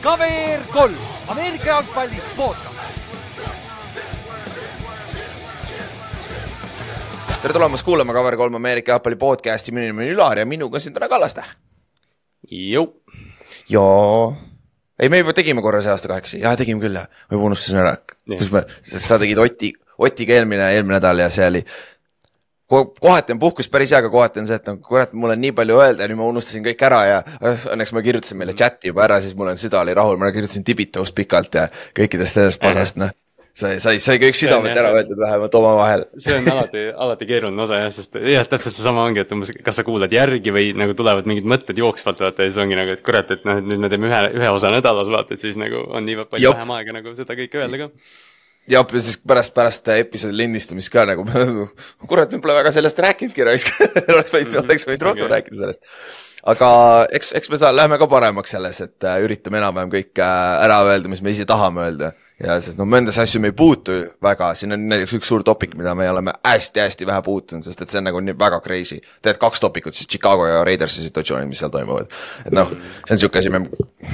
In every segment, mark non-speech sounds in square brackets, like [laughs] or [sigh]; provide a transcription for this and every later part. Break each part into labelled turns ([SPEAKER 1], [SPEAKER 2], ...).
[SPEAKER 1] KVR kolm, Ameerika jalgpalli podcast.
[SPEAKER 2] tere tulemast kuulama Cover kolm Ameerika jalgpalli podcast'i, minu nimi on Ülar ja minuga on siin täna Kallaste.
[SPEAKER 3] Jõu.
[SPEAKER 2] joo. ei, me juba tegime korra see aasta kaheksa, jah tegime küll jah, ma juba unustasin ära, kus me, sa tegid Oti, Otiga eelmine, eelmine nädal ja see oli. Kohati on puhkus päris hea, aga kohati on see, et no kurat, mul on nii palju öelda ja nüüd ma unustasin kõik ära ja õnneks ma kirjutasin meile chati juba ära, siis mul on süda oli rahul, ma kirjutasin Tibitost pikalt ja kõikidest sellest pasast, noh. Sai, sai, sai kõik südamed ära öeldud vähemalt omavahel.
[SPEAKER 3] see on alati, alati keeruline osa jah, sest jah, täpselt seesama ongi, et umbes, kas sa kuulad järgi või nagu tulevad mingid mõtted jooksvalt vaata ja siis ongi nagu, et kurat, et noh, et nüüd me teeme ühe, ühe osa nädalas vaata, et siis nagu on nii palju vähem aega nagu seda kõike öelda ka
[SPEAKER 2] jah, ja siis pärast, pärast episoodi lindistamist ka nagu, [laughs] kurat, me pole väga sellest rääkinudki raisk [laughs] oleks võinud, oleks võinud rohkem okay. rääkida sellest. aga eks, eks me saa-, läheme ka paremaks selles, et äh, üritame enam-vähem kõik äh, ära öelda, mis me ise tahame öelda ja sest noh, mõndasse asju me ei puutu väga, siin on näiteks üks suur topik, mida me oleme hästi-hästi vähe puutunud, sest et see on nagu nii väga crazy. tead kaks topikut siis Chicago ja Raidersi situatsioonid, mis seal toimuvad. et noh, see on sihuke asi, me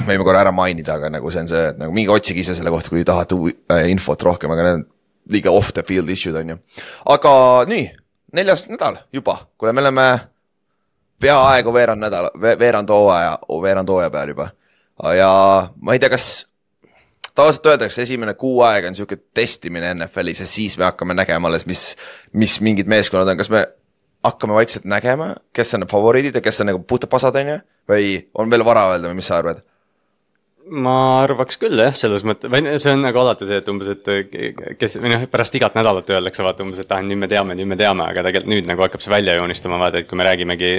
[SPEAKER 2] võime korra ära mainida, aga nagu see on see, et nagu minge otsige ise selle kohta, kui tahate äh, infot rohkem, aga need on liiga off the field issue'd on ju. aga nii, neljas nädal juba, kuule, me oleme peaaegu veerand nädala, veerand hooaja, veerand hooaja peal juba. ja ma ei tea, kas tavaliselt öeldakse, esimene kuu aega on niisugune testimine NFL-is ja siis me hakkame nägema alles, mis, mis mingid meeskonnad on, kas me hakkame vaikselt nägema, kes on need favoriidid ja kes on nagu putapasad, on ju, või on veel vara öelda või mis sa arvad?
[SPEAKER 3] ma arvaks küll jah, selles mõttes, see on nagu alati see, et umbes, et kes või noh, pärast igat nädalat öeldakse vaata umbes, et ah, nüüd me teame, nüüd me teame, aga tegelikult nüüd nagu hakkab see välja joonistama, vaata, et kui me räägimegi.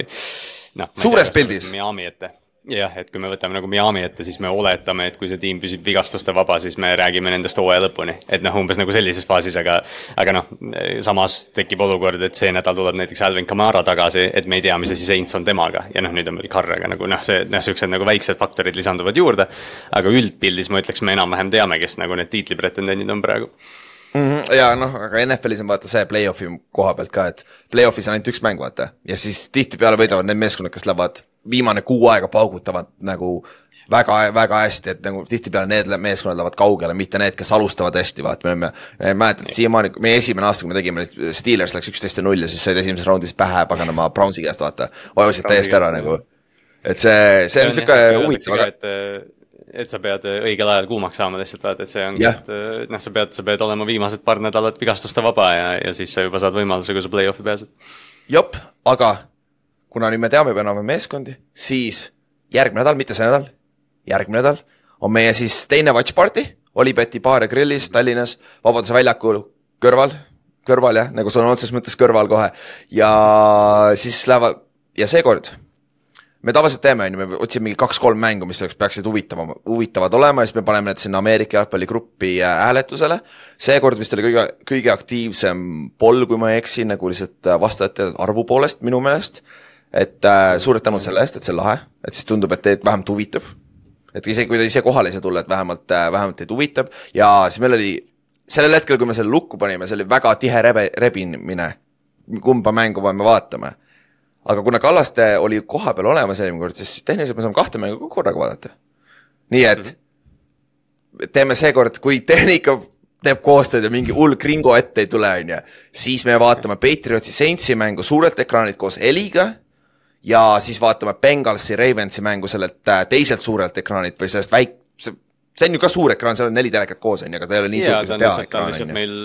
[SPEAKER 2] noh. suures pildis.
[SPEAKER 3] Miami ette jah, et kui me võtame nagu Miami ette, siis me oletame, et kui see tiim püsib vigastuste vaba, siis me räägime nendest hooaja lõpuni. et noh, umbes nagu sellises faasis, aga, aga noh, samas tekib olukord, et see nädal tuleb näiteks Alvin Kamara tagasi, et me ei tea, mis asi Saints on temaga. ja noh, nüüd on veel Carraga nagu noh, see, noh, siuksed nagu väiksed faktorid lisanduvad juurde. aga üldpildis ma ütleks, me enam-vähem teame, kes nagu need tiitlipretendendid on praegu
[SPEAKER 2] mm. -hmm, ja noh, aga NFL-is on vaata see play-off'i koha pealt ka, et play-off'is on ainult üks mäng, vaata. ja siis tihtipeale võidavad need meeskonnad, kes lähevad viimane kuu aega paugutavad nagu väga, väga hästi, et nagu tihtipeale need meeskonnad lähevad kaugele, mitte need, kes alustavad hästi, vaata, me oleme, mäletad siiamaani, meie esimene aasta, kui me tegime, Steelers läks üksteist ja null ja siis said esimeses raundis pähe paganama Brownsi käest, vaata, vajusid täiesti ära nagu. et see, see on sihuke huvitav, aga
[SPEAKER 3] et sa pead õigel ajal kuumaks saama lihtsalt vaata, et see ongi, et noh, sa pead, sa pead olema viimased paar nädalat vigastuste vaba ja, ja siis sa juba saad võimaluse, kui sa play-off'i pääsed.
[SPEAKER 2] jep, aga kuna nüüd me teame juba enam-vähem meeskondi, siis järgmine nädal, mitte see nädal, järgmine nädal on meie siis teine watch party Olibeti baar ja grillis Tallinnas, Vabaduse väljakul kõrval, kõrval jah, nagu sõna otseses mõttes kõrval kohe ja siis lähevad ja seekord me tavaliselt teeme, on ju, me otsime mingi kaks-kolm mängu, mis oleks, peaksid huvitava, huvitavad olema ja siis me paneme need sinna Ameerika jalgpalligruppi äh, hääletusele. seekord vist oli kõige, kõige aktiivsem poll, kui ma ei eksi, nagu lihtsalt äh, vastajate arvu poolest minu meelest et äh, suured tänud selle eest, et see on lahe, et siis tundub, et teid vähemalt huvitab. et isegi kui te ise kohale ei saa tulla, et vähemalt äh,, vähemalt teid huvitab ja siis meil oli sellel hetkel, kui me selle lukku panime, see oli väga tihe rebe, rebimine, kumba mängu me vaatame. Aga kuna Kallaste oli kohapeal olemas eelmine kord, siis tehniliselt me saame kahte mängu korraga vaadata. nii et mm -hmm. teeme seekord, kui tehnika teeb koostööd ja mingi hull gringo ette ei tule, on ju, siis me vaatame Patriotsi Saintsi mängu suurelt ekraanilt koos heliga ja siis vaatame Bengalsi Ravensi mängu sellelt äh, teiselt suurelt ekraanilt või sellest väik-, see, on ju ka suur ekraan, seal on neli telekat koos, on ju, aga ta ei ole nii
[SPEAKER 3] suur kui see peaekraan, on ju. lihtsalt meil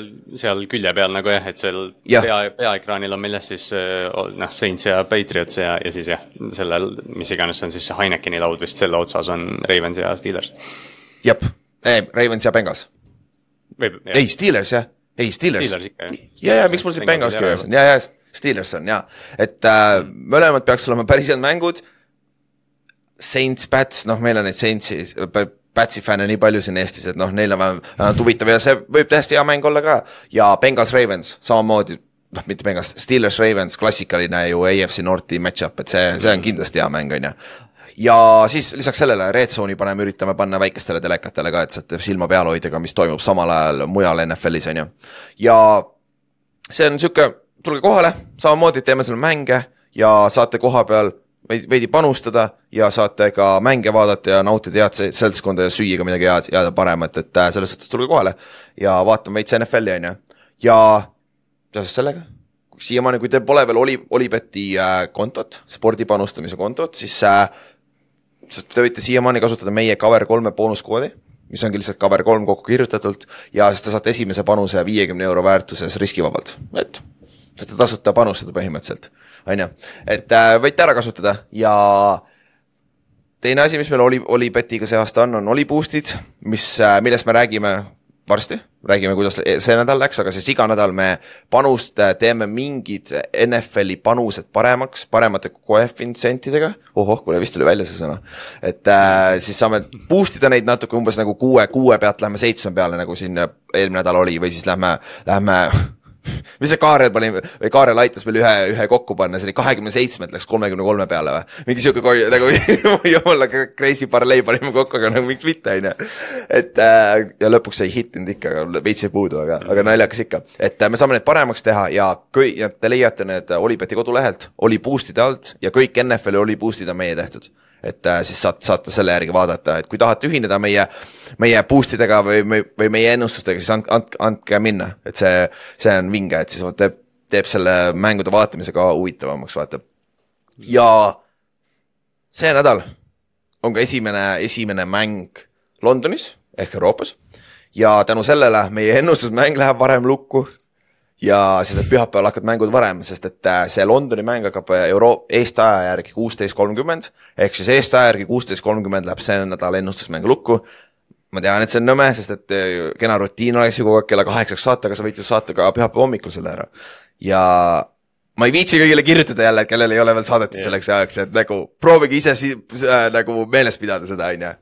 [SPEAKER 3] seal külje peal nagu jah, et seal ja. pea, peaekraanil on milles siis äh, noh, Saints ja Patriots ja, ja siis jah, sellel, mis iganes on siis see Heinekeni laud vist, selle otsas on Ravens ja Steelers.
[SPEAKER 2] jep, Ravens ja Bengals. ei, Steelers jah, ei Steelers. Jah. ja, ja miks mul siin Bengals kirjas on, ja, ja Steelers on jaa, et äh, mõlemad peaks olema päris head mängud. Saints, Pats, noh, meil on neid Saintsi, Patsi fänne nii palju siin Eestis, et noh, neil on vähemalt [laughs] huvitav ja see võib täiesti hea mäng olla ka. ja Bengals Ravens samamoodi, noh, mitte Bengals, Steelers Ravens, klassikaline ju AFC Northi match-up, et see, see on kindlasti hea mäng, on ju ja siis lisaks sellele Red Zone'i paneme, üritame panna väikestele telekatele ka, et saate silma peal hoida ka, mis toimub samal ajal mujal NFL-is, on ju. ja see on sihuke tulge kohale, samamoodi teeme seal mänge ja saate koha peal veidi panustada ja saate ka mänge vaadata ja nautida head se- seltskonda ja süüa ka midagi head, head ja paremat, et äh, selles suhtes tulge kohale ja vaatame veits NFL-i, on ju. ja seoses sellega, siiamaani, kui teil pole veel Oli, Olibeti äh, kontot, spordi panustamise kontot, siis äh, sest te võite siiamaani kasutada meie Cover kolme boonuskoodi, mis ongi lihtsalt Cover kolm kokku kirjutatult ja siis te saate esimese panuse viiekümne euro väärtuses riskivabalt, et saate tasuta panustada põhimõtteliselt, on ju. et äh, võite ära kasutada ja teine asi, mis meil oli, Olibetiga see aasta on, on Oliboostid, mis, millest me räägime varsti, räägime, kuidas see nädal läks, aga siis iga nädal me panust teeme mingid NFL-i panused paremaks, paremate koefitsientidega. ohoh, kuule vist tuli välja see sõna. et äh, siis saame boost ida neid natuke umbes nagu kuue, kuue pealt lähme seitsme peale, nagu siin eelmine nädal oli või siis lähme, lähme [laughs] mis see Kaarel pani või Kaarel aitas meil ühe, ühe kokku panna, see oli kahekümne seitsmelt läks kolmekümne kolme peale või? mingi sihuke koi- nagu [laughs] jumala crazy parallei panime kokku, aga nagu miks mitte, on ju. et äh, ja lõpuks ei hittinud ikka, veits jäi puudu, aga, aga naljakas ikka. et äh, me saame need paremaks teha ja kõik, te leiate need Olibeti kodulehelt, Oli boost'ide alt ja kõik NFL-i Oli boost'id on meie tehtud et äh, siis saate, saate selle järgi vaadata, et kui tahate ühineda meie, meie boost idega või, või, meie ennustustega, siis andke, andke minna, et see, see on vinge, et siis teeb, teeb selle mängude vaatamise ka huvitavamaks, vaata. ja see nädal on ka esimene, esimene mäng Londonis ehk Euroopas. Ja tänu sellele meie ennustusmäng läheb varem lukku ja siis need pühapäeval hakkavad mängud varem, sest et äh, see Londoni mäng hakkab euro-, Eesti aja järgi kuusteist kolmkümmend, ehk siis Eesti aja järgi kuusteist kolmkümmend läheb see nädal ennustusmäng lukku. ma tean, et see on nõme, sest et äh, kena rutiin oleks ju kogu aeg kella kaheksaks saata, aga sa võid ju saata ka pühapäeva hommikul selle ära. ja ma ei viitsi kõigile kirjutada jälle, et kellel ei ole veel saadetud yeah. selleks ajaks, et nagu proovige ise si äh, nagu meeles pidada seda, on ju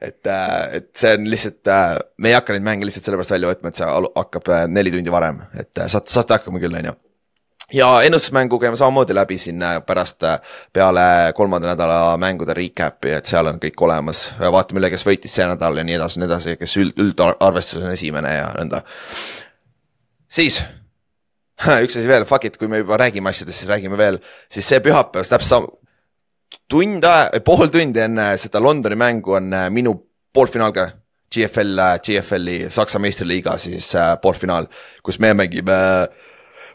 [SPEAKER 2] et, et see on lihtsalt, me ei hakka neid mänge lihtsalt sellepärast välja võtma, et see hakkab neli tundi varem, et saate, saate hakkama küll, on ju. ja ennustusmängu käime samamoodi läbi siin pärast peale kolmanda nädala mängude recap'i, et seal on kõik olemas. vaatame üle, kes võitis see nädal ja nii edasi, nii edasi, kes üld, üldarvestuses on esimene ja nõnda. siis [laughs] üks asi veel, fuck it, kui me juba räägime asjadest, siis räägime veel, siis see pühapäev, täpselt sama tund pool tundi enne seda Londoni mängu on äh, minu poolfinaal ka. GFL, GFL-i Saksa meistriliiga siis äh, poolfinaal, kus me mängime äh,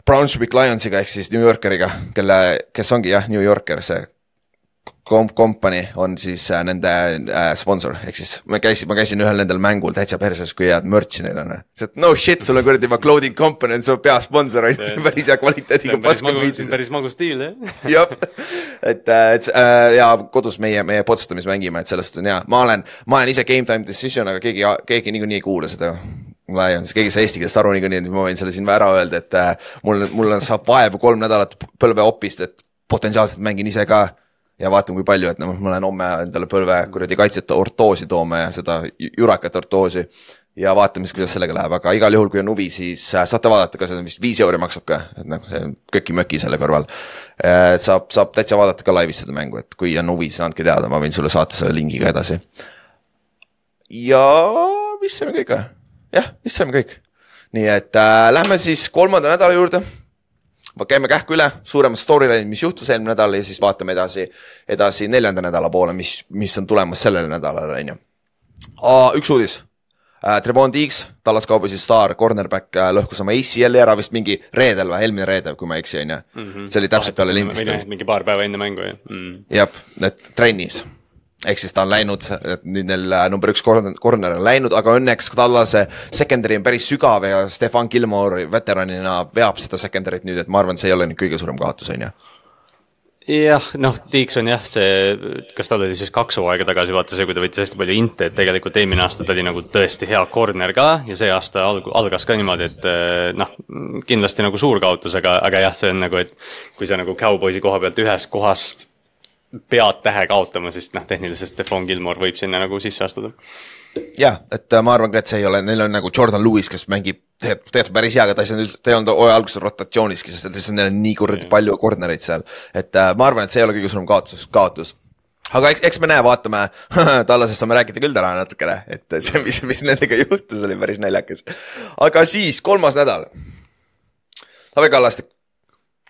[SPEAKER 2] Brunswick Lionsiga ehk siis New Yorkeriga, kelle, kes ongi jah, New Yorker, see komp-, kompanii on siis äh, nende äh, sponsor, ehk siis ma käisin, ma käisin ühel nendel mängul täitsa perses, kui head merch'i neil on. no shit, sul on kuradi clothing company on su peasponsor on ju, päris hea kvaliteediga.
[SPEAKER 3] päris magus, päris magus stiil jah. [laughs]
[SPEAKER 2] jah, et, et äh, ja kodus meie, meie Potsdamis mängime, et selles suhtes on hea, ma olen, ma olen ise game time decision, aga keegi, keegi niikuinii ei kuula seda Lions, keegi ei saa eesti keelest aru niikuinii, et ma võin selle siin ära öelda, et äh, mul, mul saab vaevu kolm nädalat põlveopist, et potentsiaalselt mängin ise ka ja vaatame, kui palju, et noh, ma lähen homme endale põlve kuradi kaitset ortoosi tooma ja seda jurakat ortoosi. ja vaatame siis, kuidas sellega läheb, aga igal juhul, kui on huvi, siis saate vaadata ka, on vist viis euri maksab ka, et noh, see köki-möki selle kõrval. saab, saab täitsa vaadata ka laivis seda mängu, et kui on huvi, siis andke teada, ma võin sulle saata selle lingi ka edasi. ja vist saime kõik või? jah, vist saime kõik. nii et äh, lähme siis kolmanda nädala juurde käime kähku üle, suuremad storyline'id, mis juhtus eelmine nädal ja siis vaatame edasi, edasi neljanda nädala poole, mis, mis on tulemas sellele nädalale, on ju. üks uudis äh,. Trevon Diggs, Tallas Cowboysi staar, cornerback äh, lõhkus oma ACL-i ära vist mingi reedel või, eelmine reede, kui ma ei eksi, on ju.
[SPEAKER 3] Mhm.
[SPEAKER 2] see oli täpselt peale lindistamist.
[SPEAKER 3] mingi paar päeva enne mängu, jah mm..
[SPEAKER 2] jah, et trennis ehk siis ta on läinud, nüüd neil äh, number üks corner, corner on läinud, aga õnneks Tallase secondary on päris sügav ja Stefan Gilmore veteranina veab seda secondary't nüüd, et ma arvan, see ei ole nüüd kõige suurem kaotus, on ju.
[SPEAKER 3] Jah, noh, Tiiks on jah, see, kas tal oli siis kaks hooaega tagasi, vaata see, kui ta võttis hästi palju inte, et tegelikult eelmine aasta ta oli nagu tõesti hea corner ka ja see aasta alg-, algas ka niimoodi, et eh, noh, kindlasti nagu suur kaotus, aga, aga jah, see on nagu, et kui sa nagu Cowboysi koha pealt ühest kohast pead tähe kaotama, siis noh, tehniliselt Stefan Gilmore võib sinna nagu sisse astuda.
[SPEAKER 2] jah, et äh, ma arvan ka, et see ei ole, neil on nagu Jordan Lewis, kes mängib, teeb, teeb päris hea, aga ta ei olnud, ta ei olnud hooaja alguses rotatsiooniski, sest lihtsalt neil on nii kuradi palju corner'eid seal. et äh, ma arvan, et see ei ole kõige suurem kaotus, kaotus aga eks, eks me näe, vaatame [laughs] Tallasest saame rääkida küll täna natukene, et see, mis, mis nendega juhtus, oli päris naljakas. aga siis kolmas nädal. Taavi Kallaste,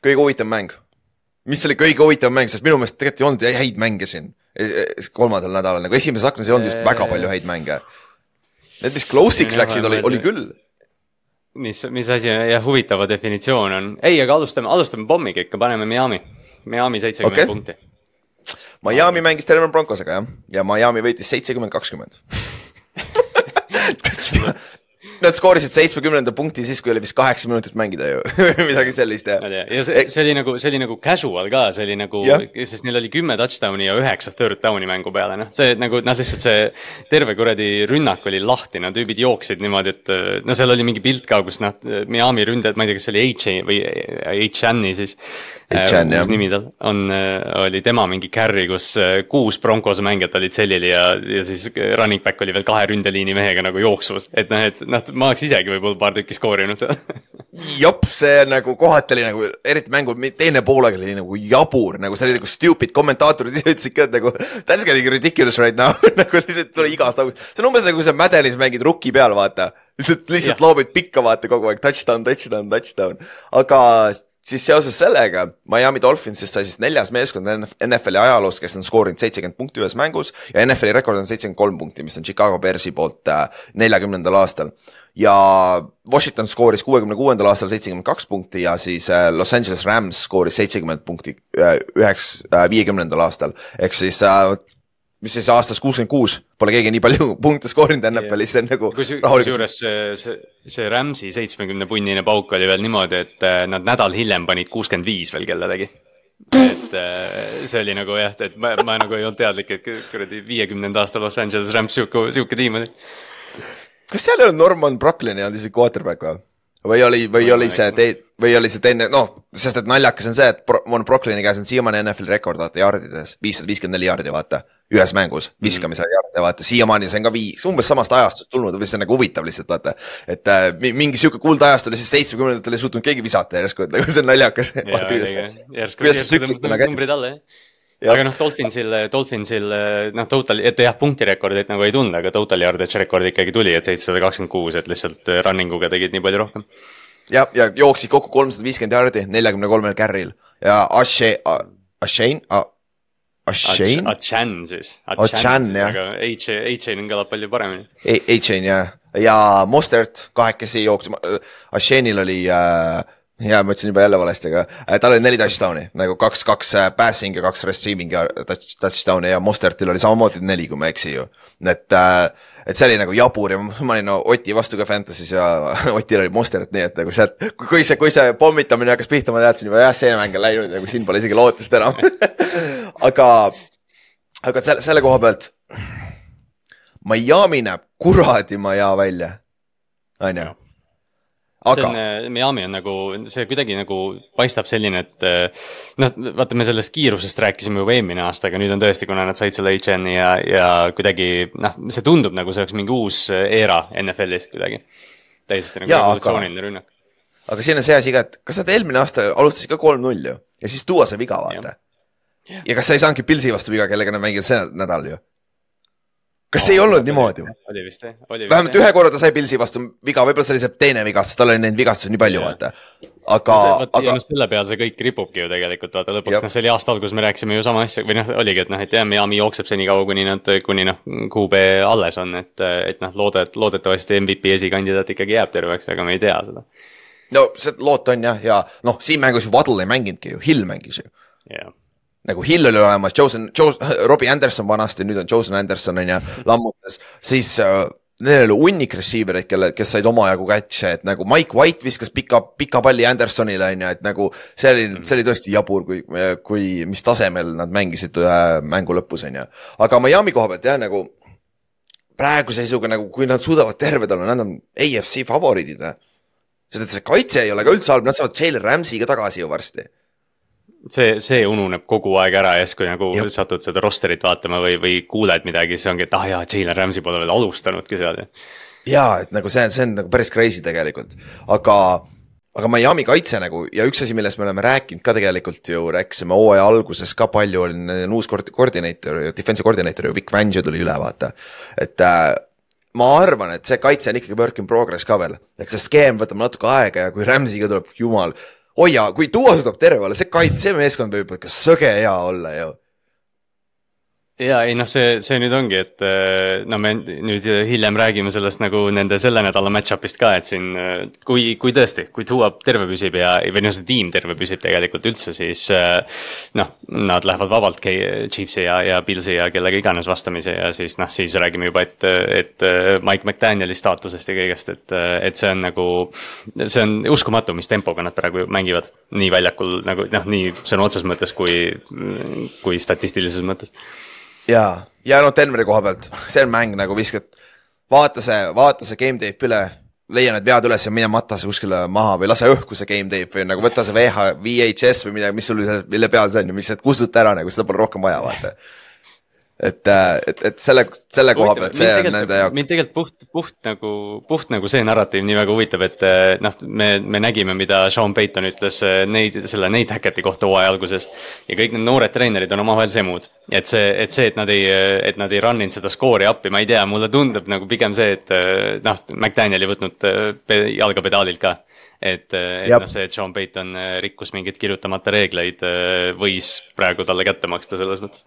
[SPEAKER 2] kõige huvitavam mäng mis oli kõige huvitavam mäng, sest minu meelest tegelikult ei olnud häid mänge siin e- e- kolmandal nädalal, nagu esimeses aknas ei olnud just väga palju häid mänge. Need, mis close'iks läksid, oli, oli küll.
[SPEAKER 3] mis, mis asi jah, huvitava definitsioon on, ei, aga alustame, alustame pommiga ikka, paneme Miami, Miami seitsekümmend okay. punkti.
[SPEAKER 2] Miami mängis Denver Broncosega jah, ja Miami võitis seitsekümmend, kakskümmend. [laughs] Nad skoorisid seitsmekümnenda punkti siis, kui oli vist kaheksa minutit mängida ju, [laughs] midagi sellist ja
[SPEAKER 3] ja see, see oli nagu, see oli nagu casual ka, see oli nagu sest neil oli kümme touchdown'i ja üheksa third down'i mängu peale, noh, see nagu noh, lihtsalt see terve kuradi rünnak oli lahti, no tüübid jooksid niimoodi, et no seal oli mingi pilt ka, kus noh, Miami ründajad, ma ei tea, kas see oli H või H-N-i siis.
[SPEAKER 2] H&N, jah.
[SPEAKER 3] nimi tal on, oli tema mingi carry, kus äh, kuus Broncose mängijat olid sellili ja, ja siis running back oli veel kahe ründeliini mehega nagu jooksvas, et noh, et noh, ma oleks isegi võib-olla paar tükki skoorinud seal. [laughs]
[SPEAKER 2] Jop, see nagu kohati oli nagu, eriti mängu teine poolaeg oli nagu jabur, nagu see oli nagu stupid, kommentaatorid [laughs] ise ütlesid ka, et nagu that's getting ridiculous right now. [laughs] Nagu lihtsalt tuli igast nagu, see on umbes nagu sa Maddenis mängid rukki peal, vaata. lihtsalt, lihtsalt loobid pikka, vaata kogu aeg touchdown, touchdown, touchdown, aga siis seoses sellega Miami Dolphinsist sai siis neljas meeskond NF- NFL-i ajaloos, kes on skoorinud seitsekümmend punkti ühes mängus ja NFL-i rekord on seitsekümmend kolm punkti, mis on Chicago Bearsi poolt äh, neljakümnendal aastal. Ja Washington skooris kuuekümne kuuendal aastal seitsekümmend kaks punkti ja siis äh, Los Angeles Rams skooris seitsekümmend punkti äh, üheks, viiekümnendal aastal, ehk siis mis siis aastast kuuskümmend kuus pole keegi nii palju [laughs] punkte skoorinud NFL-is, see on nagu
[SPEAKER 3] Kusi-
[SPEAKER 2] rahulikult.
[SPEAKER 3] kusjuures see, see, see Rams'i seitsmekümne punnine pauk oli veel niimoodi, et äh, nad nädal hiljem panid kuuskümmend viis veel kellelegi. et äh, see oli nagu jah, et ma, ma nagu ei olnud teadlik, et kuradi viiekümnenda aasta Los Angeles Rams sihuke, sihuke tiim oli.
[SPEAKER 2] kas seal ei olnud Norman Brocklin ei olnud isegi quarterback või? Või oli, või oli see tei-, või oli see teine, noh, sest et naljakas on see, et Bro- Von Brocklini käes on siiamaani NFL-i rekord, vaata, jardides, viissada viiskümmend neli jardi, vaata. ühes mängus, viskamise mm jarde, vaata, siiamaani see on ka viis, umbes samast ajastust tulnud see on nagu huvitav lihtsalt, vaata. et äh, mi- mingi sihuke kuldajastu oli siis seitsmekümnendatel ei suutnud keegi visata järsku, et nagu see on naljakas.
[SPEAKER 3] järsku, tõmbab numbrid alla jah.
[SPEAKER 2] Jah.
[SPEAKER 3] aga noh, Dolphinsil, Dolphinsil noh, total, et jah, punktirekordit nagu ei tulnud, aga total yardage rekord ikkagi tuli, et seitsesada kakskümmend kuus, et lihtsalt äh, running uga tegid nii palju rohkem.
[SPEAKER 2] ja, ja jooksid kokku kolmsada viiskümmend jardi neljakümne kolmel carry'l ja Ashe, Ashein, Ashein,
[SPEAKER 3] Achan siis.
[SPEAKER 2] Achan, jah.
[SPEAKER 3] aga H-N kõlab palju paremini.
[SPEAKER 2] H-Chain ja, ja Mostert kahekesi jooksis, Ashenil oli äh, ja ma ütlesin juba jälle valesti, aga äh, tal oli neli touchdown'i nagu kaks, kaks äh, passing ja kaks receiving ja touch, touchdown'i ja Mostertil oli samamoodi neli, kui ma ei eksi ju. et äh,, et see oli nagu jabur ja ma olin no, Oti vastu ka Fantasy's ja [laughs] Otil oli Mostert, nii et nagu sealt, kui see, kui see pommitamine hakkas pihta, ma teadsin juba jah, see mäng on läinud, nagu siin pole isegi lootust enam. [laughs] aga, aga selle, selle koha pealt Miami näeb kuradi maja välja, onju.
[SPEAKER 3] see
[SPEAKER 2] aga
[SPEAKER 3] on, Miami on nagu, see kuidagi nagu paistab selline, et eh, noh, vaata, me sellest kiirusest rääkisime juba eelmine aasta, aga nüüd on tõesti, kuna nad said selle HN-i ja, ja kuidagi noh, see tundub nagu see oleks mingi uus era NFL-is kuidagi. täiesti nagu
[SPEAKER 2] Jaa, aga-
[SPEAKER 3] revolutsiooniline rünnak.
[SPEAKER 2] aga siin on see asi ka, et kas nad eelmine aasta alustasid ka kolm-null ju ja siis tuua see viga, vaata. ja kas sa ei saanudki Pilsi vastu viga, kellega nad mängivad see nädal ju? Kas see ei olnud niimoodi või?
[SPEAKER 3] oli vist jah, oli vist
[SPEAKER 2] vähemalt ühe korra ta sai Pilsi vastu viga, võib-olla see oli see teine vigastus, tal oli neid vigastusi nii palju, vaata. aga,
[SPEAKER 3] aga, noh, selle peal see kõik ripubki ju tegelikult, vaata lõpuks, noh, see oli aasta alguses, me rääkisime ju sama asja või noh, oligi, et noh, et jah, Miami jookseb senikaua, kuni nad, kuni noh, QB alles on, et, et noh, loodet-, loodetavasti MVP esikandidaat ikkagi jääb terveks, aga me ei tea seda.
[SPEAKER 2] no see loot on jah, ja noh, siin mängus ju Waddle ei mänginudki ju, Hill mängis ju.
[SPEAKER 3] Jah,
[SPEAKER 2] nagu Hill oli olemas, Josen, Robbie Anderson vanasti, nüüd on Josen Anderson on ju, lammutas, siis äh, neil oli hunnik receiver eid, kelle, kes said omajagu catch'e, et nagu Mike White viskas pika, pika palli Andersonile on ju, et nagu see oli, see oli tõesti jabur, kui, kui, mis tasemel nad mängisid äh, mängu lõpus on ju. aga Miami koha pealt jah, nagu praeguse seisuga nagu, kui nad suudavad terved olla, nad on AFC favoriidid või? sest et see kaitse ei ole ka üldse halb, nad saavad Jalen Ramsey ka tagasi ju varsti
[SPEAKER 3] see, see ununeb kogu aeg ära ja siis, kui nagu
[SPEAKER 2] Jep.
[SPEAKER 3] satud seda rosterit vaatama või, või kuuled midagi, siis ongi, et ah jaa, Jalen Ramsey pole veel alustanudki seal ja
[SPEAKER 2] jaa, et nagu see, see on nagu päris crazy tegelikult, aga, aga Miami kaitse nagu ja üks asi, millest me oleme rääkinud ka tegelikult ju, rääkisime hooaja alguses ka palju, on uus koord- koordineeter, defensive koordineeter ju, Vic Fangio tuli üle, vaata. et äh, ma arvan, et see kaitse on ikkagi work in progress ka veel, et see skeem võtab natuke aega ja kui Rams'iga tuleb, jumal, hoia, kui Duo suudab terve olla, see kaits, see meeskond võib ikka sõge hea olla ju.
[SPEAKER 3] Ja ei noh, see, see nüüd ongi, et äh, no me nüüd hiljem räägime sellest nagu nende selle nädala match-up'ist ka, et siin äh, kui, kui tõesti, kui Tua terve püsib ja, või noh, see tiim terve püsib tegelikult üldse, siis äh, noh, nad lähevad vabalt Chiefsi ja, ja Pilsi ja kellega iganes vastamisi ja siis noh, siis räägime juba, et, et Mike McDanieli staatusest ja kõigest, et, et see on nagu, see on uskumatu, mis tempoga nad praegu mängivad. Nii väljakul nagu noh, nii sõna otseses mõttes kui, kui statistilises mõttes
[SPEAKER 2] ja, ja no Denveri koha pealt, see on mäng nagu viskad, vaata see, vaata see game tape üle, leia need vead üles ja mine mata see kuskile maha või lase õhku see game tape või nagu võta see VH, VHS või midagi, mis sul, mille peal see on ja mis, kustuta ära nagu seda pole rohkem vaja, vaata. et, et, et selle, selle koha pealt, see on nende jaoks.
[SPEAKER 3] mind tegelikult puht, puht nagu, puht nagu see narratiiv nii väga huvitab, et eh, noh, me, me nägime, mida Sean Payton ütles eh, neid, selle Nate Hackett'i kohta hooaja alguses. ja kõik need noored treenerid on omavahel semud. et see, et see, et nad ei, et nad ei run inud seda skoori appi, ma ei tea, mulle tundub nagu pigem see, et noh, McDanieli võtnud eh, pe- jalga pedaalilt ka et, et noh, see, et Sean Payton rikkus mingeid kirjutamata reegleid, võis praegu talle kätte maksta selles mõttes.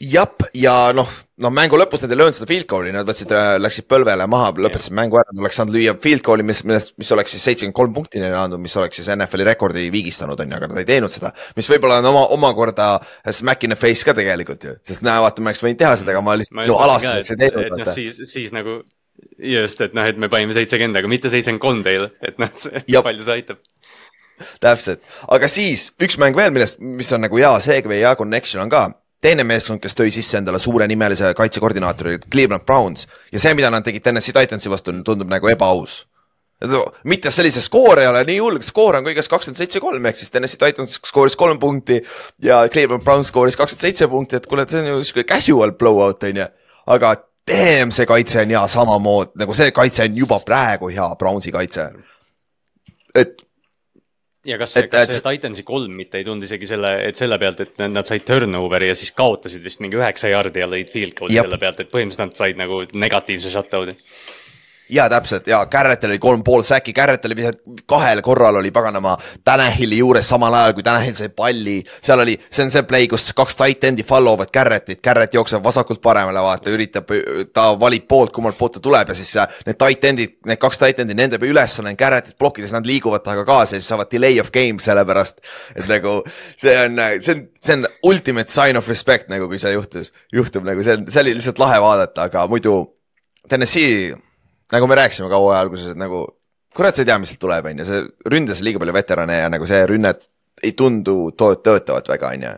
[SPEAKER 2] jah, ja noh, noh mängu lõpus nad ei löönud seda field goal'i, nad võtsid, läksid põlvele maha, lõpetasid mängu ära, nad oleks saanud lüüa field goal'i, mis, millest, mis oleks siis seitsekümmend kolm punkti neile andnud, mis oleks siis NFL-i rekordi viigistanud, on ju, aga nad ei teinud seda. mis võib-olla on oma, omakorda smack in the face ka tegelikult ju, sest näe, vaata, me oleks võinud teha seda, aga ma lihtsalt, no alastuseks ei teinud,
[SPEAKER 3] et noh, siis, siis nagu just, et noh, et me panime seitsekümmend, aga mitte seitsekümmend kolm teile, et noh, palju see aitab.
[SPEAKER 2] täpselt, aga siis üks mäng veel, millest, mis on nagu hea segue ja hea connection on ka teine meeskond, kes tõi sisse endale suurenimelise kaitsekoordinaatori, Cleveland Browns ja see, mida nad tegid Tennessee Titansi vastu, tundub nagu ebaaus. mitte sellise skoor ei ole nii hull, skoor on kõigest kakskümmend seitse kolm ehk siis Tennessee Titans skooris kolm punkti ja Cleveland Browns skooris kakskümmend seitse punkti, et kuule, see on ju sihuke casual blowout on ju, aga damn, see kaitse on hea samamoodi, nagu see kaitse on juba praegu hea, Brownsi kaitse. et
[SPEAKER 3] ja kas see
[SPEAKER 2] Et-,
[SPEAKER 3] kas see Titansi kolm mitte ei tulnud isegi selle, et selle pealt, et nad- said turnover'i ja siis kaotasid vist mingi üheksa jaardi ja lõid field goal'i selle pealt, et põhimõtteliselt nad said nagu negatiivse shutdown'i.
[SPEAKER 2] Ja täpselt ja Garrettil oli kolm pool säki, Garrett oli kahel korral oli paganama Tanahili juures samal ajal, kui Tanahil sai palli. seal oli, see on see play, kus kaks tight end'i follow vad Garrettit, Garrett jookseb vasakult paremale, vaata, üritab, ta valib poolt, kummalt poolt ta tuleb ja siis need tight end'id, need kaks tight end'i, nende ülesanne on Garrettit blokkida, siis nad liiguvad temaga kaasa ja siis saavad delay of game sellepärast. et nagu see on, see on, see on ultimate sign of respect nagu, kui see juhtus, juhtub nagu see on, see oli lihtsalt lahe vaadata, aga muidu Tennessee nagu me rääkisime ka hooaja alguses, et nagu kurat, sa ei tea, mis sealt tuleb, on ju, see ründas liiga palju veterane ja nagu see rünne ei tundu töötavat väga, on ju.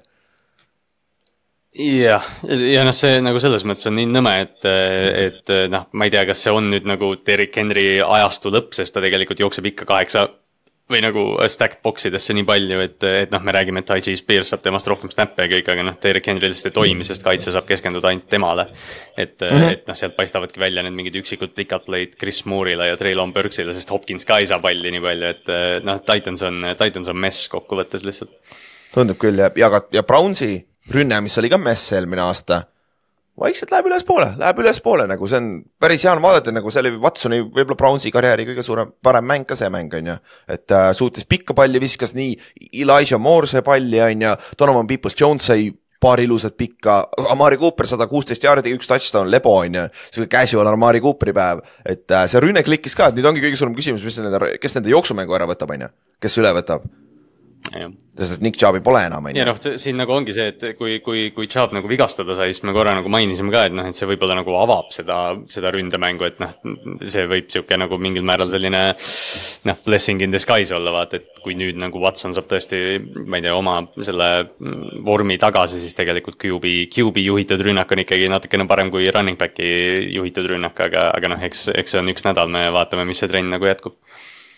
[SPEAKER 3] jah, ja noh, see nagu selles mõttes on nii nõme, et, et noh, ma ei tea, kas see on nüüd nagu Derek Henry ajastu lõpp, sest ta tegelikult jookseb ikka kaheksa või nagu stacked box idesse nii palju, et, et noh, me räägime, et Taiji Spears saab temast rohkem snappe ja kõik, aga noh, Derek Henry lihtsalt ei toimi, sest kaitse saab keskenduda ainult temale. et mm, -hmm. et noh, sealt paistavadki välja need mingid üksikud pikad play'd Chris Moore'ile ja Treylon Burksile, sest Hopkins ka ei saa palli nii palju, et noh, Titans on, Titans on mess kokkuvõttes lihtsalt.
[SPEAKER 2] tundub küll ja, ja ka, ja Brownsi rünne, mis oli ka mess eelmine aasta, vaikselt läheb ülespoole, läheb ülespoole nagu see on päris hea on vaadata, nagu see oli Watsoni võib-olla Brownsi karjääri kõige suurem, parem mäng ka see mäng on ju. et äh, suutis pikka palli, viskas nii Elijah Moore sai palli on ju, Donovan Peoples-Jones sai paar ilusat pikka, Amari Cooper sada kuusteist jaardi, üks touchdown, lebo on ju, sihuke casual Amari Cooperi päev, et äh, see rünne klikkis ka, et nüüd ongi kõige suurem küsimus, mis nende, kes nende jooksumängu ära võtab, on ju, kes üle võtab, sest et Nick Chubb'i pole enam, on
[SPEAKER 3] ja
[SPEAKER 2] ju.
[SPEAKER 3] noh, siin nagu ongi see, et kui, kui, kui Chubb nagu vigastada sai, siis me korra nagu mainisime ka, et noh, et see võib-olla nagu avab seda, seda ründemängu, et noh, see võib sihuke nagu mingil määral selline noh, blessing in disguise olla, vaata, et kui nüüd nagu Watson saab tõesti, ma ei tea, oma selle vormi tagasi, siis tegelikult QB, QB juhitud rünnak on ikkagi natukene parem kui running back'i juhitud rünnak, aga, aga noh, eks, eks see on üks nädal, me vaatame, mis see trenn nagu jätkub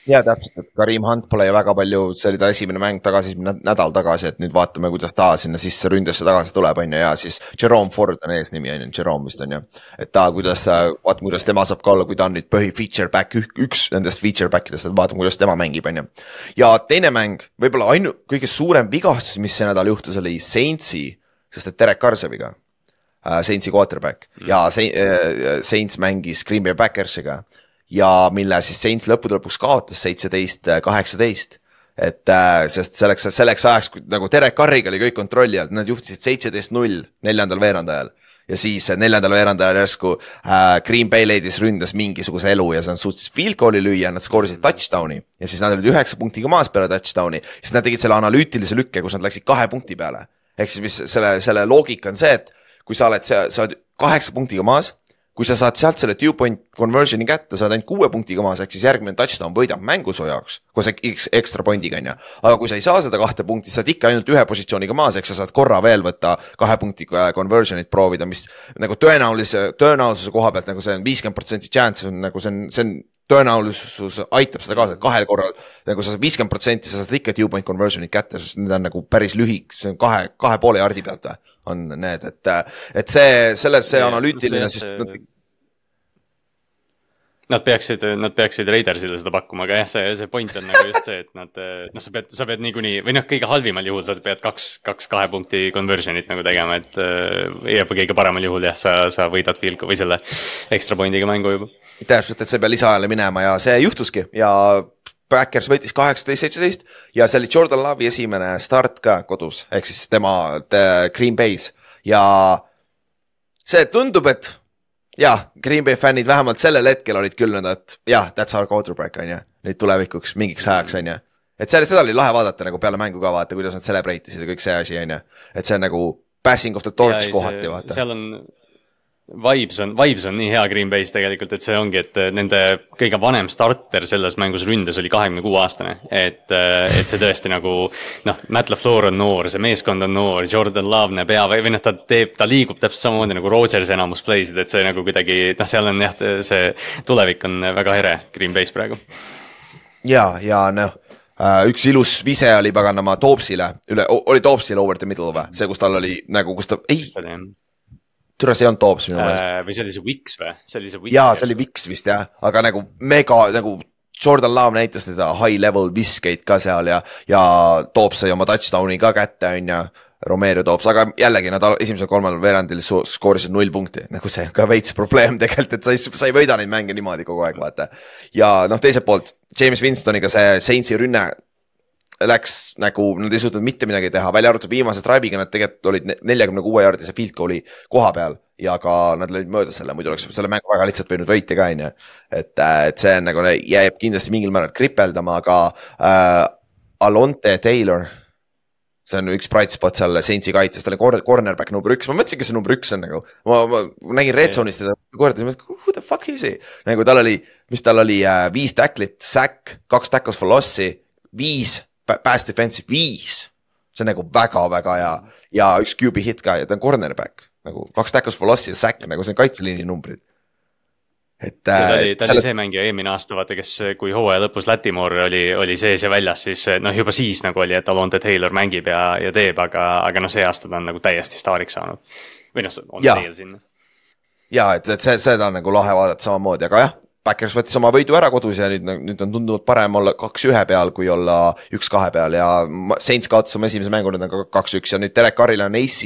[SPEAKER 2] ja täpselt, et Karim Hunt pole ju väga palju, see oli ta esimene mäng tagasi, nädal tagasi, et nüüd vaatame, kuidas ta sinna sisse ründesse tagasi tuleb, on ju, ja siis Jerome Ford on eesnimi on ju, Jerome vist on ju. et ta, kuidas ta, vaatame, kuidas tema saab ka olla, kui ta on nüüd põhi feature back, üks nendest feature back idest, et vaatame, kuidas tema mängib, on ju. ja teine mäng, võib-olla ainu-, kõige suurem vigastus, mis see nädal juhtus, oli Saintsi, sest et Derek Carr sai viga äh, Saintsi quarterback mm. ja äh, Saints mängis Green Bay Packersiga ja mille siis Saints lõppude lõpuks kaotas seitseteist, kaheksateist. et äh, sest selleks, selleks ajaks nagu Derek Carriga oli kõik kontrolli all, nad juhtisid seitseteist null neljandal veerandajal ja siis äh, neljandal veerandajal järsku äh, Green Bay leidis ründas mingisuguse elu ja siis nad suutsid field goal'i lüüa, nad skoorisid touchdown'i ja siis nad olid üheksa punktiga maas peale touchdown'i, siis nad tegid selle analüütilise lükke, kus nad läksid kahe punkti peale. ehk siis mis selle, selle loogika on see, et kui sa oled, sa oled kaheksa punktiga maas, kui sa saad sealt selle two point conversion'i kätte, sa oled ainult kuue punktiga maas, ehk siis järgmine touchdown võidab mängu su jaoks koos ekstra pointiga on ju. aga kui sa ei saa seda kahte punkti, sa oled ikka ainult ühe positsiooniga maas, ehk sa saad korra veel võtta kahe punkti äh, conversion'it proovida, mis nagu tõenäolise, tõenäosuse koha pealt nagu see on viiskümmend protsenti chance on nagu see on, see on tõenäolisus aitab seda kaasa, et kahel korral nagu sa saad viiskümmend protsenti, sa saad ikka two point conversion'it kätte, sest need on nagu päris lühik, see on kahe, kahe poole jardi pealt või on need, et, et see, selle, see analüütiline süst-,
[SPEAKER 3] Nad peaksid, nad peaksid Raidersile seda pakkuma, aga jah, see, see point on nagu just see, et nad, noh, sa pead, sa pead niikuinii või noh, kõige halvimal juhul sa pead kaks, kaks kahe punkti conversion'it nagu tegema, et äh, ja kõige paremal juhul jah, sa, sa võidad field või selle ekstra pointiga mängu juba.
[SPEAKER 2] täpselt, et sa ei pea lisaajale minema ja see juhtuski ja Backers võitis kaheksateist, seitseteist ja see oli Jordan Love'i esimene start ka kodus, ehk siis tema te- Green Bay's ja see tundub, et jah, Green Bay fännid vähemalt sellel hetkel olid küll nõnda, et jah, that's our quarterback on ju, nüüd tulevikuks mingiks ajaks on ju. et seal, seda oli lahe vaadata nagu peale mängu ka vaata, kuidas nad celebrate isid ja kõik see asi on ju, et see on nagu passing of the torch kohati vaata.
[SPEAKER 3] seal on, vibes on, vibes on nii hea Green Bay's tegelikult, et see ongi, et nende kõige vanem starter selles mängus ründes oli kahekümne kuue aastane. et, et see tõesti nagu noh, Matt LaFleur on noor, see meeskond on noor, Jordan Love näeb hea või, või noh, ta teeb, ta liigub täpselt samamoodi nagu Rodgers enamus play'sid, et see nagu kuidagi noh, seal on jah, see tulevik on väga ere Green Bay's praegu.
[SPEAKER 2] ja, ja noh, üks ilus vise oli paganama Toopsile üle, oli Toopsil over the middle või, see, kus tal oli nagu, kus ta, ei, türa, see ei olnud Toops minu meelest.
[SPEAKER 3] või see oli see Wix või, see oli see Wix.
[SPEAKER 2] jaa, see oli Viks vist jah, aga nagu mega nagu Jordan Love näitas seda high level viskeid ka seal ja, ja Toops sai oma touchdown'i ka kätte, on ju. Romero Toops, aga jällegi nad esimesel kolmandal veerandil skoorisid null punkti, nagu see on ka veits probleem tegelikult, et sa ei, sa ei võida neid mänge niimoodi kogu aeg, vaata. ja noh, teiselt poolt James Winstoniga see Saintsi rünne läks nagu, nad ei suutnud mitte midagi teha, välja arvatud viimase drive'iga nad tegelikult olid ne- neljakümne kuue jaardise field goal'i koha peal ja ka nad lõid mööda selle, muidu oleks selle mängu väga lihtsalt võinud võita ka, on ju. et, et see on nagu jääb kindlasti mingil määral kripeldama, aga äh, Alonte Taylor, see on üks bright spot seal Saintsi kaitses, ta oli cor- cornerback number üks, ma mõtlesingi, see number üks on nagu, ma, ma nägin red zone'is teda korda, who the fuck is he, nagu tal oli, mis tal oli äh, viis tacklit, sack, kaks tackles for loss'i, viis pass defense'i, viis. see on nagu väga-väga hea ja üks QB hit ka ja ta on cornerback nagu kaks tackles for loss'i ja sack nagu see on kaitseliini numbrid. et.
[SPEAKER 3] ta oli, ta oli see mängija eelmine aasta, vaata, kes, kui hooaja lõpus Latimore oli, oli sees ja väljas, siis noh, juba siis nagu oli, et Alonte Taylor mängib ja, ja teeb, aga, aga noh, see aasta ta on nagu täiesti staariks saanud. või noh, on teel sinna.
[SPEAKER 2] ja et, et see, seda on nagu lahe vaadata samamoodi, aga jah, Backers võttis oma võidu ära kodus ja nüüd, nüüd on tundunud parem olla kaks-ühe peal, kui olla üks-kahe peal. Ja Saints kaotas oma esimese mängu, nüüd on ka kaks-üks. Ja nüüd Derek Carril on AC,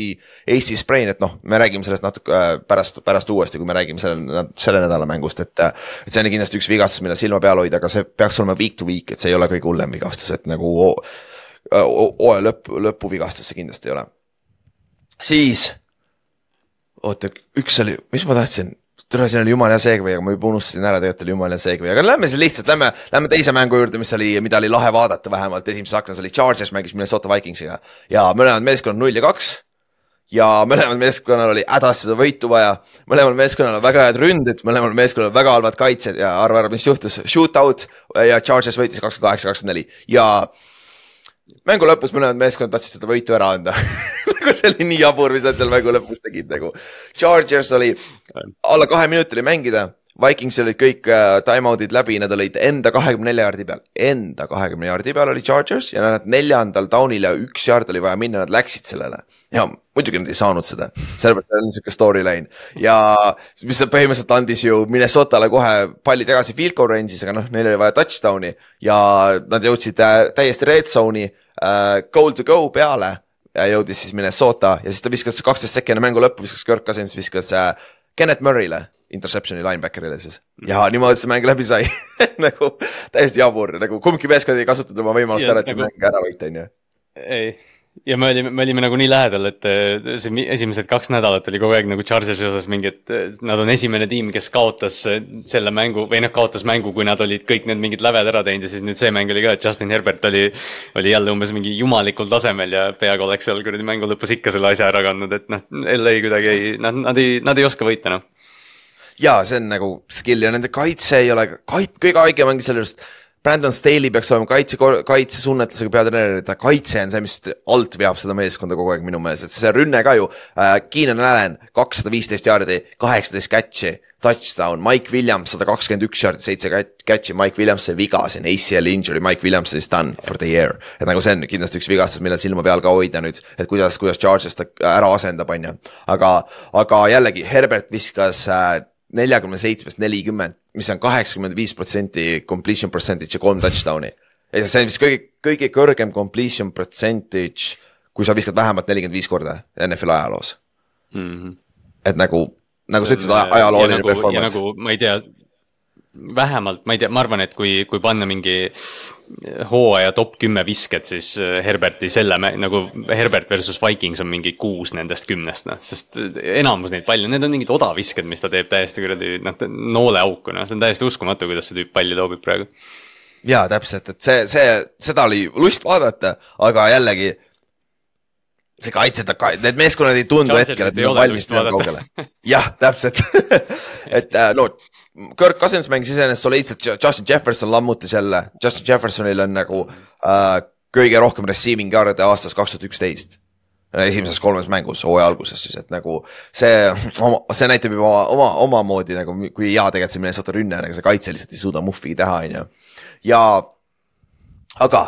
[SPEAKER 2] AC sprain, et noh, me räägime sellest natuke äh, pärast, pärast uuesti, kui me räägime selle, selle nädala mängust, et äh, et see on kindlasti üks vigastus, mille silma peal hoida, aga see peaks olema week to week, et see ei ole kõige hullem vigastus, et nagu ho- ho- hooaja lõpp, lõpuvigastus see kindlasti ei ole. siis oota, üks oli, mis ma tahtsin, tule, siin oli jumala hea segway, aga ma juba unustasin ära, tegelikult oli jumala hea segway, aga lähme siis lihtsalt, lähme, lähme teise mängu juurde, mis oli, mida oli lahe vaadata vähemalt. Esimeses aknas oli Chargers mängis Minnesota Vikingsiga. Ja mõlemad meeskonnad null ja kaks. Ja mõlemal meeskonnal oli hädas seda võitu vaja, mõlemal meeskonnal on väga head ründed, mõlemal meeskonnal on väga halvad kaitsjad. Ja arva ära, mis juhtus, shootout ja Chargers võitis kakskümmend kaheksa, kakskümmend neli. Ja mängu lõpus mõlemad meeskonnad tahtsid seda võitu ära anda. [laughs] Nagu see oli nii jabur, mis nad seal mängu lõpus tegid nagu. Chargers oli alla kahe minuti oli mängida, Vikingsil olid kõik äh, time-out'id läbi, nad olid enda kahekümne nelja jaardi peal, enda kahekümne jaardi peal oli Chargers ja nad neljandal down'il ja üks yard oli vaja minna, nad läksid sellele. ja muidugi nad ei saanud seda, sellepärast see on niisugune storyline. Ja mis põhimõtteliselt andis ju Minnesotale kohe palli tagasi field goal range'is, aga noh, neil oli vaja touchdown'i ja nad jõudsid äh, täiesti red zone'i äh, goal to go peale ja jõudis siis Minnesota ja siis ta viskas kaksteist enne mängu lõppu, viskas Kirk Cousins viskas äh, Kennet Murray'le interception'i linebacker'ile siis ja niimoodi see mäng läbi sai [laughs] nagu täiesti jabur, nagu kumbki meeskond ei kasutanud oma võimalust ära, et see nagu... mäng ära võita, on ju.
[SPEAKER 3] ei, ja me olime, me olime nagu nii lähedal, et äh, see esimesed kaks nädalat oli kogu aeg nagu Chargersi osas mingi, et äh, nad on esimene tiim, kes kaotas äh, selle mängu või noh, kaotas mängu, kui nad olid kõik need mingid läved ära teinud ja siis nüüd see mäng oli ka, et Justin Herbert oli, oli jälle umbes mingi jumalikul tasemel ja peaaegu oleks seal kuradi mängu lõpus ikka selle asja ära kandnud, et noh, LA kuidagi ei, nad, nad ei, nad ei oska võita noh.
[SPEAKER 2] Ja see on nagu skill ja nende kaitse ei ole, kait-, kõige haigem ongi selle juures Brandon Staley peaks olema kaitse, kaitsesunnetlusega peatreener, et kaitse on see, mis alt veab seda meeskonda kogu aeg minu meelest, et see rünne ka ju äh,. Keenan Allan, kakssada viisteist jaardi, kaheksateist catch'i, touchdown, Mike Williams sada kakskümmend üks jaardi, seitse catch'i, Mike Williams sai viga siin, ACL injury, Mike Williams is done for the year. et nagu see on kindlasti üks vigastus, millel silma peal ka hoida nüüd, et kuidas, kuidas Charges ta ära asendab, on ju. aga, aga jällegi Herbert viskas äh, neljakümne seitsmest nelikümmend, mis on kaheksakümmend viis protsenti completion percentage ja kolm touchdown'i. ja see on vist kõige, kõige kõrgem completion percentage, kui sa viskad vähemalt nelikümmend viis korda NFL ajaloos mm. -hmm. et nagu, nagu sa ütlesid, ajalooline
[SPEAKER 3] nagu, performance. nagu ma ei tea, vähemalt, ma ei tea, ma arvan, et kui, kui panna mingi hooaja top kümme visket, siis äh, Herberti selle nagu Herbert versus Vikings on mingi kuus nendest kümnest, noh, sest enamus neid palle, need on mingid odavisked, mis ta teeb täiesti kuradi noh, nooleauku, noh, see on täiesti uskumatu, kuidas see tüüp palli loobib praegu.
[SPEAKER 2] jaa, täpselt, et see, see, seda oli lust vaadata, aga jällegi see kaitse, need meeskonnad ei tundu hetkel, et nad on valmis minema kaugele. jah, täpselt. [laughs] Et äh, no Kirk Cousins mängis iseenesest soliidselt, Justin Jefferson lammutas jälle, Justin Jeffersonil on nagu äh, kõige rohkem receiving yard'e aastast kaks tuhat üksteist. Esimeses kolmes mängus hooaja alguses siis, et nagu see, [laughs] see näitab juba oma, omamoodi nagu, kui hea tegelikult see Minnesota rünne on, aga see kaitse lihtsalt ei suuda muhvigi teha, on ju. ja, aga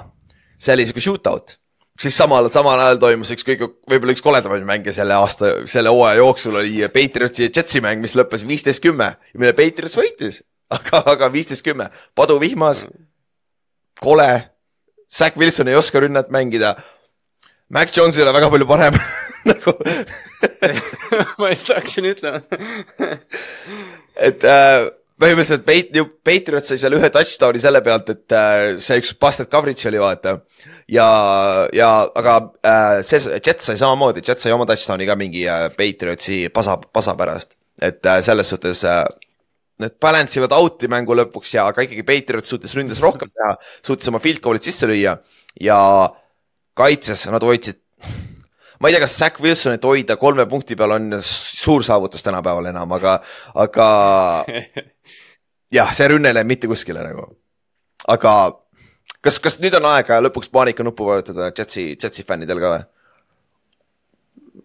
[SPEAKER 2] see oli sihuke shootout siis samal, samal ajal toimus üks kõige, võib-olla üks koledamaid mänge selle aasta, selle hooaja jooksul oli Patriotsi ja Jetsi mäng, mis lõppes viisteist kümme, mille Patriots võitis, aga, aga viisteist kümme, paduvihmas, kole, Zack Wilson ei oska rünnat mängida. Mac Jones ei ole väga palju parem [laughs] nagu [laughs]
[SPEAKER 3] ma just hakkasin ütlema.
[SPEAKER 2] Et äh, põhimõtteliselt Peit-, Patriot sai seal ühe touchdown'i selle pealt, et äh, see üks busted coverage oli vaata. ja, ja aga äh, see, Jets sai samamoodi, Jets sai oma touchdown'i ka mingi äh, Patriotsi pasa, pasa pärast. et äh, selles suhtes äh, need balance ivad out'i mängu lõpuks ja, aga ikkagi Patriot suutis ründes rohkem teha, suutis oma field goal'id sisse lüüa ja kaitses nad hoidsid ma ei tea, kas Zack Wilsonit hoida kolme punkti peal on suur saavutus tänapäeval enam, aga, aga [laughs] jah, see rünne ei läinud mitte kuskile nagu. aga kas, kas nüüd on aega lõpuks paanikanuppu vajutada Jetsi, Jetsi fännidel ka või?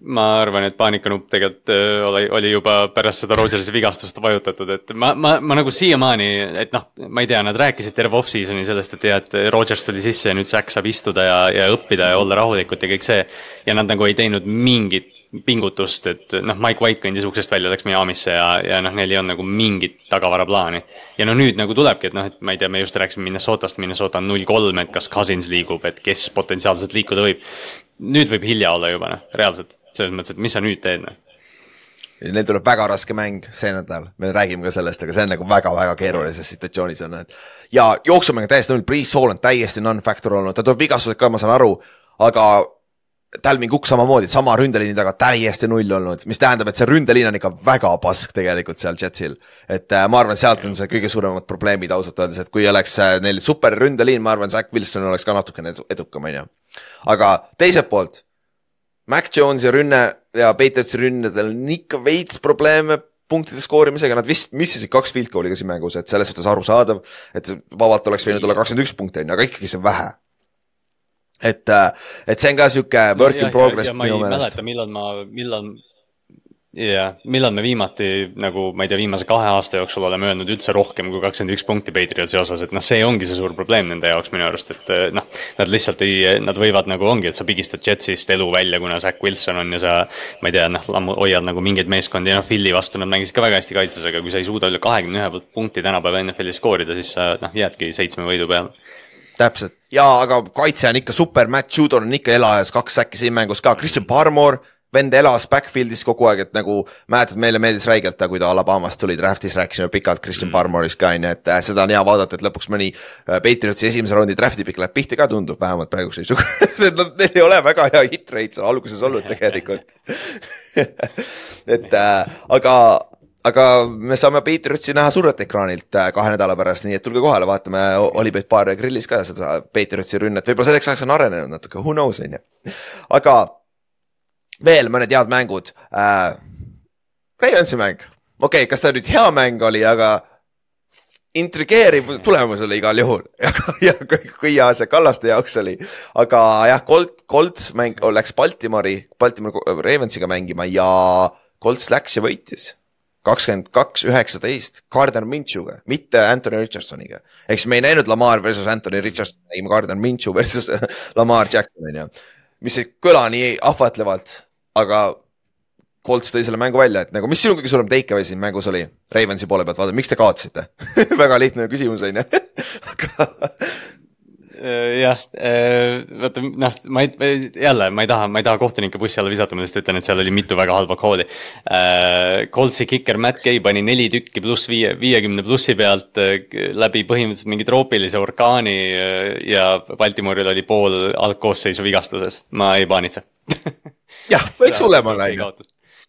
[SPEAKER 3] ma arvan, et paanikanupp tegelikult äh, oli, oli juba pärast seda Rodgersi vigastust vajutatud, et ma, ma, ma nagu siiamaani, et noh, ma ei tea, nad rääkisid terve off-season'i sellest, et jah, et Rodgers tuli sisse ja nüüd Zack saab istuda ja, ja õppida ja olla rahulikult ja kõik see. ja nad nagu ei teinud mingit pingutust, et noh, Mike White kõndis uksest välja, läks Miami'sse ja, ja noh, neil ei olnud nagu mingit tagavaraplaani. ja no nüüd nagu tulebki, et noh, et ma ei tea, me just rääkisime Minnesotast, Minnesota on null kolm, et kas Cousins liigub, et kes potentsiaalselt liikuda võib. nüüd võib hilja olla juba noh, reaalselt, selles mõttes, et mis sa nüüd teed noh
[SPEAKER 2] Neil tuleb väga raske mäng see nädal, me räägime ka sellest, aga see on nagu väga-väga keerulises situatsioonis on, et. ja jooksumäng täiesti null, Priis Sool on täiesti non-factor olnud, ta tuleb vigastused ka, ma saan aru, aga Talvin Cook samamoodi, sama ründeliini taga täiesti null olnud, mis tähendab, et see ründeliin on ikka väga pask tegelikult seal Jetsil. et äh, ma arvan, sealt on see kõige suuremad probleemid ausalt öeldes, et kui oleks äh, neil super ründeliin, ma arvan, Zack Wilson oleks ka natukene edukam, on ju. aga teiselt poolt, Mac Jones'i rünne ja Patriotsi rünnadel on ikka veits probleeme punktide skoorimisega, nad vist missisid kaks field goal'i ka siin mängus, et selles suhtes arusaadav, et vabalt oleks võinud olla kakskümmend üks punkti, on ju, aga ikkagi see on vähe et, äh, et see on ka sihuke work no, in progress
[SPEAKER 3] minu meelest. millal ma, millal, jah, millal me viimati nagu, ma ei tea, viimase kahe aasta jooksul oleme öelnud üldse rohkem kui kakskümmend üks punkti Patriotsi osas, et noh, see ongi see suur probleem nende jaoks minu arust, et äh, noh. Nad lihtsalt ei, nad võivad nagu ongi, et sa pigistad Jetsist elu välja, kuna Zack Wilson on ja sa. ma ei tea, noh, hoiad nagu mingeid meeskondi ja noh, Philly vastu nad mängisid ka väga hästi kaitses, aga kui sa ei suuda üle kahekümne ühe punkti tänapäeva NFL-is skoorida, siis sa noh, jäädki seitsme võidu peale
[SPEAKER 2] täpselt. Ja, aga kaitse on ikka super, Matt Judor on ikka elajas, kaks säkki siin mängus ka, Christian Barmore vend elas backfield'is kogu aeg, et nagu mäletad, meile meeldis räigelt ta, kui ta Alabamast tuli draft'is, rääkisime pikalt Christian mm. Barmore'ist ka on ju, et äh, seda on hea vaadata, et lõpuks mõni äh, Patriotsi esimese raundi draft'i pikk läheb pihta ka, tundub vähemalt praeguse seisuga [laughs] et nad, neil ei ole väga hea hit rate seal alguses olnud tegelikult. [laughs] Et äh, aga aga me saame Patriotsi näha suurelt ekraanilt äh, kahe nädala pärast, nii et tulge kohale, vaatame Olipet baari grillis ka seda Patriotsi rünnet, võib-olla selleks ajaks on arenenud natuke, who knows on ju. aga veel mõned head mängud äh,. Ravensi mäng, okei okay,, kas ta nüüd hea mäng oli, aga intrigeeriv tulemus oli igal juhul [laughs] ja, ja kui hea see Kallaste jaoks oli. aga jah, Colt, Colts mäng läks Baltimori, Baltimori Ravensiga mängima ja Colts läks ja võitis kakskümmend kaks, üheksateist Gardner Minshew'ga, mitte Anthony Richardsoniga. ehk siis me ei näinud Lamar versus Anthony Richardson, nägime Gardner Minshew versus [laughs] Lamar Jackson on ju. mis ei kõla nii ahvatlevalt, aga Colts tõi selle mängu välja, et nagu, mis sinu kõige suurem takeaway siin mängus oli Ravensi poole pealt, vaata, miks te kaotasite [laughs] väga lihtne küsimus on ju [laughs] aga
[SPEAKER 3] jah, äh, vaata noh, ma ei, jälle ma ei taha, ma ei taha kohtunikke bussi alla visata, ma lihtsalt ütlen, et seal oli mitu väga halba call'i. Äh, Coltsi kiker Matt Gay pani neli tükki pluss viie, viiekümne plussi pealt läbi põhimõtteliselt mingi troopilise orkaani ja Baltimooril oli pool algkoosseisu vigastuses, ma ei paanitse.
[SPEAKER 2] Jah, võiks olla on ju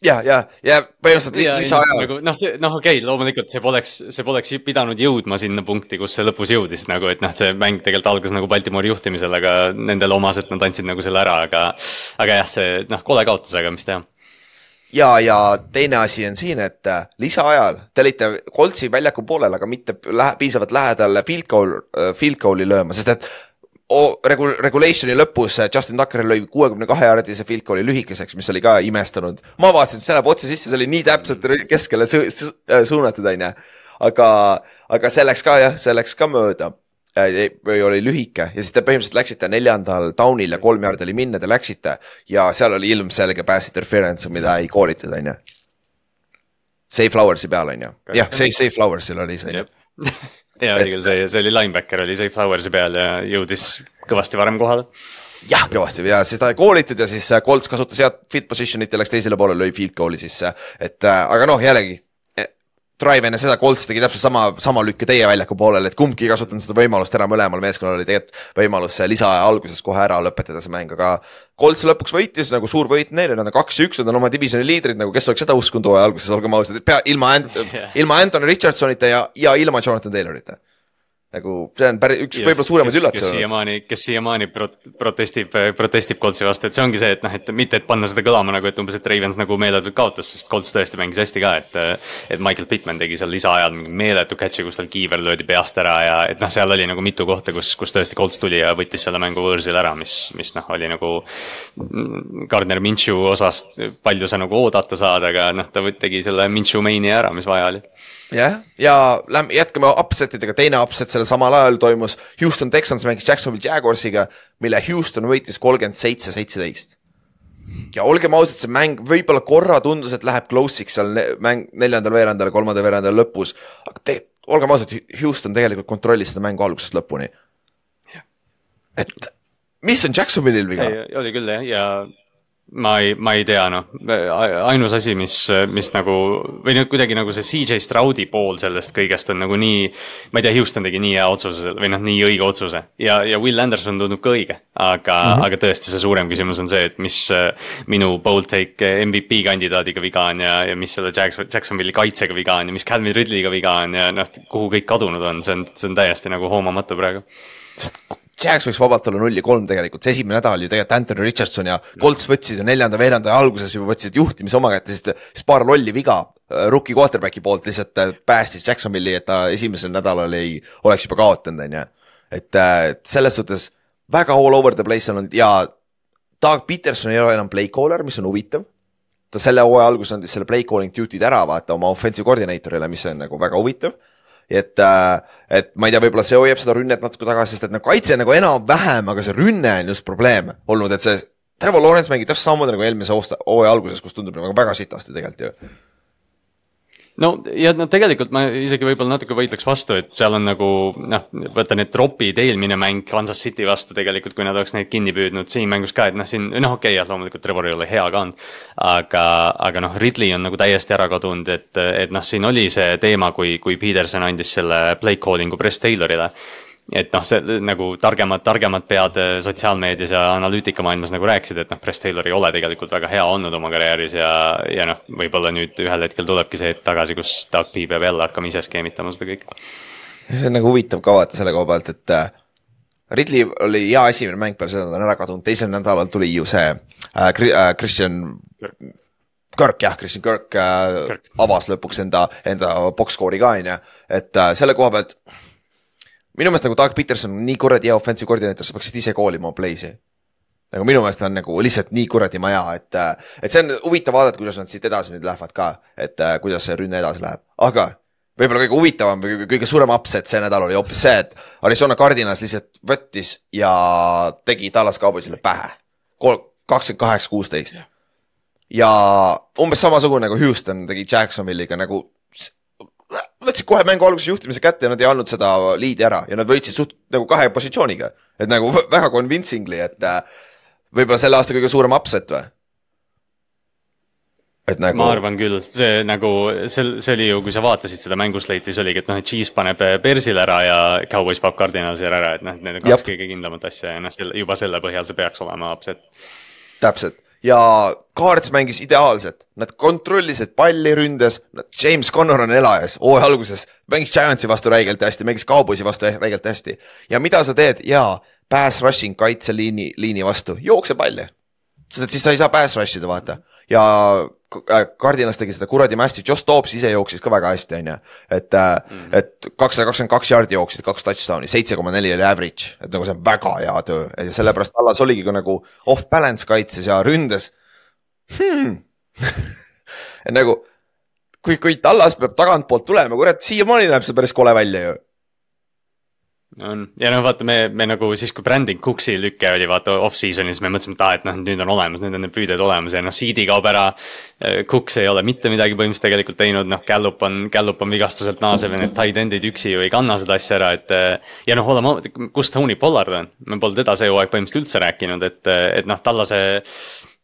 [SPEAKER 2] ja, ja, ja põhimõtteliselt lisaajal.
[SPEAKER 3] nagu noh, see noh, okei okay,, loomulikult see poleks, see poleks pidanud jõudma sinna punkti, kus see lõpus jõudis nagu, et noh, see mäng tegelikult algas nagu Baltimori juhtimisel, aga nendele omaselt nad andsid nagu selle ära, aga. aga jah, see noh, kole kaotus, aga mis teha
[SPEAKER 2] ja, ja teine asi on siin, et äh, lisaajal te olite Coltsi väljaku poolel, aga mitte lähe, piisavalt lähedal field goal, äh, field goal'i lööma, sest et regu-, regulation'i lõpus Justin Tucker lõi kuuekümne kahe jaardise field goal'i lühikeseks, mis oli ka imestanud. ma vaatasin, et see läheb otse sisse, see oli nii täpselt keskele su su äh, suunatud, on ju. aga, aga see läks ka jah, see läks ka mööda. Äh, või oli lühike. Ja siis te põhimõtteliselt läksite neljandal down'il ja kolm jaardi oli minna, te läksite. Ja seal oli ilmselge pass interference, mida ei koolitud, on ju. Safe Flowers'i peal, on ju, jah, Safe, Safe Flowers'il oli see, on ju [laughs]
[SPEAKER 3] ja oli küll see, see oli linebacker oli Safe Flowers'i peal ja jõudis kõvasti varem kohale.
[SPEAKER 2] jah, kõvasti ja siis ta koolitud ja siis äh, Colts kasutas head field position'it ja läks teisele poolele, lõi field goal'i sisse. et äh, aga noh, jällegi Drive enne seda Colts tegi täpselt sama, sama lükke teie väljaku poolel, et kumbki ei kasutanud seda võimalust ära, mõlemal meeskonnal oli tegelikult võimalus lisaaja alguses kohe ära lõpetada see mäng, aga Colts lõpuks võitis nagu suur võit neile, nad on kaks-üks, nad on oma divisjoni liidrid, nagu kes oleks seda uskunud hooaja alguses, olgem ausad, et pea ilma [laughs] ilma Anthony Richardsonita ja, ja ilma Jonathan Taylorita nagu see on päris üks võib-olla suuremaid üllatusi.
[SPEAKER 3] kes siiamaani, kes siiamaani prot-, protestib, protestib Coltsi vastu, et see ongi see, et noh, et mitte, et panna seda kõlama nagu, et umbes, et Ravens nagu meeletult kaotas, sest Colts tõesti mängis hästi ka, et. et Michael Pittman tegi seal lisaajal mingi meeletu catch'i, kus tal kiiver löödi peast ära ja et noh, seal oli nagu mitu kohta, kus, kus tõesti Colts tuli ja võttis selle mängu võõrsil ära, mis, mis noh, oli nagu. Gardner Minshew osast palju sa nagu oodata saad, aga noh, ta tegi selle Minshew main'i ära, mis vaja oli
[SPEAKER 2] jah, ja lähme jätkame upset idega, teine upset sellel samal ajal toimus Houston Texans mängis Jacksonville Jaguarsiga, mille Houston võitis kolmkümmend seitse, seitseteist. ja olgem ausad, see mäng võib-olla korra tundus, et läheb close'iks seal mäng neljandal veerandal, kolmandal veerandal lõpus, aga tegelikult olgem ausad, Houston tegelikult kontrollis seda mängu algusest lõpuni. et mis on Jacksonville'il viga?
[SPEAKER 3] oli küll jah, ja ma ei, ma ei tea, noh, ainus asi, mis, mis nagu või noh, kuidagi nagu see CJ Stroudi pool sellest kõigest on nagu nii. ma ei tea, Houston tegi nii hea otsuse või noh, nii õige otsuse ja, ja Will Anderson tundub ka õige. aga mm, -hmm. aga tõesti, see suurem küsimus on see, et mis minu bold take MVP kandidaadiga viga on ja, ja mis selle Jackson, Jacksonville'i kaitsega viga on ja mis Calvin Ridley'ga viga on ja noh, kuhu kõik kadunud on, see on, see on täiesti nagu hoomamatu praegu.
[SPEAKER 2] sest Jags võiks vabalt olla null ja kolm tegelikult, see esimene nädal ju tegelikult Anthony Richardson ja Colts võtsid ju neljanda veeranda alguses juba võtsid juhtimise oma kätte, sest siis paar lolli viga äh, rookie quarterback'i poolt lihtsalt äh, päästis Jacksonville'i, et ta esimesel nädalal ei oleks juba kaotanud, on ju. et äh, selles suhtes väga all over the place olnud ja Doug Peterson ei ole enam play caller, mis on huvitav. ta selle hooaja alguses andis selle play calling duty'd ära vaata oma offensive coordinator'ile, mis on nagu väga huvitav et, äh, et ma ei tea, võib-olla see hoiab seda rünnet natuke tagasi, sest et nagu kaitse nagu enam-vähem, aga see rünne on just probleem olnud, et see Trevor Lawrence mängib täpselt samamoodi nagu eelmise hooaja alguses, kus tundub nagu väga sitasti tegelikult ju
[SPEAKER 3] no ja no tegelikult ma isegi võib-olla natuke võitleks vastu, et seal on nagu noh, võta need tropid, eelmine mäng Kansas City vastu tegelikult, kui nad oleks neid kinni püüdnud, siin mängus ka, et noh, siin noh, okei okay,, jah, loomulikult Trevor ei ole hea ka olnud. aga, aga noh, Ridley on nagu täiesti ära kadunud, et, et noh, siin oli see teema, kui, kui Peterson andis selle play calling'u Press Taylorile et noh, see nagu targemad, targemad pead äh, sotsiaalmeedias ja analüütikamaailmas nagu rääkisid, et noh, Press Taylor ei ole tegelikult väga hea olnud oma karjääris ja, ja noh, võib-olla nüüd ühel hetkel tulebki see hetk tagasi, kus Doug P peab jälle hakkama ise skeemitama seda kõike.
[SPEAKER 2] see on nagu huvitav ka vaata selle koha pealt, et äh, Ridley oli hea esimene mäng peale seda, ta on ära kadunud, teisel nädalal tuli ju see äh, äh Christian Kirk jah, Christian Kirk, äh, Kirk. avas lõpuks enda, enda box score'i ka on ju, et äh, selle koha pealt minu meelest nagu Doug Peterson on nii kuradi hea offensive koordineeter, sa peaksid ise koolima oma play'si. nagu minu meelest on nagu lihtsalt nii kuradi maja, et, et see on huvitav vaadata, kuidas nad siit edasi nüüd lähevad ka, et kuidas see rünne edasi läheb, aga võib-olla kõige huvitavam või kõige suurem upset see nädal oli hoopis see, et Arizona Cardinals lihtsalt võttis ja tegi Dallas Cowboysile pähe. kakskümmend kaheksa, kuusteist. ja umbes samasugune nagu Houston tegi Jacksonville'iga nagu võtsid kohe mängu alguses juhtimise kätte ja nad ei andnud seda liidi ära ja nad võitsid suht nagu kahe positsiooniga. et nagu väga convincingly, et äh, võib-olla selle aasta kõige suurem upset või?
[SPEAKER 3] et nagu. ma arvan küll, see nagu, see, see oli ju, kui sa vaatasid seda mängusleiti, siis oligi, et noh, et Chiefs paneb Bersile ära ja Cowboys paneb Cardinalsile ära, et noh, need on kaks Jab. kõige kindlamat asja ja noh, selle, juba selle põhjal see peaks olema upset.
[SPEAKER 2] täpselt ja Cards mängis ideaalselt, nad kontrollisid palli ründes, James Connor on elajas, hooaja alguses mängis Giantsi vastu räigelt hästi, mängis Cowboysi vastu räigelt hästi. ja mida sa teed, jaa, pass rushing kaitseliini, liini vastu, jookse palli. sest et siis sa ei saa pass rush ida, vaata. ja Cardinas tegi seda kuradi hästi, Josh Dobbs ise jooksis ka väga hästi, on ju. et mm, -hmm. et kakssada kakskümmend kaks jaardi jooksid, kaks touchdown'i, seitse koma neli oli average, et nagu see on väga hea töö ja sellepärast Allas oligi ka nagu off balance kaitses ja ründes hmm. [laughs] nagu kui, kui Tallas peab tagantpoolt tulema, kurat, siiamaani näeb see päris kole välja ju
[SPEAKER 3] on ja noh, vaata, me, me nagu siis, kui Brandon Cooksi lüke oli vaata off-season'is, me mõtlesime, et aa, et noh, nüüd on olemas, nüüd on need püüded olemas ja noh, seed'i kaob ära. Cooks ei ole mitte midagi põhimõtteliselt tegelikult teinud, noh, Gallup on, Gallup on vigastuselt naasev ja need tight end'id üksi ju ei kanna seda asja ära, et. ja noh, oleme, kus Tony Pollard on, me pole teda see hooaeg põhimõtteliselt üldse rääkinud, et, et noh, Tallase.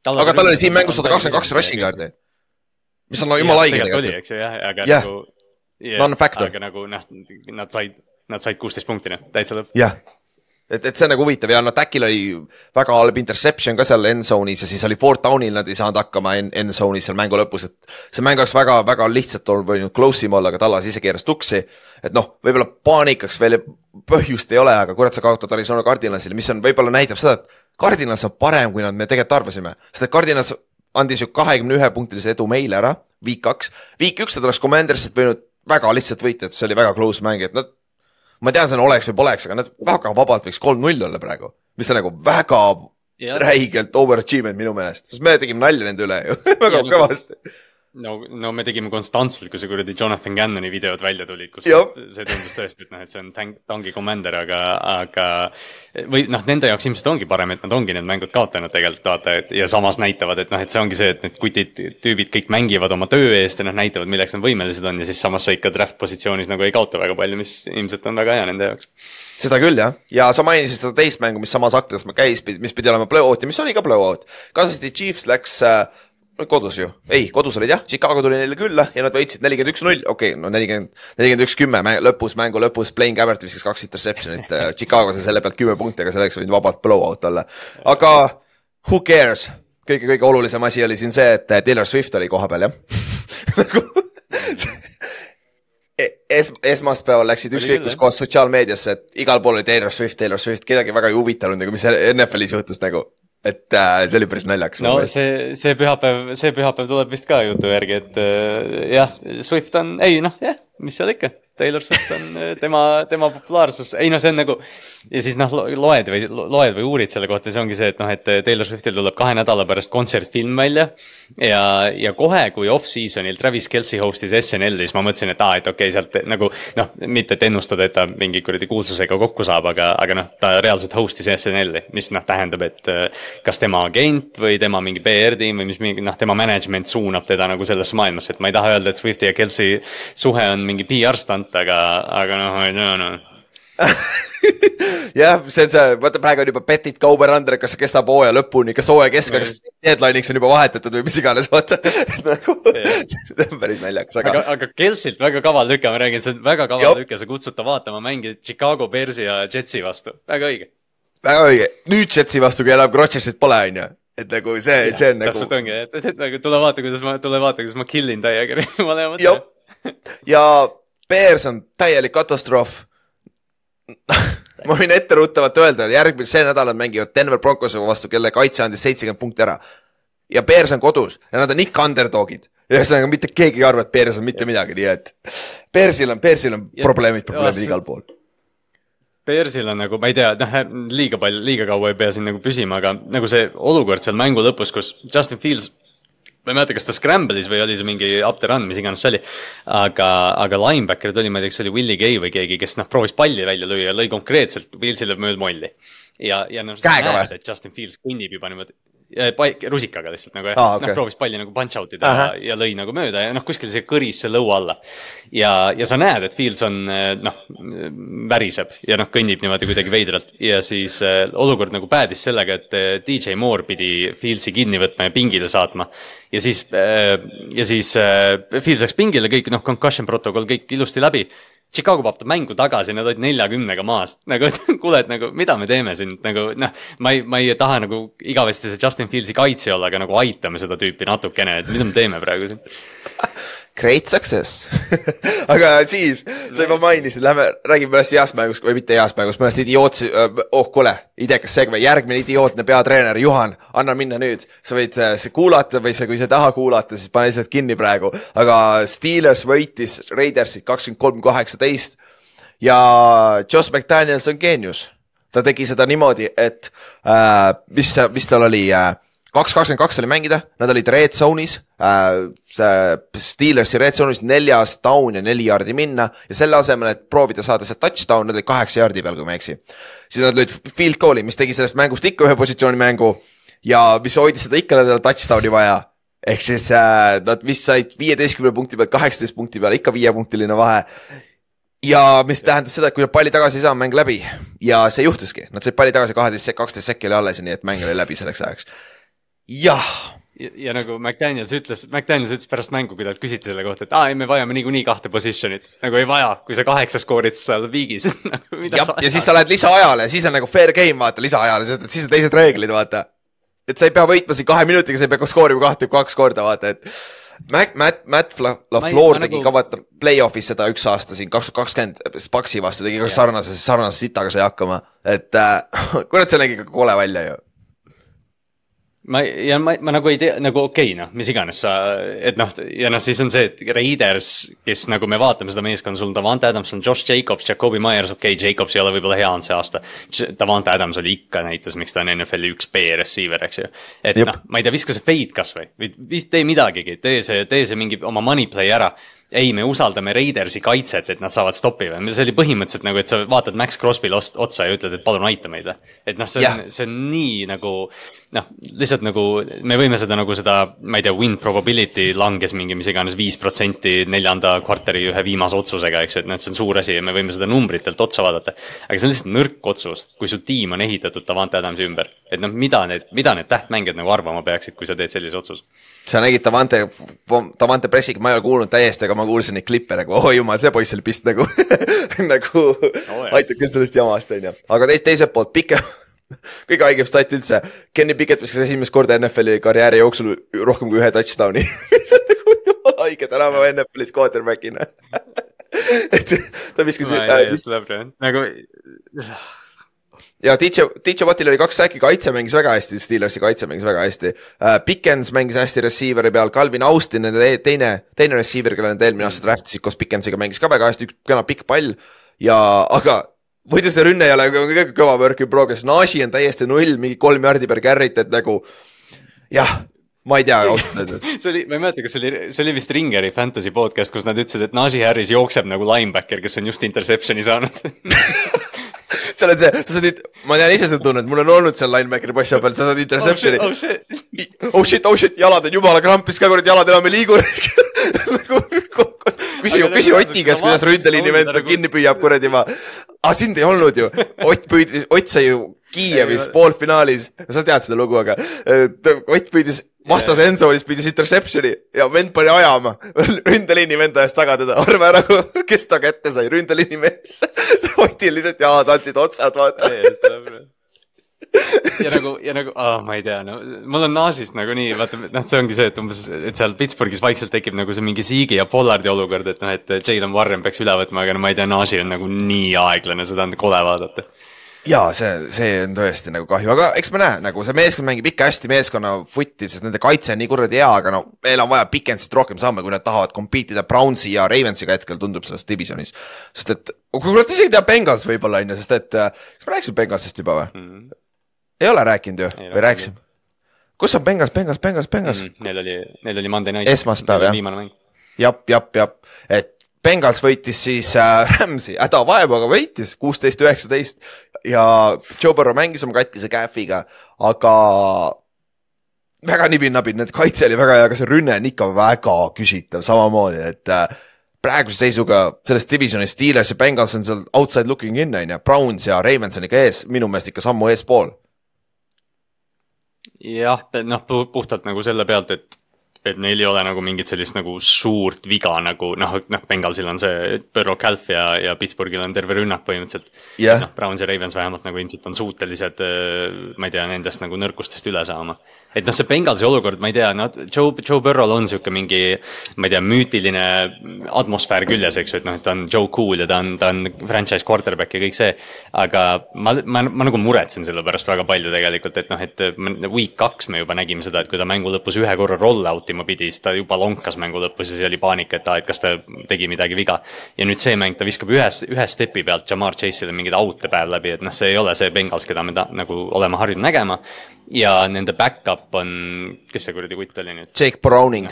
[SPEAKER 2] aga tal oli siin mängus sada kakskümmend kaks rushing yard'i. mis on no jumala haige
[SPEAKER 3] tegelikult. eks ju jah, aga yeah. nagu.
[SPEAKER 2] Non-factor.
[SPEAKER 3] aga nagu noh, nad said Nad said kuusteist punkti, noh, täitsa lõpp.
[SPEAKER 2] jah, et, et see on nagu huvitav ja no Täkil oli väga halb interception ka seal end zone'is ja siis oli fourth down'il nad ei saanud hakkama end zone'is seal mängu lõpus, et see mäng oleks väga, väga lihtsalt olnud võinud close im olla, aga Tallas ise keeras tuksi. et noh, võib-olla paanikaks veel põhjust ei ole, aga kurat, sa kaotad Arizona Cardinalsile, mis on, võib-olla näitab seda, et Cardinals on parem, kui nad me tegelikult arvasime, sest et Cardinals andis ju kahekümne ühe punktilise edu meile ära, week kaks, week üks nad oleks Commandersit võinud väga lihtsalt võita, et see oli väga close mäng, et nad ma tean, see on oleks või poleks, aga nad väga vabalt võiks kolm-null olla praegu, mis on nagu väga ja. räigelt overachievement minu meelest, sest me tegime nalja nende üle ju. [laughs] Väga kõvasti
[SPEAKER 3] no, no me tegime konstantselt, kui see kuradi Jonathan Cannoni videod välja tulid, kus Jop. see tundus tõesti, et noh, et see on tank, tanki commander, aga, aga. või noh, nende jaoks ilmselt ongi parem, et nad ongi need mängud kaotanud tegelikult vaata, et ja samas näitavad, et noh, et see ongi see, et need kutid, tüübid kõik mängivad oma töö eest ja noh, näitavad, milleks nad võimelised on ja siis samas sa ikka draft positsioonis nagu ei kaota väga palju, mis ilmselt on väga hea nende jaoks
[SPEAKER 2] seda küll jah, ja sa mainisid seda teist mängu, mis samas aknas käis, mis pidi olema blowout ja mis oli ka blowout. Kansas City Chiefs läks äh, kodus ju, ei, kodus olid jah, Chicago tuli neile külla ja nad võitsid nelikümmend üks null, okei okay,, no nelikümmend, nelikümmend üks kümme lõpus, mängu lõpus, Blaine Gabbert viskas kaks interception'it äh, Chicago sai selle pealt kümme punkti, aga selleks võinud vabalt blowout olla. aga who cares, kõige-kõige olulisem asi oli siin see, et Taylor Swift oli kohapeal jah. Nagu [laughs] e-, es-, esmaspäeval läksid ükskõik kus kohas sotsiaalmeediasse, et igal pool oli Taylor Swift, Taylor Swift, kedagi väga ei huvitanud nagu, mis NFL-is juhtus nagu et äh, see oli päris naljakas.
[SPEAKER 3] no see, see pühapäev, see pühapäev tuleb vist ka jutu järgi, et äh, jah, Swift on, ei noh, jah mis seal ikka Taylor Swift on äh, tema, tema populaarsus, ei noh, see on nagu. ja siis noh, loed või loed või uurid selle kohta, see ongi see, et noh, et Taylor Swiftil tuleb kahe nädala pärast kontsertfilm välja. ja, ja kohe, kui off-season'il Travis Kelci host'is SNL-i, siis ma mõtlesin, et aa, et okei okay,, sealt nagu. noh, mitte et ennustada, et ta mingi kuradi kuulsusega kokku saab, aga, aga noh, ta reaalselt host'is SNL-i, mis noh, tähendab, et. Äh, kas tema agent või tema mingi PR-tiim või mis mingi noh, tema management suunab teda nagu sellesse maailmasse, et ma ei taha öelda, et Swifti ja Kelci suhe on mingi PR stunt ainult, aga, aga noh, ei tea noh
[SPEAKER 2] jah, see on see, vaata praegu on juba Petit Kauber Andre, kas see kestab hooaja lõpuni, kas hooaja keskel, kas deadline'iks on juba vahetatud või mis iganes, vaata [laughs] nagu see on päris naljakas,
[SPEAKER 3] aga. aga, aga Kelsilt väga kaval lüke, ma räägin, see on väga kaval lüke, sa kutsud ta vaatama mänge Chicago Bearsi ja Jetsi vastu, väga õige.
[SPEAKER 2] väga õige, nüüd Jetsi vastu, kui enam Rodgersit pole, on ju et nagu see, see on nagu.
[SPEAKER 3] täpselt ongi, et, et, et nagu tule vaata, kuidas ma, tule vaata, kuidas ma kill in täiega [laughs] mõlemad. [laughs]
[SPEAKER 2] ja Bears on täielik katastroof [laughs] ma võin etteruttavalt öelda, järgmine, see nädal nad mängivad Denver Broncose vastu, kelle kaitse andis seitsekümmend punkti ära. ja Bears on kodus ja nad on ikka underdog'id. ühesõnaga mitte keegi ei arva, et Bears on mitte midagi, nii et Bearsil on, Bearsil on ja, probleemid, probleemid igal pool.
[SPEAKER 3] Bearsil on nagu, ma ei tea, noh liiga palju, liiga kaua ei pea siin nagu püsima, aga nagu see olukord seal mängu lõpus, kus Justin Fields ma ei mäleta, kas ta scramble'is või oli see mingi up the run, mis iganes see oli. aga, aga linebacker'id oli, ma ei tea, kas see oli Willie Gay või keegi, kes noh, proovis palli välja lüüa lõi konkreetselt Wilsile mööda molli. ja, ja noh, sa näed, et Justin Fields kõnnib juba niimoodi paik, rusikaga lihtsalt nagu jah ah,, okay. noh proovis palli nagu punch out ida ja, ja lõi nagu mööda ja noh, kuskil see kõris see lõua alla. ja, ja sa näed, et Fields on noh, väriseb ja noh, kõnnib niimoodi kuidagi veidralt ja siis äh, olukord nagu päädis sellega, et äh, DJ Moore pidi Fieldsi kinni võtma ja pingile saatma. ja siis äh,, ja siis äh, Fields läks pingile, kõik noh, concussion protokoll kõik ilusti läbi Chicago paotab mängu tagasi, nad olid neljakümnega maas. nagu, [laughs] kuule, et nagu mida me teeme siin, nagu noh, ma ei, ma ei taha nagu igavesti see Justin Fieldsi kaitse olla, aga nagu aitame seda tüüpi natukene, et mida me teeme praegu siin [laughs]
[SPEAKER 2] Great success [laughs] aga siis, sa juba mainisid, lähme räägime mõnest heast mängust või mitte heast mängust, mõnest idiootsi-, oh kuule, idekas segme, järgmine idiootne peatreener, Juhan, anna minna nüüd. sa võid äh, kuulata või sa, kui sa ei taha kuulata, siis pane lihtsalt kinni praegu, aga Steelers võitis Raidersit kakskümmend kolm, kaheksateist ja Josh McDaniels on geenius. ta tegi seda niimoodi, et äh, mis, mis tal oli äh, kaks kakskümmend kaks oli mängida, nad olid red zone'is äh,, see Steelersi red zone'is neljas down ja neli jaardi minna ja selle asemel, et proovida saada see touchdown, nad olid kaheksa jaardi peal, kui ma ei eksi. siis nad lõid field goal'i, mis tegi sellest mängust ikka ühe positsiooni mängu ja mis hoidis seda ikka, nendel touchdown'i vaja. ehk siis äh, nad vist said viieteistkümne punkti pealt kaheksateist punkti peale, ikka viiepunktiline vahe ja mis tähendas seda, et kui nad palli tagasi ei saa, mäng läbi ja see juhtuski, nad said palli tagasi kaheteist, kaksteist sekki oli alles, nii et mäng oli läbi selleks ajaks jah
[SPEAKER 3] ja, nagu McDaniels ütles, McDaniels ütles pärast mängu, kui talt küsiti selle kohta, et aa ei, me vajame niikuinii kahte position'it. nagu ei vaja, kui sa kaheksa skoorid, siis sa oled viigis [laughs]
[SPEAKER 2] nagu, ja, ja siis sa lähed lisaajale, siis on nagu fair game vaata lisaajale, sest et siis on teised reeglid, vaata. et sa ei pea võitma siin kahe minutiga, sa ei pea skoorima kahte, kaks korda, vaata, et. Matt, Matt, Matt LaFleur tegi nagu... kavata play-off'is seda üks aasta siin kaks tuhat kakskümmend Spaxi vastu tegi ka sarnase, sarnase sitaga sai hakkama, et äh, [laughs] kurat, see nägi ikka kole välja ju
[SPEAKER 3] ma ja ma, ma nagu ei tea, nagu okei okay, noh, mis iganes sa, et noh, ja noh, siis on see, et Raiders, kes nagu me vaatame seda meeskonda, sul Davante Adams on Josh Jacobs, Jakobi Myers, okei okay,, Jacobs ei ole võib-olla hea olnud see aasta. Davante Adams oli ikka näitas, miks ta on NFL-i üks B receiver, eks ju. et noh, ma ei tea, viska see fade kasvõi või tee midagigi, tee see, tee see mingi oma money play ära ei, me usaldame Raidersi kaitset, et nad saavad stoppi või, see oli põhimõtteliselt nagu, et sa vaatad Max Crosby'le otsa ja ütled, et palun aita meid et noh, see on, see on nii nagu noh, lihtsalt nagu me võime seda nagu seda, ma ei tea, win probability langes mingi mis iganes viis protsenti neljanda kvartali ühe viimase otsusega, eks ju, et noh, see on suur asi ja me võime seda numbritelt otsa vaadata. aga see on lihtsalt nõrk otsus, kui su tiim on ehitatud Davante Adamsi ümber. et noh, mida need, mida need tähtmängijad nagu arvama peaksid, kui sa teed sellise otsuse
[SPEAKER 2] sa nägid Davante, Davante pressiga, ma ei ole kuulnud täiesti, aga ma kuulsin neid klippe nagu, oh jumal, see poiss oli pist nagu [laughs] nagu oh, aitab küll sellest jamast, on ju. aga teist, teiselt poolt pikem [laughs] kõige haigem stat üldse, Kenny Pickett viskas esimest korda NFL-i karjääri jooksul rohkem kui ühe touchdown'i [laughs] see on nagu jumala haige tänapäeva NFL-is quarterback'ina et ta viskas
[SPEAKER 3] no,. Äh, it, nagu
[SPEAKER 2] ja DJ, DJ Wattil oli kaks säki, kaitse mängis väga hästi, Steelersi kaitse mängis väga hästi uh,. Pickens mängis hästi receiver'i peal, Calvin Austin, nende teine, teine receiver, kelle nad eelmine aasta draftisid koos Pickensiga, mängis ka väga hästi, üks kena pikk pall ja, aga muidu see rünne ei ole kõige kõva work in progress, Nashi on täiesti null, mingi kolm jardi per carry't, et nagu jah ma ei tea ausalt öeldes. [laughs]
[SPEAKER 3] see oli, ma ei mäleta, kas see oli, see oli vist Ringeri fantasy podcast, kus nad ütlesid, et Najee Harris jookseb nagu linebacker, kes on just interception'i saanud [laughs]
[SPEAKER 2] seal on see, sa saad, ma tean ise seda tunnet, mul on olnud seal linebackeri possi peal, sa saad interception'i.
[SPEAKER 3] Oh shit, oh
[SPEAKER 2] shit, oh shit, oh shit, jalad on jumala krampis ka, kuradi jalad enam ei liigu. [laughs] Nagu küsi, küsi Otti käest, kuidas ründeliini vend nagu... kinni püüab, kuradi ma. aga sind ei olnud ju, Ott püüdis, Ott sai ju Kiievis poolfinaalis, sa tead seda lugu, aga Ott püüdis vastase Enzoolis püüdis interception'i ja vend pani ajama. [laughs] ründeliini vend ajas taga teda, arva ära, kes ta kätte sai, ründeliini mees. [laughs] Otil lihtsalt jalad andsid otsad, vaata [laughs]
[SPEAKER 3] ja nagu, ja nagu oh,, ma ei tea, no mul on Naasist nagunii, vaata, noh, see ongi see, et umbes, et seal Pittsburghis vaikselt tekib nagu see mingi Siigi ja Pollardi olukord, et noh, et Jalen Warren peaks üle võtma, aga no ma ei tea, Naasi on nagu nii aeglane, seda on kole vaadata
[SPEAKER 2] ja see, see on tõesti nagu kahju, aga eks me näe, nagu see meeskond mängib ikka hästi meeskonna footi, sest nende kaitse on nii kuradi hea, aga no meil on vaja Pickensist rohkem samme, kui nad tahavad compete ida Brownsi ja Ravensiga hetkel tundub selles divisionis. sest et, kurat isegi teab Bengals võib-olla on ju, sest et, kas me rääkisime Bengalsist juba või mm? -hmm. Ei ole rääkinud ju, või rääkisime? kus on Bengals, Bengals, Bengals, Bengals mm?
[SPEAKER 3] Neil oli, neil oli Monday night.
[SPEAKER 2] esmaspäev jah. jap, jap, jap, et Bengals võitis siis äh, [laughs] Rams'i, hädavaevaga võitis kuusteist, üheksateist ja Joe Burrow mängis oma katkise kähviga, aga väga nibin-nabin, need kaitse oli väga hea, aga see rünne on ikka väga küsitav samamoodi, et äh, praeguse seisuga selles divisionis Steelers ja Bengals on seal outside looking in on ju, Browns ja Ravens on ikka ees, minu meelest ikka sammu eespool.
[SPEAKER 3] Jah, noh puhtalt nagu selle pealt, et et neil ei ole nagu mingit sellist nagu suurt viga nagu noh, noh, Bengalsil on see Burrow Calf ja, ja Pittsburghil on terve rünnak põhimõtteliselt
[SPEAKER 2] yeah..
[SPEAKER 3] noh, Browns ja Ravens vähemalt nagu ilmselt on suutelised, äh, ma ei tea, nendest nagu nõrkustest üle saama. et noh, see Bengalsi olukord, ma ei tea, noh, Joe, Joe Burrow'l on sihuke mingi, ma ei tea, müütiline atmosfäär küljes, eks ju, et noh, et ta on Joe Cool ja ta on, ta on franchise quarterback ja kõik see. aga ma, ma, ma nagu muretsen selle pärast väga palju tegelikult, et noh, et week kaks me juba nägime seda, et kui ta mängu lõpus ühe korra roll out ima pidi, siis ta juba lonkas mängu lõpus ja siis oli paanika, et aa, et kas ta tegi midagi viga. ja nüüd see mäng, ta viskab ühe, ühe stepi pealt Jamar Chase'ile mingeid out'e päev läbi, et noh, see ei ole see Bengals, keda me ta, nagu oleme harjunud nägema. ja nende back-up on, kes see kuradi kutt oli nüüd?
[SPEAKER 2] Jake Browning.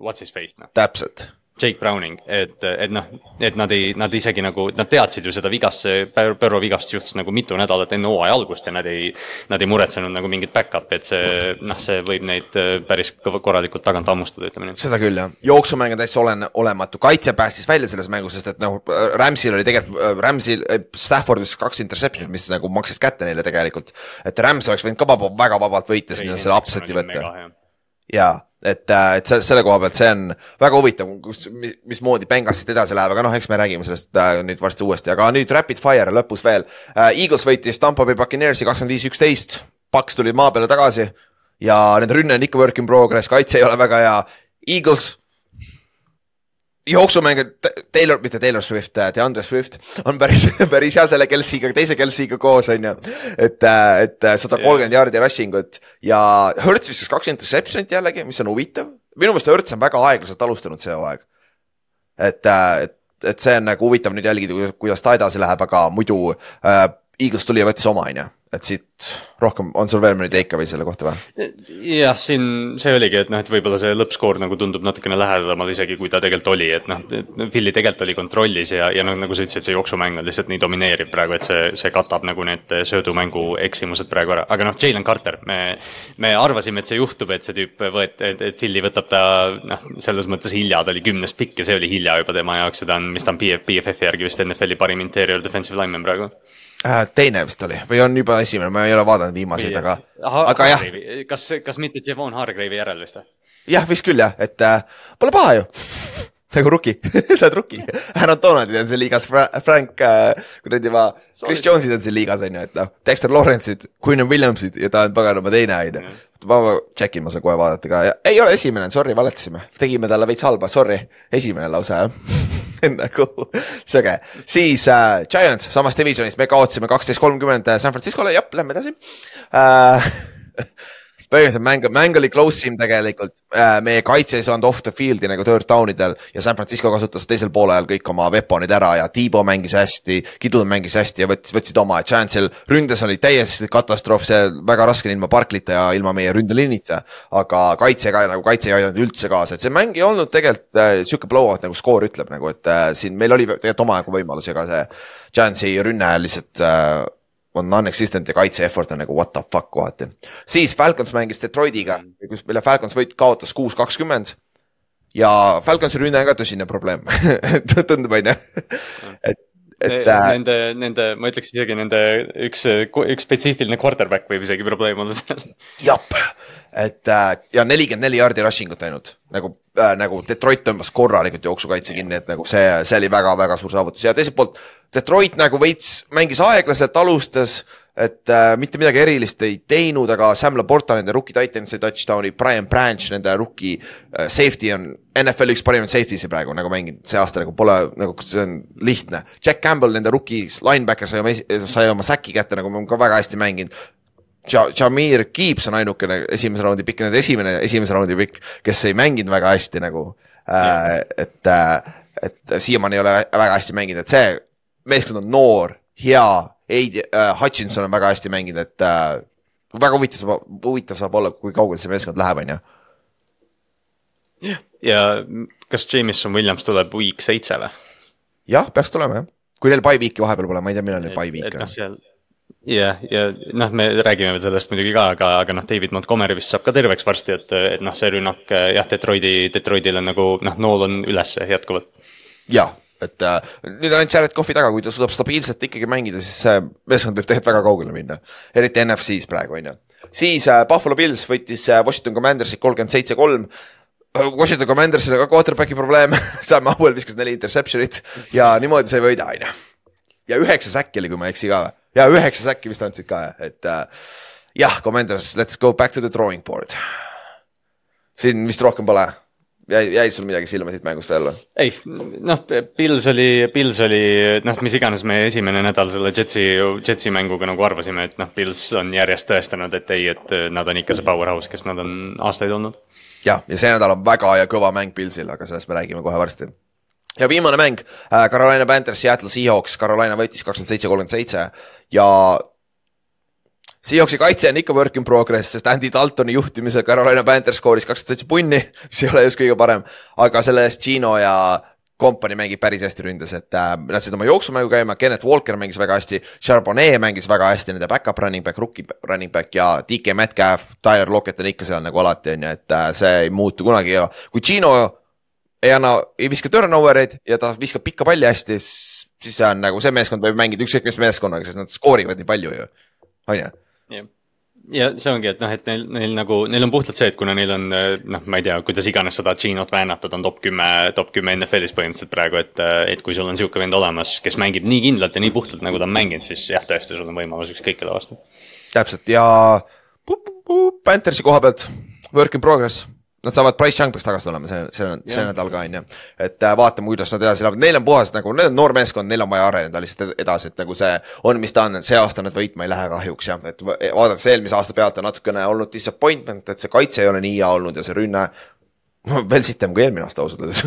[SPEAKER 3] What's his face, noh.
[SPEAKER 2] täpselt
[SPEAKER 3] Jake Browning, et, et noh, et nad ei, nad isegi nagu, nad teadsid ju seda vigast, see Burrow vigast juhtus nagu mitu nädalat enne hooaja algust ja nad ei, nad ei muretsenud nagu mingit back-up'i, et see noh, see võib neid äh, päris korralikult tagant hammustada, ütleme nii.
[SPEAKER 2] seda küll jah, jooksumäng on täitsa olen-, olematu, kaitse päästis välja selles mängus, sest et noh, Ramsil oli tegelikult, äh, Ramsil, äh, Staffordis kaks interception'it, mis nagu maksis kätte neile tegelikult. et Rams oleks võinud ka vaba, väga vabalt võita, sinna selle upset'i võtta. jaa et, äh, et selle koha pealt see on väga huvitav, kus, mismoodi Bengalist edasi läheb, aga noh, eks me räägime sellest äh, nüüd varsti uuesti, aga nüüd rapid fire lõpus veel äh,. Eagles võitis Tampa Bay Buccaneersi kakskümmend viis, üksteist, Paks tuli maa peale tagasi ja nende rünne on ikka work in progress, kaitse ei ole väga hea. Eagles jooksumäng, Taylor, mitte Taylor Swift, DeAndre Swift on päris, [laughs] päris hea selle Kelsey'ga, teise Kelsey'ga koos, on ju. et, et sada kolmkümmend jaardi rushing ut ja Hertz viskas kaks interception'it jällegi, mis on huvitav. minu meelest Hertz on väga aeglaselt alustanud see hooaeg. et, et, et see on nagu huvitav nüüd jälgida, kuidas ta edasi läheb, aga muidu äh, Eagles tuli ja võttis oma, on ju et siit rohkem, on sul veel mõni take away selle kohta või?
[SPEAKER 3] jah, siin see oligi, et noh, et võib-olla see lõppskoor nagu tundub natukene lähedamal isegi, kui ta tegelikult oli, et noh, Philly tegelikult oli kontrollis ja, ja noh, nagu sa ütlesid, see jooksumäng on lihtsalt nii domineeriv praegu, et see, see katab nagu need söödumängu eksimused praegu ära, aga noh, Jalen Carter, me, me arvasime, et see juhtub, et see tüüp võeti, et, et Philly võtab ta noh, selles mõttes hilja, ta oli kümnes pikk ja see oli hilja juba tema jaoks ja ta on, mis ta on BFF-i järgi vist NFL-i parim interior defensive lineman praegu
[SPEAKER 2] äh,. teine vist oli. Või on juba esimene, ma ei ole vaadanud viimaseid, aga, aga jah.
[SPEAKER 3] kas, kas mitte Javon Hargrave'i järel vist või?
[SPEAKER 2] jah, vist küll jah, et äh, pole paha ju. [laughs] Nagu rookie. [laughs] Sa oled rookie. Aaron Donaldid on siin liigas. Fra, Frank äh,, kuradi ma, Chris Jones'id on siin liigas on ju, et noh, Dexter Lawrence'id, Quinn Williamsid ja ta on paganama teine on ju. ma check in, ma saan kohe vaadata ka. Ja ei ole esimene, sorry, valetasime, tegime talle veits halba, sorry, esimene lausa jah [laughs] [laughs] nagu sõge, siis äh, Giants samast divisionist, me kaotasime kaksteist kolmkümmend San Franciscole, jah, lähme edasi. Äh, [laughs] põhimõtteliselt mäng, mäng oli close im tegelikult. Äh, meie kaitse ei saanud off the field'i nagu third down idel ja San Francisco kasutas teisel poolel kõik oma weapon'id ära ja Tiibo mängis hästi, Kittle mängis hästi ja võttis, võtsid oma, Chance'il ründes oli täiesti katastroof, see väga raske ilma Barklita ja ilma meie ründeliinita. aga kaitse ka nagu kaitse ei aidanud üldse kaasa, et see mäng ei olnud tegelikult äh, sihuke blowout nagu skoor ütleb nagu, et äh, siin meil oli tegelikult omajagu võimalusi, aga see Chance'i rünne lihtsalt äh, on non-existent ja kaitse effort on nagu what the fuck kohati. siis Falcons mängis Detroitiga, kus, mille Falcons võit kaotas kuus, kakskümmend. ja Falconsi rünne on ka tõsine probleem [laughs] tundub on ju, et et
[SPEAKER 3] äh, nende, nende, ma ütleks isegi nende üks, üks spetsiifiline quarterback võib isegi probleem olla seal.
[SPEAKER 2] jah, et äh, ja nelikümmend neli jaardi rushing ut ainult. Nagu äh,, nagu Detroit tõmbas korralikult jooksukaitse kinni, et nagu see, see oli väga-väga suur saavutus. Ja teiselt poolt Detroit nagu veits mängis aeglaselt, alustas, et äh, mitte midagi erilist ei teinud, aga Sam Laporta, nende rookie titan sai touchdown'i, Brian Branch, nende rookie äh, safety on NFL üks parimaid safety'si praegu nagu mänginud see aasta nagu pole nagu, see on lihtne. Jack Campbell, nende rookie linebacker sai oma, sai oma säki kätte nagu on ka väga hästi mänginud. Jamir Gibbs on ainukene esimese raundi pikk, nende esimene, esimese raundi pikk, kes ei mänginud väga hästi nagu äh,. et äh,, et siiamaani ei ole väga hästi mänginud, et see meeskond on noor, hea, Heidi äh,, Hutchinson on väga hästi mänginud, et äh, väga huvitav saab, huvitav saab olla, kui kaugele see meeskond läheb, on ju.
[SPEAKER 3] jah, ja kas Jameson Williams tuleb week seitse või?
[SPEAKER 2] jah, peaks tulema jah, kui neil by week'i vahepeal pole, ma ei tea, millal neil by week
[SPEAKER 3] on. Noh, jah, ja noh, me räägime veel sellest muidugi ka, aga, aga noh, David Montgomery vist saab ka terveks varsti, et, et noh, see rünnak jah, Detroiti, Detroitil on nagu noh, nool on üles jätkuvalt.
[SPEAKER 2] jah et äh, nüüd on ainult Jared Cough'i taga, kui ta suudab stabiilselt ikkagi mängida, siis see meeskond võib tegelikult väga kaugele minna. eriti NFC-s praegu on ju. siis äh, Buffalo Bills võitis äh, Washington Commandersit kolmkümmend seitse, kolm. Washington Commandersil on ka quarterback'i probleem [laughs] Sam Howell viskas neli interception'it ja niimoodi sa ei võida, on ju. ja üheksa säkki oli, kui ma ei eksi ka. ja üheksa säkki vist andsid ka, et äh, jah, Commanders, let's go back to the drawing board. siin vist rohkem pole jäi, jäi sul midagi silma siit mängust veel või?
[SPEAKER 3] ei, noh, Pils oli, Pils oli noh, mis iganes me esimene nädal selle Jetsi, Jetsi mänguga nagu arvasime, et noh, Pils on järjest tõestanud, et ei, et nad on ikka see powerhouse, kes nad on aastaid olnud.
[SPEAKER 2] jah, ja see nädal on väga ja kõva mäng Pilsil, aga sellest me räägime kohe varsti ja viimane mäng, äh, Carolina Panthers, Seattle Seahawks, Carolina võitis kakskümmend seitse, kolmkümmend seitse ja Seahawksi kaitse on ikka work in progress, sest Andy Daltoni juhtimisel Carolina Panthers skooris kakskümmend seitse punni, mis ei ole just kõige parem, aga selle eest Gino ja kompanii mängib päris hästi ründes, et äh, nad said oma jooksumängu käima, Kennet Walker mängis väga hästi, Charbonnet mängis väga hästi, nende back-up running back, rookie running back ja DK Metcalf, Tyler Lockett on ikka seal nagu alati on ju, et äh, see ei muutu kunagi ja kui Gino ei anna, ei viska turnover eid ja ta viskab pikka palli hästi, siis see on nagu see meeskond võib mängida ükskõik mis meeskonnaga, sest nad skoorivad nii palju ju, on ju
[SPEAKER 3] jah, ja see ongi, et noh, et neil, neil nagu, neil on puhtalt see, et kuna neil on noh, ma ei tea, kuidas iganes seda Genot väänata, ta on top kümme, top kümme NFL-is põhimõtteliselt praegu, et, et kui sul on sihuke vend olemas, kes mängib nii kindlalt ja nii puhtalt, nagu ta on mänginud, siis jah, tõesti, sul on võimalus ükskõik kelle vastu.
[SPEAKER 2] täpselt ja Panthersi koha pealt, work in progress Nad saavad, Price Young peaks tagasi tulema see, see, see nädal ka on ju. et äh, vaatame, kuidas nad edasi lähevad, neil on puhas nagu, neil on noor meeskond, neil on vaja areneda lihtsalt edasi, et nagu see on, mis ta on, see aasta nad võitma ei lähe kahjuks jah, et vaadates eelmise aasta pealt on natukene olnud disappointment, et see kaitse ei ole nii hea olnud ja see rünne veel sitem kui eelmine aasta ausalt öeldes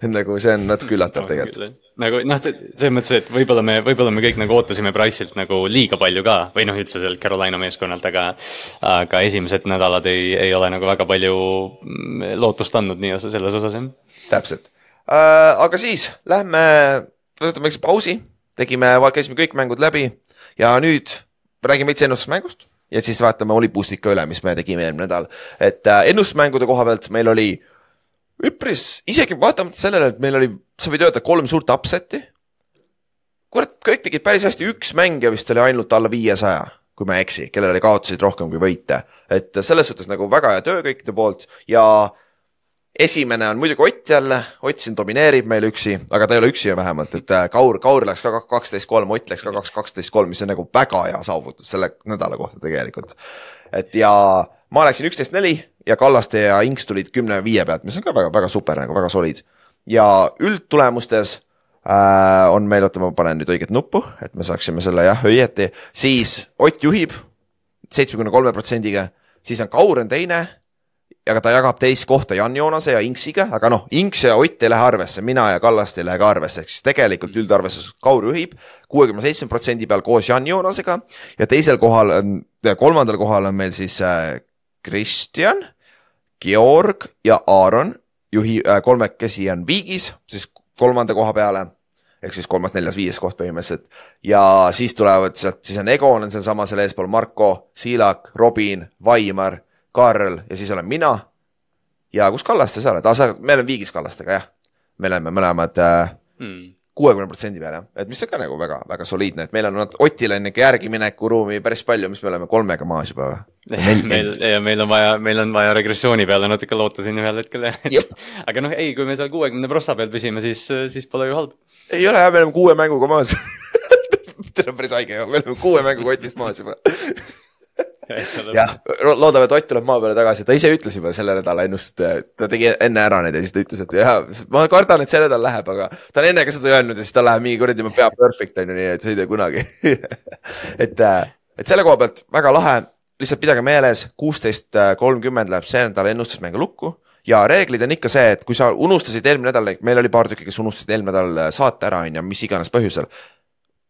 [SPEAKER 2] et [laughs] nagu see on natuke üllatav tegelikult.
[SPEAKER 3] nagu noh, selles mõttes, et võib-olla me, võib-olla me kõik nagu ootasime Price'ilt nagu liiga palju ka või noh, üldse sealt Carolina meeskonnalt, aga. aga esimesed nädalad ei, ei ole nagu väga palju mm, lootust andnud nii selles osas jah.
[SPEAKER 2] täpselt äh,, aga siis lähme, võtame väikse pausi, tegime, käisime kõik mängud läbi ja nüüd räägime veits ennustusmängust ja siis vaatame Olipustika üle, mis me tegime eelmine nädal. et äh, ennustusmängude koha pealt meil oli üpris, isegi vaatamata sellele, et meil oli, sa võid öelda, kolm suurt upset'i. kurat, kõik tegid päris hästi, üks mängija vist oli ainult alla viiesaja, kui ma ei eksi, kellel oli kaotuseid rohkem kui võite. et selles suhtes nagu väga hea töö kõikide poolt ja esimene on muidugi Ott jälle, Ott siin domineerib meil üksi, aga ta ei ole üksi vähemalt, et äh, Kaur, Kaur läks ka kaksteist kolm, Ott läks ka kaks, kaksteist kolm, mis on nagu väga hea saavutus selle nädala kohta tegelikult. et ja ma läksin üksteist neli ja Kallaste ja Inks tulid kümne viie pealt, mis on ka väga-väga super nagu väga solid. ja üldtulemustes äh, on meil, oota, ma panen nüüd õiget nuppu, et me saaksime selle jah õieti, siis Ott juhib seitsmekümne kolme protsendiga, siis on Kaur on teine aga ta jagab teist kohta Jan Joonase ja Inksiga, aga noh, Inks ja Ott ei lähe arvesse, mina ja Kallaste ei lähe ka arvesse, ehk siis tegelikult üldarvestuses Kaur juhib kuuekümne seitsme protsendi peal koos Jan Joonasega ja teisel kohal kolmandal kohal on meil siis Kristjan äh,, Georg ja Aaron juhi äh, kolmekesi on viigis, siis kolmanda koha peale ehk siis kolmas, neljas, viies koht põhimõtteliselt. ja siis tulevad sealt, siis on Egon on sealsamas seal eespool, Marko, Siilak, Robin, Vaimar Kaarel ja siis olen mina. ja kus Kallaste sa oled ah,, sa, me oleme Viigis Kallastega jah, me oleme mõlemad äh, hmm. kuuekümne protsendi peal jah, et mis on ka nagu väga, väga soliidne, et meil on Otil on ikka järgimineku ruumi päris palju, mis me oleme kolmega maas juba. [laughs]
[SPEAKER 3] meil ja meil on vaja, meil on vaja regressiooni peale natuke loota siin ühel hetkel [laughs] aga noh, ei, kui me seal kuuekümne prossa peal püsime, siis, siis pole ju halb.
[SPEAKER 2] ei ole jah, me oleme kuue mänguga maas [laughs] Teil on päris haige, me oleme kuue mängu kotist maas juba [laughs] jah, loodame, et Ott tuleb maa peale tagasi, ta ise ütles juba selle nädala ennust, ta tegi enne ära need ja siis ta ütles, et jah, ma kardan, et see nädal läheb, aga ta on enne ka seda öelnud ja siis tal läheb mingi kuradi, ma pea perfect on ju, nii et see ei tee kunagi. [laughs] Et, et selle koha pealt väga lahe, lihtsalt pidage meeles, kuusteist kolmkümmend läheb see nädal ennustusmängu lukku. Ja reeglid on ikka see, et kui sa unustasid eelmine nädal, meil oli paar tükki, kes unustasid eelmine nädal saate ära, on ju, mis iganes põhjusel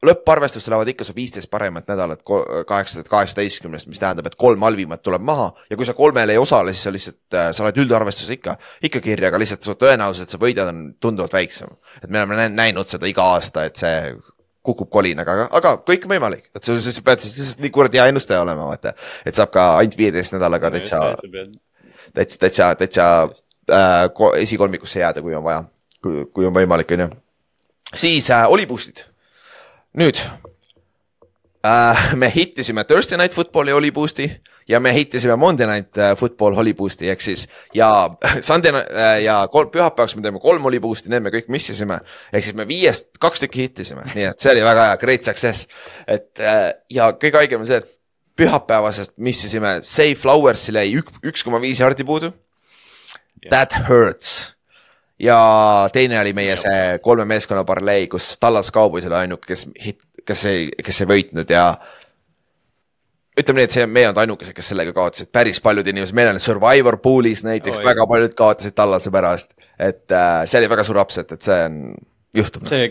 [SPEAKER 2] lõpparvestusse lähevad ikka su viisteist paremat nädalat kaheksasada kaheksateistkümnest, mis tähendab, et kolm halvimat tuleb maha ja kui sa kolmel ei osale, siis sa lihtsalt, äh, sa oled üldarvestuses ikka, ikka kirja, aga lihtsalt su tõenäosus, et sa võidad, on tunduvalt väiksem. et me oleme näinud seda iga aasta, et see kukub kolinaga, aga, aga kõik on võimalik, et sa, sa pead siis lihtsalt nii kuradi hea ennustaja olema, vaata. et saab ka ainult viieteist nädalaga täitsa, täitsa, täitsa, täitsa äh, esikolmikusse jääda, kui on vaja, kui, on võimalik, on ju. siis äh, oliboost'id nüüd äh, me hittisime Thursday Night Footballi Holly Boost'i ja me hittisime Monday Night äh, Football Holly Boost'i ehk siis ja [laughs] Sunday äh, ja pühapäevaks me teeme kolm Holly Boost'i, need me kõik missisime. ehk siis me viiest kaks tükki hittisime, nii et see oli väga hea, great success. et äh, ja kõige haigem on see, et pühapäevasest missisime Say Flowersile jäi üks koma viis jardi puudu. That hurts ja teine oli meie see kolme meeskonna parlei, kus Tallas Cowboys oli ainuke, kes hit, kes ei, kes ei võitnud ja ütleme nii, et see, me ei olnud ainukesed, kes sellega kaotasid, päris paljud inimesed, meil on Survivor pool'is näiteks oh, väga paljud kaotasid Tallase pärast. et äh, see oli väga suur upset, et see on juhtum.
[SPEAKER 3] see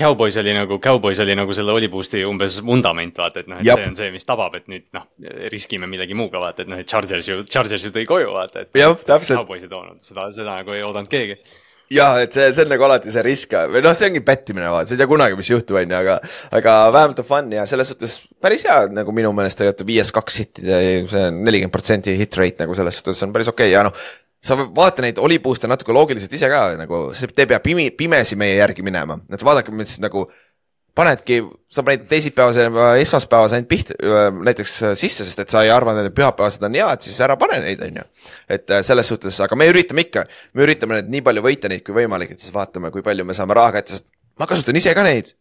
[SPEAKER 3] Cowboys oli nagu, Cowboys oli nagu selle Oliboost'i umbes vundament, vaata, et noh, et Jab. see on see, mis tabab, et nüüd noh, riskime millegi muuga, vaata, et noh, et Chargers ju, Chargers ju tõi koju, vaata, et.
[SPEAKER 2] jah, täpselt.
[SPEAKER 3] Cowboys ei toonud, seda, seda nagu ei oodanud keegi
[SPEAKER 2] ja et see, see on nagu alati see risk või noh, see ongi pettimine, vaata, sa ei tea kunagi, mis juhtub, on ju, aga, aga vähemalt on fun ja selles suhtes päris hea nagu minu meelest tegelikult viies kaks hitti, see on nelikümmend protsenti hit rate nagu selles suhtes on päris okei okay. ja noh sa vaata neid olipuuste natuke loogiliselt ise ka nagu, te ei pea pimi, pimesi meie järgi minema, et vaadake, mis nagu panedki, sa paned teisipäevase, esmaspäevase ainult pihta, näiteks sisse, sest et sa ei arvanud, et pühapäevased on head, siis ära pane neid, on ju. et äh, selles suhtes, aga me üritame ikka, me üritame neid nii palju võita neid kui võimalik, et siis vaatame, kui palju me saame raha kätte, sest ma kasutan ise ka neid.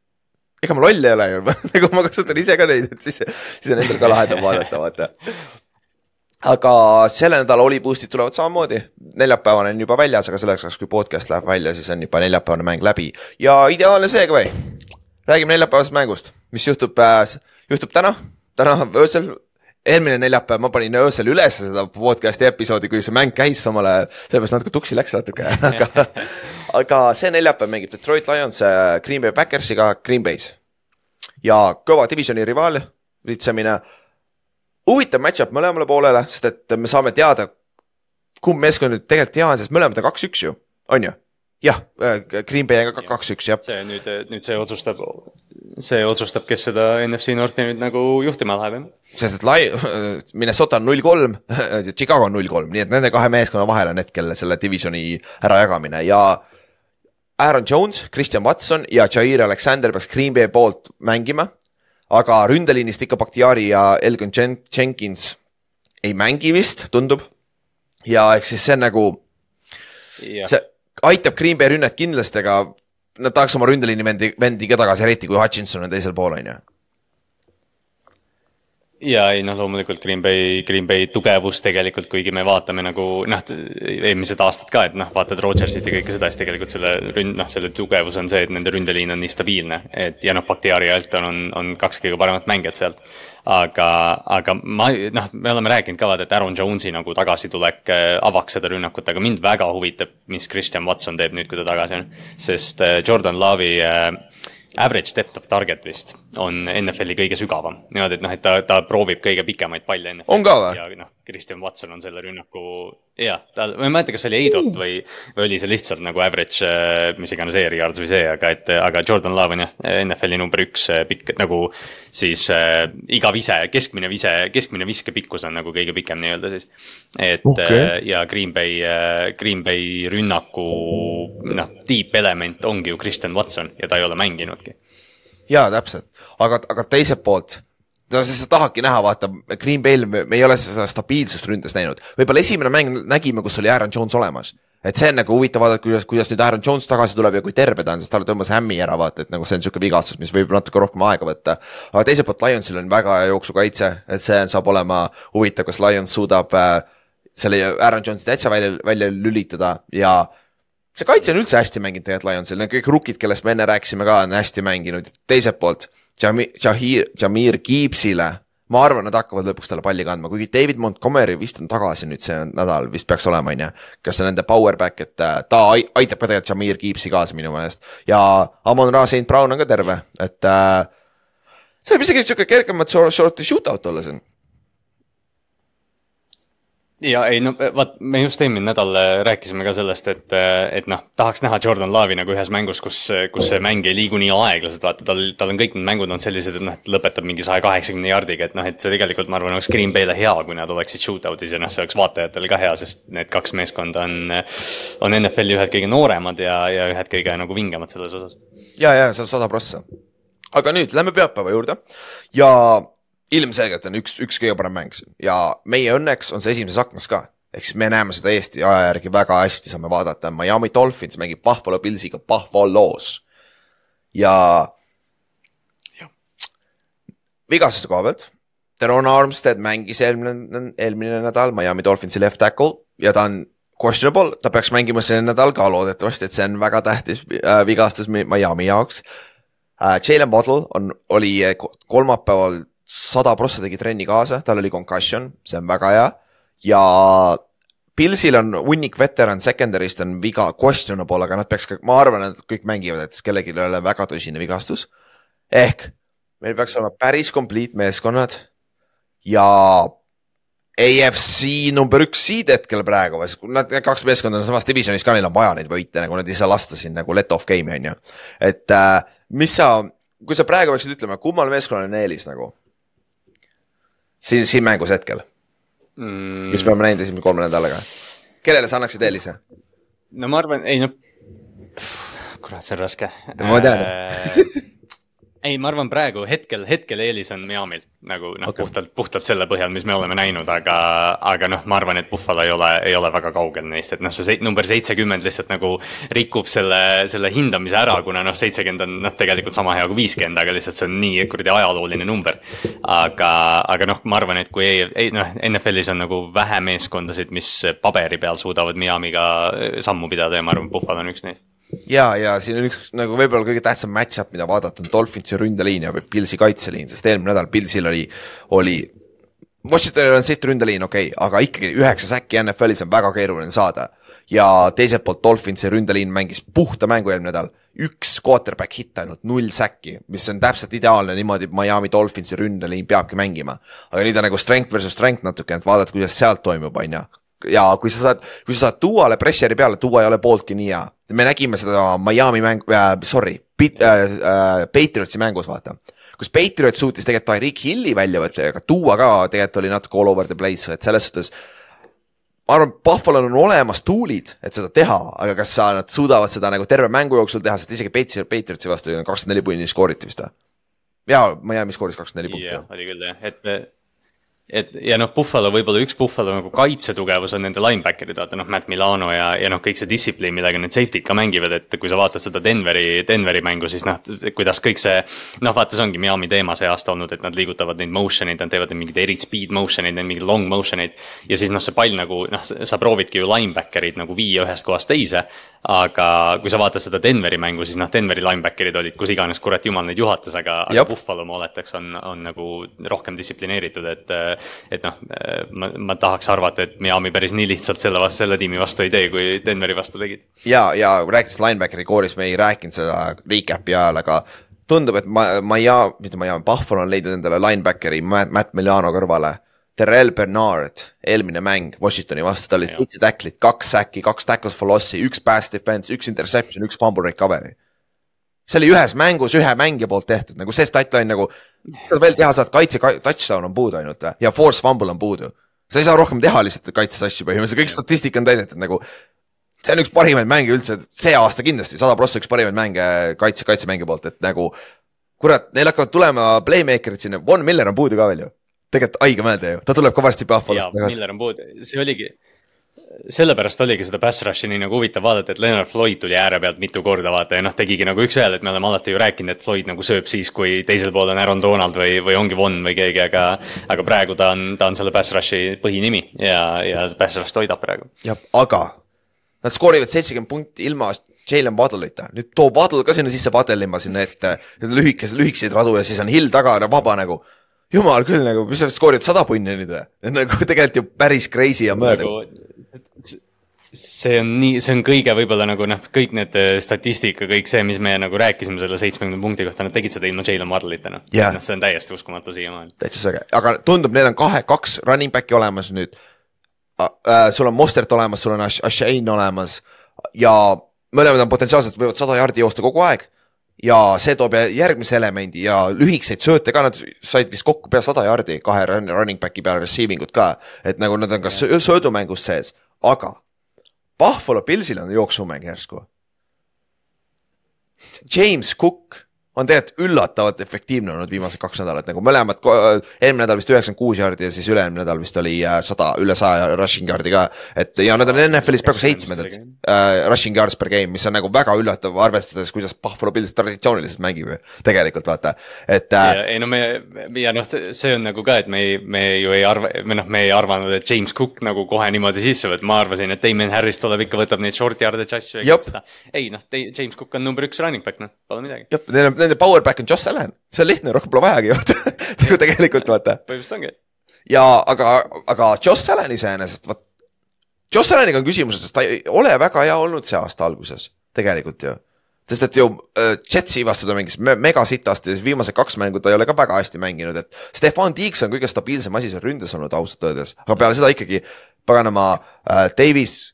[SPEAKER 2] ega ma loll ei ole ju [laughs] nagu ma kasutan ise ka neid, et siis, siis on endal ka lahedam vaadata, vaata aga selle nädala oliboost'id tulevad samamoodi, neljapäevane on juba väljas, aga selleks ajaks, kui podcast läheb välja, siis on juba neljapäevane mäng läbi ja ideaalne seega või? räägime neljapäevasest mängust, mis juhtub äh,, juhtub täna, täna öösel. eelmine neljapäev ma panin öösel üles seda podcast'i episoodi, kui see mäng käis samal ajal, sellepärast natuke tuksi läks natuke [laughs] aga, aga see neljapäev mängib Detroit Lions äh, Green Bay Packersiga Green Bay's. ja kõva divisioni rivaal, vitsamine huvitav match-up mõlemale poolele, sest et me saame teada, kumb meeskond nüüd tegelikult hea on, sest mõlemad on kaks-üks ju, on ju? jah, äh, Green Bay on ka kaks-üks, jah.
[SPEAKER 3] see nüüd, nüüd see otsustab, see otsustab, kes seda NFC Northi nüüd nagu juhtima läheb, jah.
[SPEAKER 2] sest et lai-, [laughs] Minnesota on null kolm, [laughs] Chicago on null kolm, nii et nende kahe meeskonna vahel on hetkel selle divisioni ärajagamine ja Aaron Jones, Christian Watson ja Jair Alexander peaks Green Bay poolt mängima aga ründeliinist ikka Bakhtiari ja Elgin Jen Jenkins ei mängi vist, tundub. ja ehk siis see on nagu, see aitab Green Bay rünnet kindlasti, aga nad tahaks oma ründeliini vendi, vendi ka tagasi, eriti kui Hutchinson on teisel pool, on ju.
[SPEAKER 3] Ja ei noh, loomulikult Green Bay, Green Bay tugevus tegelikult, kuigi me vaatame nagu noh, eelmised aastad ka, et noh, vaatad Rodgersit ja kõike seda, siis tegelikult selle ründ-, noh, selle tugevus on see, et nende ründeliin on nii stabiilne. et ja noh, Bakhtiari ja Elton on, on kaks kõige paremat mängijat sealt. aga, aga ma noh, me oleme rääkinud ka vaata, et Aaron Jones'i nagu tagasitulek äh, avaks seda rünnakut, aga mind väga huvitab, mis Christian Watson teeb nüüd, kui ta tagasi on. sest äh, Jordan Love'i äh, average depth of target vist on NFL-i kõige sügavam. niimoodi, et noh, et ta, ta proovib kõige pikemaid palle NFL-is.
[SPEAKER 2] on ka või?
[SPEAKER 3] ja noh, Christian Watson on selle rünnaku, jah, ta, ma ei mäleta, kas see oli Eidot või, või oli see lihtsalt nagu average, äh, mis iganes air yards või see, aga et, aga Jordan Love on jah, NFL-i number üks äh, pikk, nagu siis äh, iga vise, keskmine vise, keskmine viskepikkus on nagu kõige pikem nii-öelda siis. et okay. äh, ja Green Bay äh,, Green Bay rünnaku noh, deep element ongi ju Christian Watson ja ta ei ole mänginudki.
[SPEAKER 2] Jaa, täpselt, aga, aga teiselt poolt no siis sa tahadki näha, vaata, Green Bay'l me, me ei ole seda stabiilsust ründes näinud. võib-olla esimene mäng nägime, kus oli Aaron Jones olemas. et see on nagu huvitav vaadata, kuidas, kuidas nüüd Aaron Jones tagasi tuleb ja kui terve ta on, sest talle tõmbas hämmi ära, vaata, et nagu see on sihuke vigastus, mis võib natuke rohkem aega võtta. aga teiselt poolt Lionsil on väga hea jooksukaitse, et see saab olema huvitav, kas Lions suudab äh, selle Aaron Jonesi täitsa välja, välja lülitada ja see kaitse on üldse hästi mänginud tegelikult Lionsil, need kõik rukid, kellest me enne rääkisime ka, on hästi mänginud, teiselt poolt Jamir, Jahir, Jamir Gibbsile, ma arvan, nad hakkavad lõpuks talle palli kandma, kuigi David Montgomery vist on tagasi nüüd see nädal, vist peaks olema, on ju. kas see nende power back, et äh, ta aitab ka tegelikult Jamir Gibbsi kaasa minu meelest. Ja Amon Ra St Brown on ka terve, et äh, see võib isegi sihuke kergemat short'i shootout olla siin
[SPEAKER 3] ja ei no vaat, me just eelmine nädal äh, rääkisime ka sellest, et, äh, et noh, tahaks näha Jordan Love'i nagu ühes mängus, kus, kus see mäng ei liigu nii aeglaselt, vaata tal, tal on kõik need mängud on sellised, et noh, et lõpetab mingi saja kaheksakümne jardiga, et noh, et see tegelikult ma arvan, oleks Green Bay'le hea, kui nad oleksid shootout'is ja noh, see oleks vaatajatele ka hea, sest need kaks meeskonda on, on NFL-i ühed kõige nooremad ja, ja ühed kõige nagu vingemad selles osas.
[SPEAKER 2] ja, ja see on sada prossa. aga nüüd lähme pühapäeva juurde ja ilmselgelt on üks, üks kõige parem mäng siin ja meie õnneks on see esimeses aknas ka. ehk siis me näeme seda Eesti aja järgi väga hästi, saame vaadata, Miami Dolphins mängib Buffalo Pillsiga Buffalo's ja, ja. vigastuse koha pealt. Teron Armstead mängis eelmine, eelmine nädal Miami Dolphinsi left tackle ja ta on questionable, ta peaks mängima see nädal ka loodetavasti, et see on väga tähtis äh, vigastus Miami jaoks äh,. Jalen Waddle on, oli kolmapäeval sada prossa tegi trenni kaasa, tal oli concussion, see on väga hea ja Pilsil on hunnik veteran secondary'st on viga questionable, aga nad peaks ka, ma arvan, et kõik mängivad, et kellelgi ei ole väga tõsine vigastus. ehk meil peaks olema päris complete meeskonnad ja AFC number üks seed hetkel praegu, nad kaks meeskonda on samas divisionis ka, neil on vaja neid võite, nagu nad ei saa lasta siin nagu let off game'i on ju. et äh, mis sa, kui sa praegu peaksid ütlema, kummal meeskonnal on eelis nagu? Siin, siin mängus hetkel mm.? mis me oleme näinud esimese kolme nädalaga. kellele sa annaksid eelise?
[SPEAKER 3] no ma arvan, ei no, kurat, see on raske.
[SPEAKER 2] ma tean äh,
[SPEAKER 3] ei, ma arvan, praegu hetkel, hetkel eelis on Miamil nagu noh okay., puhtalt, puhtalt selle põhjal, mis me oleme näinud, aga, aga noh, ma arvan, et Buffalo ei ole, ei ole väga kaugel neist, et noh, see number seitsekümmend lihtsalt nagu rikub selle, selle hindamise ära, kuna noh, seitsekümmend on noh, tegelikult sama hea kui viiskümmend, aga lihtsalt see on nii kuradi ajalooline number. aga, aga noh, ma arvan, et kui ei, ei noh, NFL-is on nagu vähe meeskondasid, mis paberi peal suudavad Miamiga sammu pidada ja ma arvan, Buffalo on üks neist
[SPEAKER 2] ja, ja siin on üks nagu võib-olla kõige tähtsam match-up, mida vaadata, on Dolphinsi ründeliin ja Pilsi kaitseliin, sest eelmine nädal Pilsil oli, oli. Washingtonil on sitt ründeliin, okei okay,, aga ikkagi üheksa säkki NFL-is on väga keeruline saada. ja teiselt poolt Dolphinsi ründeliin mängis puhta mängu eelmine nädal, üks quarterback hitt ainult, null säkki, mis on täpselt ideaalne, niimoodi Miami Dolphinsi ründeliin peabki mängima. aga nüüd on nagu strength versus strength natuke, et vaadata, kuidas sealt toimub, on ju ja kui sa saad, kui sa saad Duale pressure'i peale, Dua ei ole pooltki nii hea. me nägime seda Miami mäng äh,, sorry, äh, äh, Patriotsi mängus, vaata. kus Patriot suutis tegelikult Tyreek Hilli välja võtta, aga Dua ka tegelikult oli natuke all over the place, et selles suhtes ma arvan, Buffalo'l on olemas tool'id, et seda teha, aga kas sa, nad suudavad seda nagu terve mängu jooksul teha, sest isegi Patriotsi, Patriotsi vastu kakskümmend neli punni skooriti vist või? jaa, Miami skooris kakskümmend neli punkti.
[SPEAKER 3] oli küll jah, et et ja noh, Buffalo võib-olla üks Buffalo nagu kaitsetugevus on nende linebacker'id, vaata noh, Matt Milano ja, ja noh, kõik see distsipliin, millega need safety'd ka mängivad, et kui sa vaatad seda Denveri, Denveri mängu, siis noh, kuidas kõik see. noh, vaata, see ongi Miami teema see aasta olnud, et nad liigutavad neid motion eid, nad teevad mingeid eri speed motion eid, mingeid long motion eid. ja siis noh, see pall nagu noh, sa proovidki ju linebacker'id nagu viia ühest kohast teise. aga kui sa vaatad seda Denveri mängu, siis noh, Denveri linebacker'id olid kus iganes, kurat jumal neid juhatas, aga, aga Buffalo ma oletaks, on, on nagu rohkem distsiplineeritud, et et noh, ma, ma tahaks arvata, et Miami päris nii lihtsalt selle vastu, selle tiimi vastu ei tee, kui Denveri vastu tegid.
[SPEAKER 2] ja, ja rääkides linebackeri koorist, me ei rääkinud seda recap'i ajal, aga tundub, et ma, Miami, mitte Miami, Buffalo on leidnud endale linebackeri Matt Milano kõrvale. Terrel Bernard, eelmine mäng Washingtoni vastu, tal olid seitse tacklit, kaks säki, kaks tackles for loss'i, üks pass defense, üks interception, üks fumble recovery see oli ühes mängus ühe mängija poolt tehtud, nagu see statline nagu, seda veel teha saad, kaitse touchdown on puudu ainult ja force fumble on puudu. sa ei saa rohkem teha lihtsalt kaitses asju põhimõtteliselt, kõik statistika on täidetud nagu. see on üks parimaid mänge üldse, see aasta kindlasti, sada prossa üks parimaid mänge kaitse, kaitsemängu poolt, et nagu. kurat, neil hakkavad tulema playmaker'id sinna, Von Miller on puudu ka veel ju. tegelikult haige mõelda ju, ta tuleb ka varsti Buffalost
[SPEAKER 3] tagasi. Miller on puudu, see oligi sellepärast oligi seda pass rush'i nii nagu huvitav vaadata, et Leonard Floyd tuli ääre pealt mitu korda vaata ja noh, tegigi nagu üks-ühele, et me oleme alati ju rääkinud, et Floyd nagu sööb siis, kui teisel pool on Aaron Donald või, või ongi Von või keegi, aga. aga praegu ta on, ta on selle pass rush'i põhinimi ja, ja pass rush toidab praegu.
[SPEAKER 2] jah, aga nad skoorivad seitsekümmend punkti ilma Jalen Waddle'ita, nüüd too Waddle ka sinna sisse Waddle'ima sinna ette, lühikese, lühikeseid radu ja siis on Hill taga vaba nagu jumal küll nagu, mis sa skoorid sada punni nüüd või? nagu [laughs] tegelikult ju päris crazy ja mööda nagu,
[SPEAKER 3] see on nii, see on kõige võib-olla nagu noh, kõik need äh, statistika, kõik see, mis me nagu rääkisime selle seitsmekümne punkti kohta, nad tegid seda ilma Jalen Waddle'ita noh
[SPEAKER 2] yeah..
[SPEAKER 3] noh, see on täiesti uskumatu siiamaani.
[SPEAKER 2] täitsa sõge, aga tundub, neil on kahe, kaks running back'i olemas nüüd äh,. sul on Mostert olemas, sul on Ashane olemas ja mõlemad on potentsiaalselt võivad sada jardi joosta kogu aeg ja see toob järgmise elemendi ja lühikeseid sööte ka, nad said vist kokku pea sada jardi kahe running back'i peale receiving ut ka. et nagu nad on ka söödumängus sees, aga Buffalo Pillsil on jooksumäng järsku. James Cook on tegelikult üllatavalt efektiivne olnud viimased kaks nädalat, nagu mõlemad, eelmine nädal vist üheksakümmend kuus jaardi ja siis üle-eelmine nädal vist oli äh, sada, üle saja rushing yard'i ka. et ja nad on NFL-is praegu seitsmendad uh, rushing yards per game, mis on nagu väga üllatav, arvestades, kuidas Buffalo Bills traditsiooniliselt mängib ju, tegelikult vaata, et
[SPEAKER 3] uh,. ei no me, ja noh, see on nagu ka, et me ei, me ju ei arva, või noh, me ei arvanud, et James Cook nagu kohe niimoodi sisse võtab, ma arvasin, et Damien Harris tuleb ikka, võtab neid short yard'e asju ja kõik seda. ei noh, James Cook on number üks running back, noh, pole midagi.
[SPEAKER 2] jah, neil on nende power back on Josh Allan, see on lihtne, rohkem pole vajagi vaata [laughs] nagu tegelikult vaata.
[SPEAKER 3] põhimõtteliselt ongi.
[SPEAKER 2] ja aga, aga Josh Allan iseenesest, vot. Josh Allaniga on küsimus, sest ta ei ole väga hea olnud see aasta alguses, tegelikult ju sest et ju äh, Jetsi vastu ta mängis me mega sitasti ja siis viimased kaks mängu ta ei ole ka väga hästi mänginud, et Stefan Tiiks on kõige stabiilsem asi seal ründes olnud ausalt öeldes, aga peale seda ikkagi paganama äh, Davis,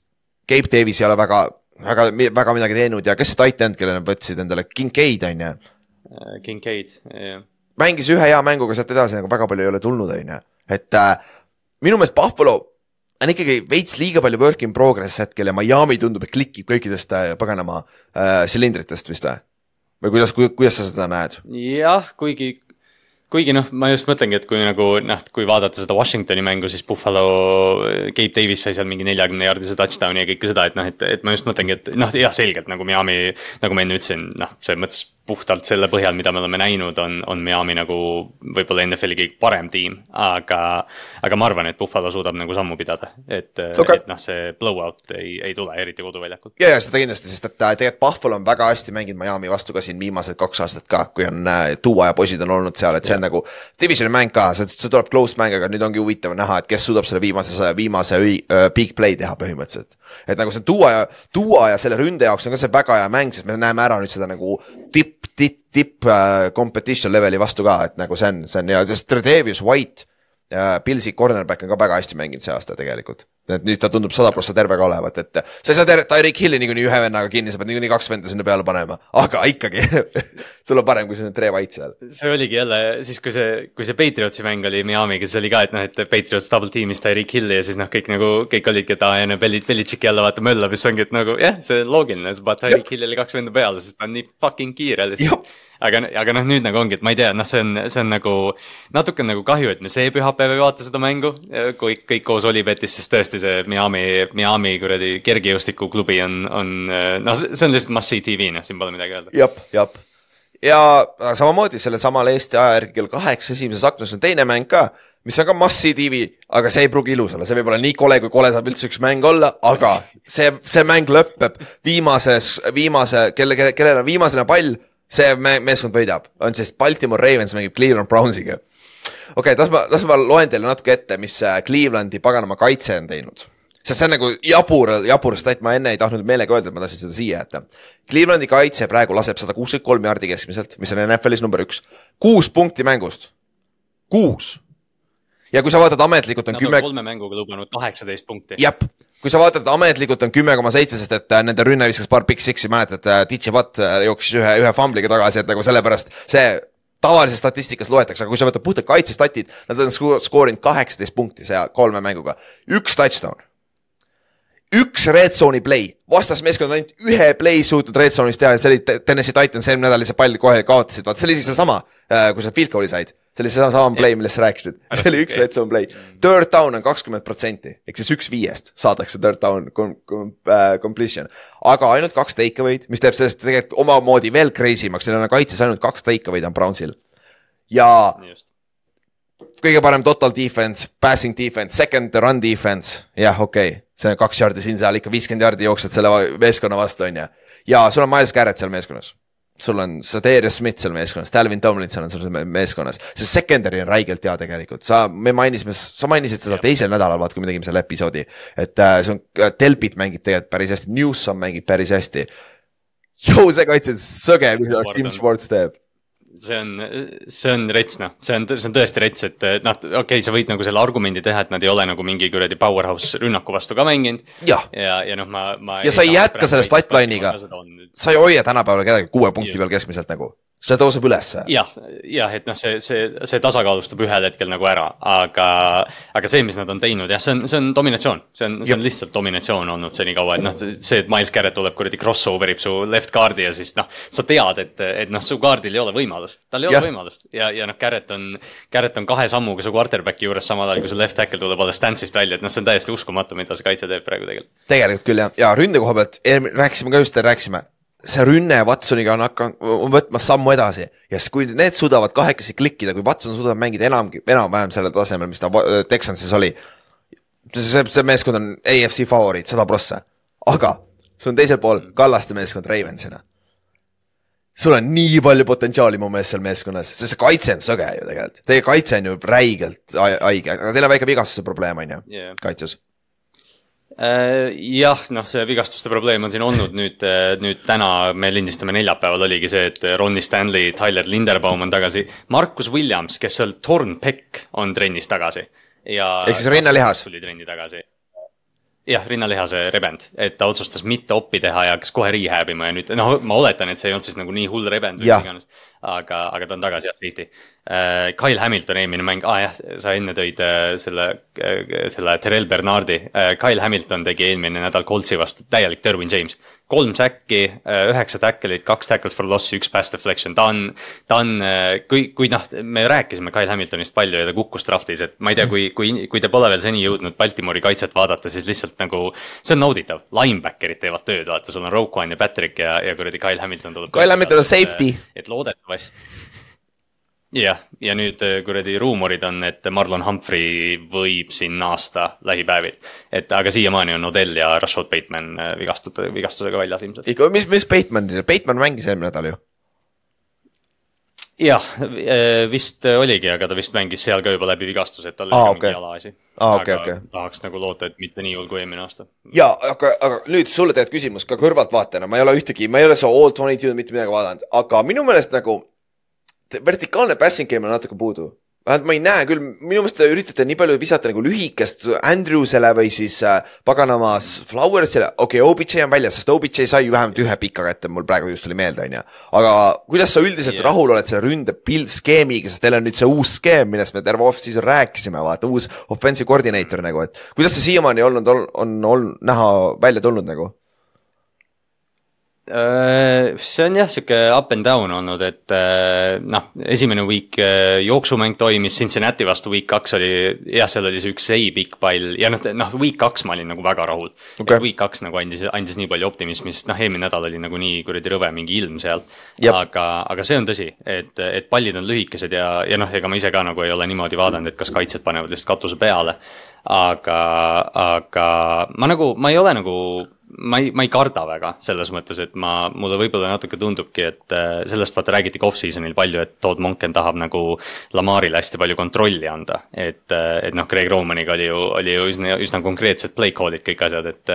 [SPEAKER 2] Gabe Davis ei ole väga, väga, väga midagi teinud ja kes see tight end, kelle nad võtsid endale, Kincaid on ju
[SPEAKER 3] Kincaid, jah.
[SPEAKER 2] mängis ühe hea mänguga sealt edasi nagu väga palju ei ole tulnud, on ju, et äh, minu meelest Buffalo on ikkagi veits liiga palju work in progress hetkel ja Miami tundub, et klikib kõikidest äh, paganama äh, silindritest vist või? või kuidas, kuidas sa seda näed?
[SPEAKER 3] jah, kuigi, kuigi noh, ma just mõtlengi, et kui nagu noh, kui vaadata seda Washingtoni mängu, siis Buffalo, Gabe Davis sai seal mingi neljakümne jaardise touchdown'i ja kõike seda, et noh, et, et ma just mõtlengi, et noh, jah, selgelt nagu Miami, nagu ma enne ütlesin, noh, selles mõttes puhtalt selle põhjal, mida me oleme näinud, on, on Miami nagu võib-olla NFL-i kõige parem tiim, aga. aga ma arvan, et Buffalo suudab nagu sammu pidada, et okay., et noh, see blowout ei, ei tule, eriti koduväljakul.
[SPEAKER 2] ja, ja seda kindlasti, sest et äh, tegelikult Buffalo on väga hästi mänginud Miami vastu ka siin viimased kaks aastat ka, kui on äh, Duo ja poisid on olnud seal, et see on nagu. Divisioni mäng ka, see, see tuleb close mäng, aga nüüd ongi huvitav näha, et kes suudab selle viimase, viimase uh, big play teha põhimõtteliselt. et nagu see Duo ja, Duo ja selle ründe jaoks on ka see väga hea mäng, sest me näeme ära nüüd seda nagu tipp tipp, tipp äh, competition leveli vastu ka, et nagu see on, see on ja sest Tredevius White Pilsi cornerback on ka väga hästi mänginud see aasta tegelikult. et nüüd ta tundub sada prossa terve ka olevat, et sa ei saa Tyre- Tyreek Hilli niikuinii ühe vennaga kinni, sa pead niikuinii kaks venda sinna peale panema, aga ikkagi [laughs] sul on parem, kui sul on Tre White seal.
[SPEAKER 3] see oligi jälle siis, kui see, kui see Patriotsi mäng oli Miami'ga, siis oli ka, et noh, et Patriots double tiim'is Tyreek Hilli ja siis noh, kõik nagu, kõik olidki, et aa, ja no Belli, Belichik jälle vaata möllab ja siis ongi, et nagu jah, see on loogiline, sa paned Tyreek Hillile kaks venda peale, sest ta on nii fucking kiire lihtsalt. aga, aga noh, nüüd nagu ongi, et ma ei tea, noh, see on, see on nagu natuke nagu kahju, et me see pühapäev ei vaata seda mängu, kui kõik koos Olipetis, siis tõesti see Miami, Miami kuradi kergejõustikuklubi on, on noh, see on lihtsalt must see tv, noh, siin pole midagi öelda.
[SPEAKER 2] jep, jep. ja samamoodi sellel samal Eesti aja järgi kell kaheksa esimeses aknas on teine mäng ka, mis on ka Must-See tv, aga see ei pruugi ilus olla, see võib olla nii kole, kui kole saab üldse üks mäng olla, aga see, see mäng lõpeb viimases, viimase, kelle, kelle, kellel on viimasena pall, see me- meeskond võidab, on siis Baltimore Ravens mängib Cleveland Brownsiga. okei okay,, las ma, las ma loen teile natuke ette, mis äh, Clevelandi paganama kaitse on teinud sest see on nagu jabur, jabur stat, ma enne ei tahtnud meelega öelda, et ma tahtsin seda siia jätta. Clevelandi kaitse praegu laseb sada kuuskümmend kolm jaardi keskmiselt, mis on NFL-is number üks, kuus punkti mängust, kuus. Ja kui sa vaatad ametlikult on kümme,
[SPEAKER 3] kolme mänguga lubanud kaheksateist punkti.
[SPEAKER 2] jah, kui sa vaatad ametlikult on kümme koma seitse, sest et äh, nende rünne viskas paar Big Six'i, mäletad, DJ Watt äh, jooksis ühe, ühe fambliga tagasi, et nagu sellepärast see tavalises statistikas loetakse, aga kui sa võtad puhtalt kaitsestatid, nad on sko- skoorinud kaheksateist punkti seal kolme mänguga, üks touchdown üks red zone'i play, vastasmeeskond on ainult ühe play suutnud red zone'is teha ja see oli Te- Tennessee Titans eelmine nädal lihtsalt palli kohe kaotasid, vaat see oli siis seesama, kui sa field goal'i said. see oli seesama sama play, millest sa rääkisid, see oli üks red zone play. Third down on kakskümmend protsenti, ehk siis üks viiest saadakse third down com-, com-, äh, completion. aga ainult kaks take away'd, mis teeb sellest tegelikult omamoodi veel crazy maks, neil on kaitses ainult kaks take away'd on Brownsil. ja
[SPEAKER 3] just,
[SPEAKER 2] kõige parem total defense, passing defense, second run defense, jah, okei okay., see on kaks jaardi siin-seal ikka viiskümmend jaardi jooksed selle meeskonna vastu, on ju. ja sul on Miles Garrett seal meeskonnas. sul on Sadarius Smith seal meeskonnas, Dalvin Tomlinson on sul meeskonnas, see secondary on räigelt hea tegelikult, sa, me mainisime, sa mainisid seda teisel nädalal, vaat kui me tegime selle episoodi. et äh, see on, Delpit mängib tegelikult päris hästi, Newsom mängib päris hästi. Jou, see kaitse on sõge, mida
[SPEAKER 3] on-
[SPEAKER 2] Sports teeb.
[SPEAKER 3] See on, see on rets noh, see on, see on tõesti rets, et noh, okei okay,, sa võid nagu selle argumendi teha, et nad ei ole nagu mingi kuradi powerhouse rünnaku vastu ka mänginud.
[SPEAKER 2] jah,
[SPEAKER 3] ja, ja noh, ma, ma.
[SPEAKER 2] Ja sa ei jätka selle statline'iga. sa ei hoia tänapäeval kedagi kuue punkti
[SPEAKER 3] Jah.
[SPEAKER 2] peal keskmiselt nagu, see tõuseb ülesse.
[SPEAKER 3] jah, jah, et noh, see, see, see tasakaalustab ühel hetkel nagu ära, aga, aga see, mis nad on teinud, jah, see on, see on dominatsioon, see on, see on lihtsalt dominatsioon olnud senikaua, et noh, see, et Miles Garrett tuleb kuradi crossover ib su left guard'i ja siis noh, sa tead, et, et noh, su guard'il ei ole võimalust, tal ei ole
[SPEAKER 2] Jah.
[SPEAKER 3] võimalust ja, ja noh, Garrett on, Garrett on kahe sammuga su quarterback'i juures samal ajal, kui su left tackle tuleb alles stance'ist välja, et noh, see on täiesti uskumatu, mida see kaitse teeb praegu tegelikult.
[SPEAKER 2] tegelikult küll jah, ja ründe koha pealt rääkisime ka just, rääkisime, see rünne Watsoniga on hakanud, on võtmas sammu edasi ja siis, kui need suudavad kahekesi klikkida, kui Watson suudab mängida enam, enam-vähem sellel tasemel, mis ta Wa- Texansis oli. see, see meeskond on AFC favoriit sada prossa, aga sul on teisel pool Kallaste meeskond Ravensina. sul on nii palju potentsiaali mu meelest seal meeskonnas, sest see kaitse on sõge ju tegelikult, teie kaitse on ju räigelt ha- haige, aga teil on väike vigastuse probleem on ju
[SPEAKER 3] Jah.
[SPEAKER 2] kaitses
[SPEAKER 3] Äh, jah, noh, see vigastuste probleem on siin olnud nüüd, nüüd täna me lindistame neljapäeval oligi see, et Ronnie Stanley, Tyler Linderbaum on tagasi. Markus Williams, kes seal Torn Peck on trennis tagasi ja.
[SPEAKER 2] Ehk siis rinnalihas.
[SPEAKER 3] tuli trenni tagasi. jah, rinnalihase rebend, et ta otsustas mitte oppi teha ja hakkas kohe rehab ima ja nüüd noh, ma oletan, et see ei olnud siis nagu nii hull rebend või mis iganes. aga, aga ta on tagasi jah, safety. Kyle Hamilton eelmine mäng ah,, jah, sa enne tõid äh, selle, selle Terrel Bernardi. Kyle Hamilton tegi eelmine nädal Coltsi vastu täielik Derwin James. kolm säkki, üheksa tackle'it, kaks tackles for loss'i, üks pass deflection, ta on, ta on, kui, kui noh, me rääkisime Kyle Hamiltonist palju ja ta kukkus draft'is, et ma ei tea, kui, kui, kui te pole veel seni jõudnud Baltimori kaitset vaadata, siis lihtsalt nagu see on nauditav, linebacker'id teevad tööd, vaata, sul on Roquan ja Patrick ja, ja kuradi Kyle Hamilton tuleb.
[SPEAKER 2] Kyle Hamilton on safety..
[SPEAKER 3] et loodetavasti jah, ja nüüd äh, kuradi ruumorid on, et Marlon Humphrey võib siin naasta lähipäevil. et aga siiamaani on Odell ja Rashad Bateman äh, vigastud, vigastusega väljas ilmselt.
[SPEAKER 2] mis, mis Batemanil, Bateman mängis eelmine nädal ju.
[SPEAKER 3] jah, vist oligi, aga ta vist mängis seal ka juba läbi vigastuse, et tal oli ka
[SPEAKER 2] okei.
[SPEAKER 3] mingi jalaasi.
[SPEAKER 2] Aa, okei, okei.
[SPEAKER 3] tahaks nagu loota, et mitte nii hull kui eelmine aasta.
[SPEAKER 2] ja aga, aga nüüd sulle tegelikult küsimus ka kõrvaltvaatajana, ma ei ole ühtegi, ma ei ole see all twenty two mitte midagi vaadanud, aga minu meelest nagu vertikaalne passing game on natuke puudu. Vähemalt ma ei näe küll, minu meelest te üritate nii palju visata nagu lühikest Andrewsele või siis äh, paganamas Flowersile, okei okay,, OBJ on väljas, sest OBJ sai ju vähemalt ühe pika kätte, mul praegu just tuli meelde, onju. aga kuidas sa üldiselt
[SPEAKER 3] yes.
[SPEAKER 2] rahul oled selle ründe build skeemiga, sest teil on nüüd see uus skeem, millest me terve off-season rääkisime, vaata uus offensive coordinator nagu, et kuidas see siiamaani olnud, on, on, on näha välja tulnud nagu?
[SPEAKER 3] Äh, see on jah, sihuke up and down olnud, et äh, noh, esimene week äh, jooksumäng toimis Cincinnati vastu, week kaks oli, jah, seal oli see üks ei pikk pall ja noh, noh week kaks ma olin nagu väga rahul okay.. Week kaks nagu andis, andis nii palju optimismi, sest noh, eelmine nädal oli nagu nii kuradi rõve mingi ilm seal. Aga, aga see on tõsi, et, et pallid on lühikesed ja, ja noh, ega ma ise ka nagu ei ole niimoodi vaadanud, et kas kaitsjad panevad lihtsalt katuse peale. aga, aga ma nagu, ma ei ole nagu ma ei, ma ei karda väga selles mõttes, et ma, mulle võib-olla natuke tundubki, et äh, sellest vaata räägiti ka off-season'il palju, et Todd Monken tahab nagu Lamarile hästi palju kontrolli anda. et, et noh, Greg Romaniga oli ju, oli ju üsna, üsna konkreetsed play call'id kõik asjad, et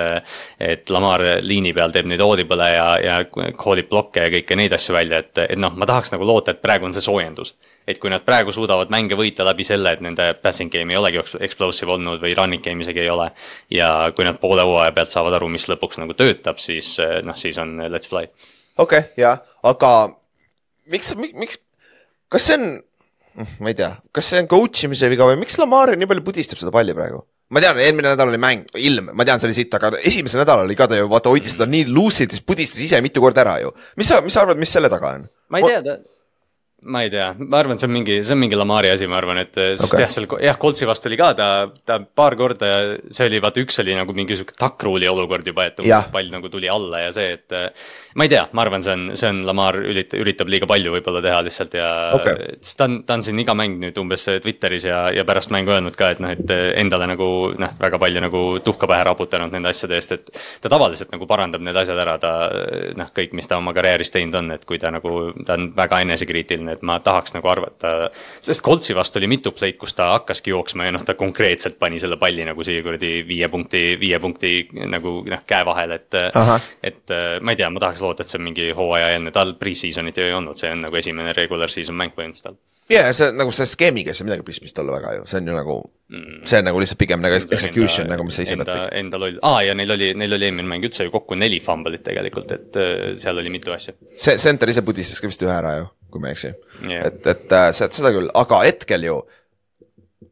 [SPEAKER 3] et Lamar liini peal teeb nüüd audible'e ja, ja call ib blokke ja kõiki neid asju välja, et, et noh, ma tahaks nagu loota, et praegu on see soojendus et kui nad praegu suudavad mänge võita läbi selle, et nende passing game ei olegi explosive olnud või running game isegi ei ole. ja kui nad poole hooaja pealt saavad aru, mis lõpuks nagu töötab, siis noh, siis on let's fly.
[SPEAKER 2] okei okay,, jah, aga miks, miks, kas see on, ma ei tea, kas see on coach imise viga või miks Lamar nii palju pudistab seda palli praegu? ma tean, eelmine nädal oli mäng, ilm, ma tean, see oli sitt, aga esimesel nädalal oli ka ta ju vaata hoidis seda nii lucid'is, pudistas ise mitu korda ära ju. mis sa, mis sa arvad, mis selle taga on?
[SPEAKER 3] ma ei tea, ta, ma ei tea, ma arvan, see on mingi, see on mingi Lamari asi, ma arvan, et sest
[SPEAKER 2] Okei.
[SPEAKER 3] okay. jah, seal jah, Coltsi vastu oli ka ta, ta paar korda ja see oli vaata, üks oli nagu mingi sihuke tuck-rule'i olukord juba, et
[SPEAKER 2] Jah.
[SPEAKER 3] pall nagu tuli alla ja see, et äh, ma ei tea, ma arvan, see on, see on Lamar üritab, üritab liiga palju võib-olla teha lihtsalt ja
[SPEAKER 2] Okei.
[SPEAKER 3] sest ta on, ta on siin iga mäng nüüd umbes Twitteris ja, ja pärast mängu öelnud ka, et noh, et endale nagu noh, väga palju nagu tuhka pähe raputanud nende asjade eest, et ta tavaliselt nagu parandab need asjad ära, ta noh, kõik, mis ta oma karjääris teinud on, et kui ta nagu, ta on väga enesekriitiline, et ma tahaks nagu arvata, sest Coltsi vastu oli mitu play'd, kus ta hakkaski jooksma ja noh, ta konkreetselt pani selle palli nagu siia kuradi viie punkti, viie punkti nagu noh, käe vahele, et et äh, ma ei tea, ma tahaks loota, et see on mingi hooaja enne, tal pre-season'it ju ei olnud, see on nagu esimene regular season mäng põhimõtteliselt tal.
[SPEAKER 2] jaa, see nagu selle skeemiga ei saa midagi pistmist olla väga ju, see on ju nagu, see on nagu lihtsalt pigem nagu execution nagu, mis sa ise
[SPEAKER 3] enda
[SPEAKER 2] pead,
[SPEAKER 3] enda loll, aa ja neil oli, neil oli eelmine mäng üldse ju kokku neli fumble'it tegelikult, et äh, seal oli mitu asja.
[SPEAKER 2] see center ise pudistas ka vist ühe ära ju, kui ma ei eksi
[SPEAKER 3] Jah.
[SPEAKER 2] et, et äh, seda, seda küll, aga hetkel ju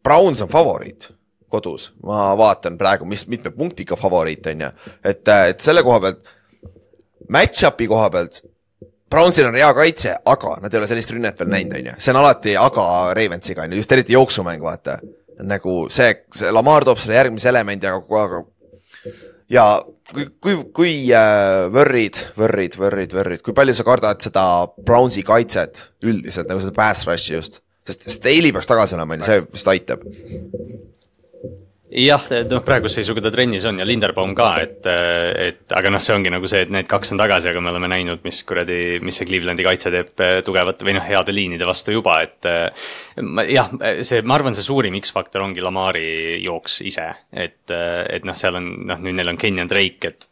[SPEAKER 2] Browns on favoriit kodus, ma vaatan praegu, mis mitme punktiga favoriit on ju, et, et selle koha pealt, match-up'i koha pealt. Brownsil on hea kaitse, aga nad ei ole sellist rünnet veel näinud, on ju, see on alati aga Ravensiga on ju, just eriti jooksumäng, vaata. nagu see, see Lamar toob selle järgmise elemendi, aga aeg ja kui, kui, kui äh, võrrid, võrrid, võrrid, võrrid, kui palju sa kardad seda Brownsi kaitset üldiselt nagu seda pass rush'i just, sest Staley peaks tagasi olema, on ju, see vist aitab.
[SPEAKER 3] jah, noh praeguse seisuga ta trennis on ja Linderbaum ka, et, et aga noh, see ongi nagu see, et need kaks on tagasi, aga me oleme näinud, mis kuradi, mis see Clevelandi kaitse teeb eh, tugevate või noh, heade liinide vastu juba, et eh, ma jah, see, ma arvan, see suurim X-faktor ongi Lamari jooks ise, et, et noh, seal on noh, nüüd neil on Kenyan Drake, et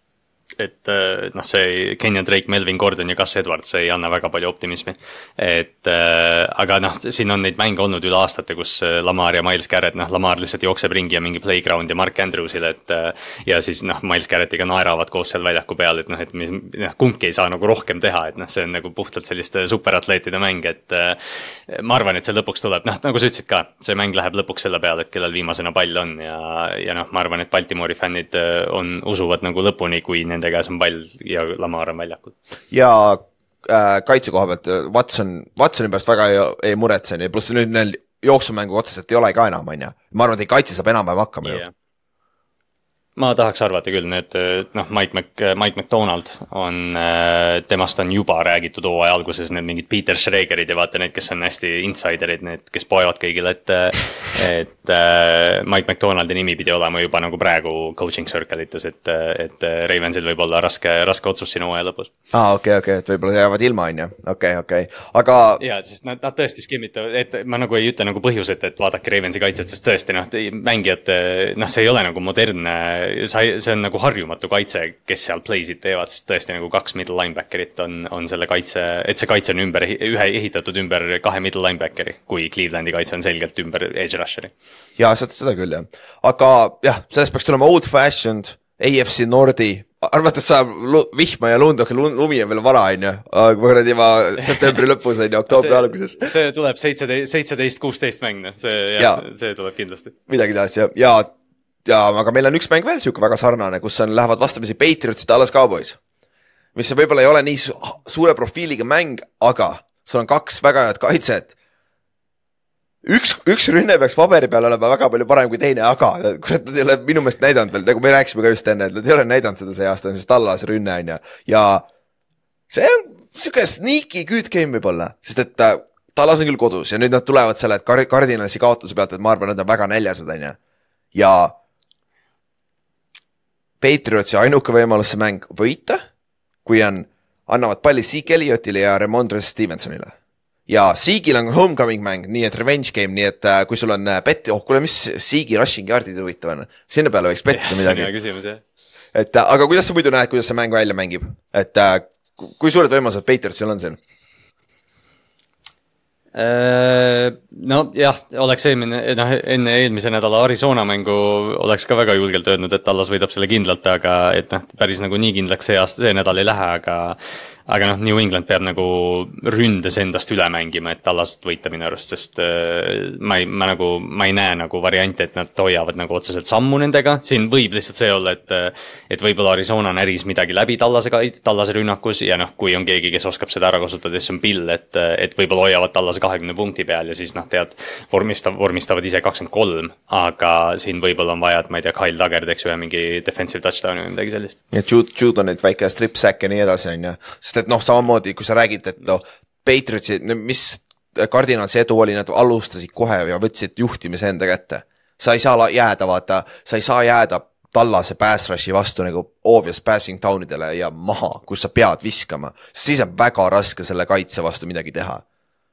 [SPEAKER 3] et äh, noh, see Kenyan Drake, Melvin Gordon ja Gus Edwards, ei anna väga palju optimismi. et äh, aga noh, siin on neid mänge olnud üle aastate, kus äh, Lamar ja Miles Garrett, noh, Lamar lihtsalt jookseb ringi ja mingi playground ja Mark Andrewsile, et ja siis noh, Miles Garrettiga naeravad koos seal väljaku peal, et noh, et mis noh, kumbki ei saa nagu rohkem teha, et noh, see on nagu puhtalt selliste superatleetide mäng, et ma arvan, et see lõpuks tuleb, noh, nagu sa ütlesid ka, see mäng läheb lõpuks selle peale, et kellel viimasena pall on ja, ja noh, ma arvan, et Baltimoori fännid on, usuvad nagu lõpuni, kui nende käes on pall ja Lamar on väljakul.
[SPEAKER 2] ja äh, kaitse koha pealt äh, Watson, Watsoni pärast väga ei, ei muretse, pluss nüüd neil jooksumängu otseselt ei ole ka enam, on ju. ma arvan, et ei kaitse saab enam-vähem hakkama ju
[SPEAKER 3] Yeah. Ma tahaks arvata küll, need noh, Mike Mc, Mike McDonald on, temast on juba räägitud hooaja alguses need mingid Peter Schregerid ja vaata need, kes on hästi insiderid, need, kes poevad kõigile, et. et äh, Mike McDonaldi nimi pidi olema juba nagu praegu coaching circle ites, et, et Ravensil võib olla raske, raske otsus siin hooaja lõpus.
[SPEAKER 2] aa, okei, okei, et võib-olla jäävad ilma, on ju, okei, okei, aga
[SPEAKER 3] ja, sest nad, nad tõesti skeemitavad, et ma nagu ei ütle nagu põhjused, et vaadake Ravensi kaitset, sest tõesti noh, mängijate noh, see ei ole nagu modernne sa, see on nagu harjumatu kaitse, kes seal play'sid teevad, sest tõesti nagu kaks middle linebacker'it on, on selle kaitse, et see kaitse on ümber, ühe ehitatud ümber kahe middle linebackeri, kui Clevelandi kaitse on selgelt ümber edge rusher'i.
[SPEAKER 2] ja seda, seda küll jah, aga jah, sellest peaks tulema old fashioned AFC Nordi arvates sajab vihma ja lund, okei lumi on veel vara, on ju, kuradi juba septembri lõpus on ju, oktoobri alguses.
[SPEAKER 3] see tuleb seitseteist, seitseteist, kuusteist mäng, noh, see jah see tuleb kindlasti.
[SPEAKER 2] midagi taolist ja, ja, ja aga meil on üks mäng veel sihuke väga sarnane, kus on, lähevad vastamisi Patriots ja Dallas Cowboys. mis võib-olla ei ole nii su suure profiiliga mäng, aga sul on kaks väga head kaitset üks, üks rünne peaks paberi peal olema väga palju parem kui teine, aga kurat, nad ei ole minu meelest näidanud veel, nagu me rääkisime ka just enne, et nad ei ole näidanud seda see aasta, on siis Tallase rünne on ju, ja see on sihuke sneaky good game võib-olla, sest et äh, Tallas on küll kodus ja nüüd nad tulevad selle kar-, kardinalisi kaotuse pealt, et ma arvan, nad on väga näljased, on ju. ja Patriotsi ainuke võimalus see mäng võita, kui on, annavad palli Zeke Elliottile ja Remondre Stevensonile ja Siegil on homecoming mäng, nii et revenge game, nii et äh, kui sul on äh, bet, oh kuule, mis Siegi rushing yard'id huvitav on, sinna peale võiks bettida midagi. et äh, aga kuidas sa muidu näed, kuidas see mäng välja mängib, et äh, kui suured võimalused Patriotsil on siin?
[SPEAKER 3] Äh, nojah, oleks eelmine, noh enne eelmise nädala Arizona mängu oleks ka väga julgelt öelnud, et Tallas võidab selle kindlalt, aga et noh, päris nagu nii kindlaks see aasta, see nädal ei lähe, aga aga noh, New England peab nagu ründes endast üle mängima, et Tallasest võita minu arust, sest äh, ma ei, ma nagu, ma ei näe nagu varianti, et nad hoiavad nagu otseselt sammu nendega, siin võib lihtsalt see olla, et et võib-olla Arizona näris midagi läbi Tallase, Tallase rünnakus ja noh, kui on keegi, kes oskab seda ära kasutada, siis on Bill, et, et võib-olla hoiavad Tallase kahekümne punkti peal ja siis noh, tead, vormistav, vormistavad ise kakskümmend kolm, aga siin võib-olla on vaja, et ma ei tea, Kyle Duggar teeks ühe mingi defensive touchdown'i või midagi sellist.
[SPEAKER 2] ja Jude, Jude on nüüd väike strip sack ja nii edasi, on ju, sest sest et noh, samamoodi kui sa räägid, et noh, Patriotsi, mis kardinaalse edu oli, nad alustasid kohe ja võtsid juhtimise enda kätte. sa ei saa jääda, vaata, sa ei saa jääda tallase pass rush'i vastu nagu obvious passing down idele ja maha, kus sa pead viskama, siis on väga raske selle kaitse vastu midagi teha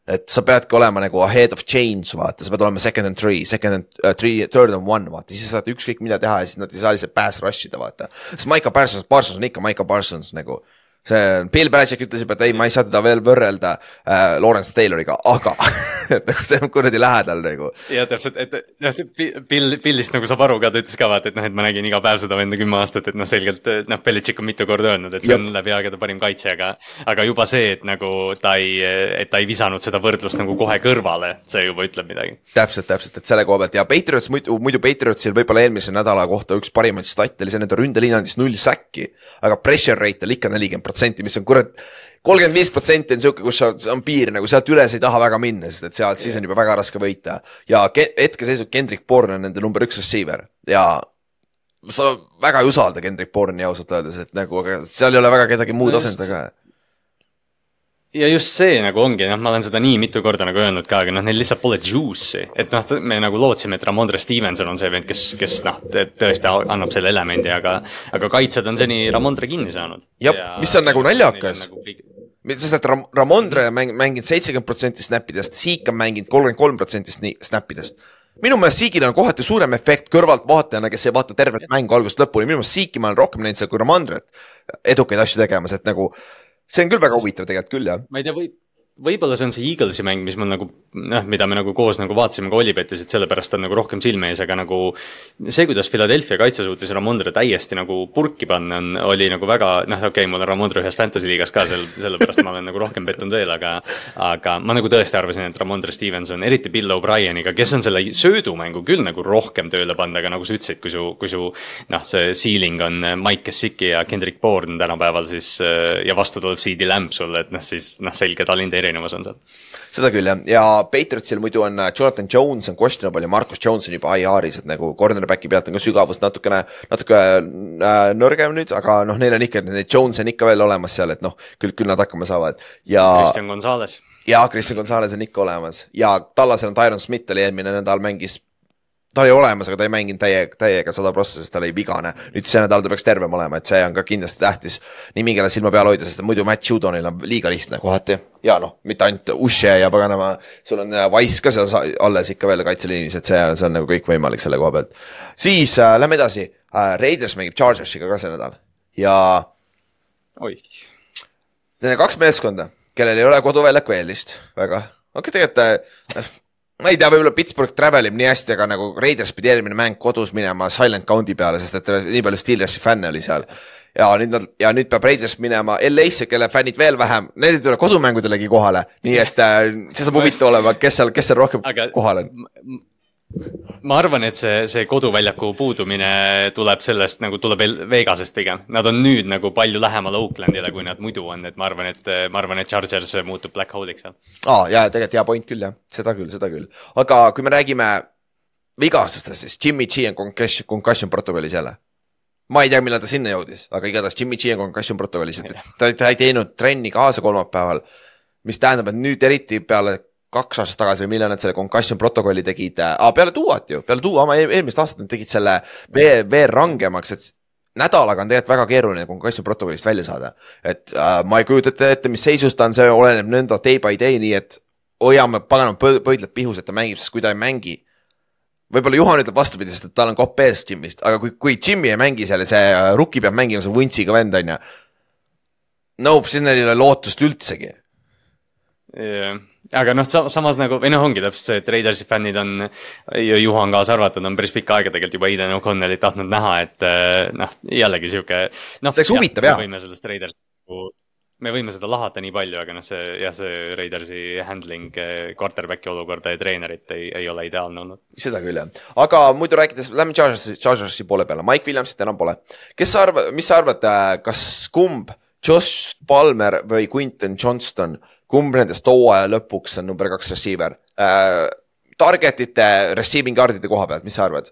[SPEAKER 2] et sa peadki olema nagu ahead of change, vaata, sa pead olema second and three, second and uh, three, third and one, vaata, siis sa saad ükskõik mida teha ja siis nad ei saa lihtsalt pass rush ida, vaata. sest Maiko Parsons, Parsons on ikka Maiko Parsons nagu see on, Bill Belichik ütles juba, et ei, ma ei saa teda veel võrrelda äh, Lawrence Tayloriga, aga [laughs] et nagu see on kuradi lähedal nagu.
[SPEAKER 3] ja täpselt, et noh, Bill, Billist nagu saab aru ka, ta ütles ka vaata, et noh, et ma nägin iga päev seda venda kümme aastat, et noh, selgelt noh, Belichik on mitu korda öelnud, et see on läbi aegade parim kaitse, aga. aga juba see, et nagu ta ei, et ta ei visanud seda võrdlust nagu kohe kõrvale, see juba ütleb midagi.
[SPEAKER 2] täpselt, täpselt, et selle koha pealt ja Patriots muidu, muidu Patriotsil võib-olla eelmise nädala kohta üks parimaid statte oli see, nende ründeliin andis null säkki, aga pressure rate oli ikka nelikümmend protsenti, mis on kurat, kolmkümmend viis protsenti on sihuke, kus sa, on piir nagu sealt üles ei taha väga minna, sest et sealt siis on juba väga raske võita. ja hetkeseisuga Kendrick Bourne on nende number üks receiver. Ja sa väga ei usalda Kendrick Bourne'i ausalt öeldes, et nagu, aga seal ei ole väga kedagi muud asendada ka
[SPEAKER 3] ja just see nagu ongi, noh, ma olen seda nii mitu korda nagu öelnud ka, aga noh, neil lihtsalt pole juice'i. et noh, me nagu lootsime, et Ramondre Stevenson on see vend, kes, kes noh, tõesti annab selle elemendi, aga, aga kaitsjad on seni Ramondre kinni saanud.
[SPEAKER 2] jah ja,, mis on nagu naljakas nagu sest et Ram-, Ramondre on mäng-, mänginud seitsekümmend protsenti snapidest, Siik on mänginud kolmkümmend kolm protsenti snapidest. minu meelest Siigil on kohati suurem efekt kõrvaltvaatajana, kes ei vaata tervet mängu algusest lõpuni, minu meelest Siiki ma olen rohkem näinud seal kui Ramondret edukaid asju tegemas, et nagu see on küll väga huvitav tegelikult küll, jah.
[SPEAKER 3] ma ei tea, võib, võib-olla see on see Eaglesi mäng, mis mul nagu noh, mida me nagu koos nagu vaatasime ka Olipetis, et sellepärast on nagu rohkem silme ees, aga nagu see, kuidas Philadelphia kaitse suutis Ramondre täiesti nagu purki panna, on, oli nagu väga noh, okei okay,, mul on Ramondre ühes fantasy liigas ka seal, sellepärast ma olen nagu rohkem pettunud veel, aga aga ma nagu tõesti arvasin, et Ramondre Stevenson, eriti Bill O'Brieniga, kes on selle söödumängu küll nagu rohkem tööle pannud, aga nagu sa ütlesid, kui su, kui su noh, see ceiling on Mike Gesicki ja Kendrick Bourne tänapäeval, siis ja vastu tuleb CD Lamb sulle, et noh, siis noh, selge talent erinevus on seal.
[SPEAKER 2] seda küll jah, ja Patriotsil muidu on äh, Jonathan Jones on questionable ja Marcus Jones on juba IR-is, et nagu cornerback'i pealt on ka sügavust natukene, natuke äh, nõrgem nüüd, aga noh, neil on ikka, neid Jones on ikka veel olemas seal, et noh, küll, küll nad hakkama saavad ja.
[SPEAKER 3] Christian Gonzalez.
[SPEAKER 2] ja Christian Gonzalez on ikka olemas ja Tallasel on Tyron Smith oli eelmine nädal mängis ta oli olemas, aga ta ei mänginud täiega, täiega sada prossa, sest ta oli vigane. nüüd see nädal ta peaks tervem olema, et see on ka kindlasti tähtis nimi, kelle silma peal hoida, sest muidu Matt Judonil on liiga lihtne kohati. ja noh, mitte ainult Ushe ja paganama, sul on äh, Wise ka seal alles ikka veel kaitseliinis, et see, see on nagu kõik võimalik selle koha pealt. siis äh, lähme edasi äh,, Raiders mängib Chargersiga ka see nädal ja
[SPEAKER 3] oih,
[SPEAKER 2] Need on kaks meeskonda, kellel ei ole koduväljaku eelist väga, aga tegelikult äh, ma ei tea, võib-olla Pittsburgh travel ib nii hästi, aga nagu Raiders pidi eelmine mäng kodus minema silent count'i peale, sest et nii palju Steelersi fänne oli seal. ja nüüd nad ja nüüd peab Raiders minema LA-sse, kelle fännid veel vähem, need ei tule kodumängudellegi kohale, nii et äh, see saab huvitav olema, kes seal, kes seal rohkem
[SPEAKER 3] aga
[SPEAKER 2] kohal on.
[SPEAKER 3] Ma arvan, et see, see koduväljaku puudumine tuleb sellest nagu tuleb Vegasest pigem. Nad on nüüd nagu palju lähemal Oaklandile, kui nad muidu on, et ma arvan, et ma arvan, et Chargers muutub black hole'iks seal.
[SPEAKER 2] aa jaa, tegelikult hea point küll jah, seda küll, seda küll, aga kui me räägime vigastustest, siis Jimmy G on concussion, concussion protokollis jälle. ma ei tea, millal ta sinna jõudis, aga igatahes Jimmy G on concussion protokollis, et ta, ta ei teinud trenni kaasa kolmapäeval. mis tähendab, et nüüd eriti peale kaks aastat tagasi või millal nad selle concussion protokolli tegid äh,, peale Duat ju, peale Dua oma eel- eelmist aastat nad tegid selle veel, veel rangemaks, et nädalaga on tegelikult väga keeruline concussion protokollist välja saada. et äh, ma ei kujuta ette, ette, mis seisus ta on, see oleneb nõnda day by day, nii et hoiame paganama pöidlad pihus, et ta mängib, sest kui ta ei mängi. võib-olla Juhan ütleb vastupidi, sest et tal on kopp ees Jimmist, aga kui, kui Jimmy ei mängi seal ja see äh, rookie peab mängima, see vuntsiga vend on ju. Nope, neil ei ole lootust üldsegi
[SPEAKER 3] aga noh, samas nagu, või noh, ongi täpselt see, et Raidersi fännid on, ja Juhan kaasa arvatud, on päris pikka aega tegelikult juba Aiden O'Connellit tahtnud näha, et eh, noh, jällegi sihuke. noh,
[SPEAKER 2] See oleks huvitav, jah.
[SPEAKER 3] me võime sellest Raider, me võime seda lahata nii palju, aga noh, see jah, see Raidersi handling eh, quarterback'i olukorda ja treenerit ei, ei ole ideaalne olnud.
[SPEAKER 2] seda küll jah, aga muidu rääkides, lähme Chargersi, Chargersi poole peale, Mike Williamsit enam pole. kes sa arvad, mis sa arvad, kas kumb, Josh Palmer või Quinton Johnston, kumb nendest hooaja lõpuks on number kaks receiver äh,? Targetite, receiving yard'ide koha pealt, mis sa arvad?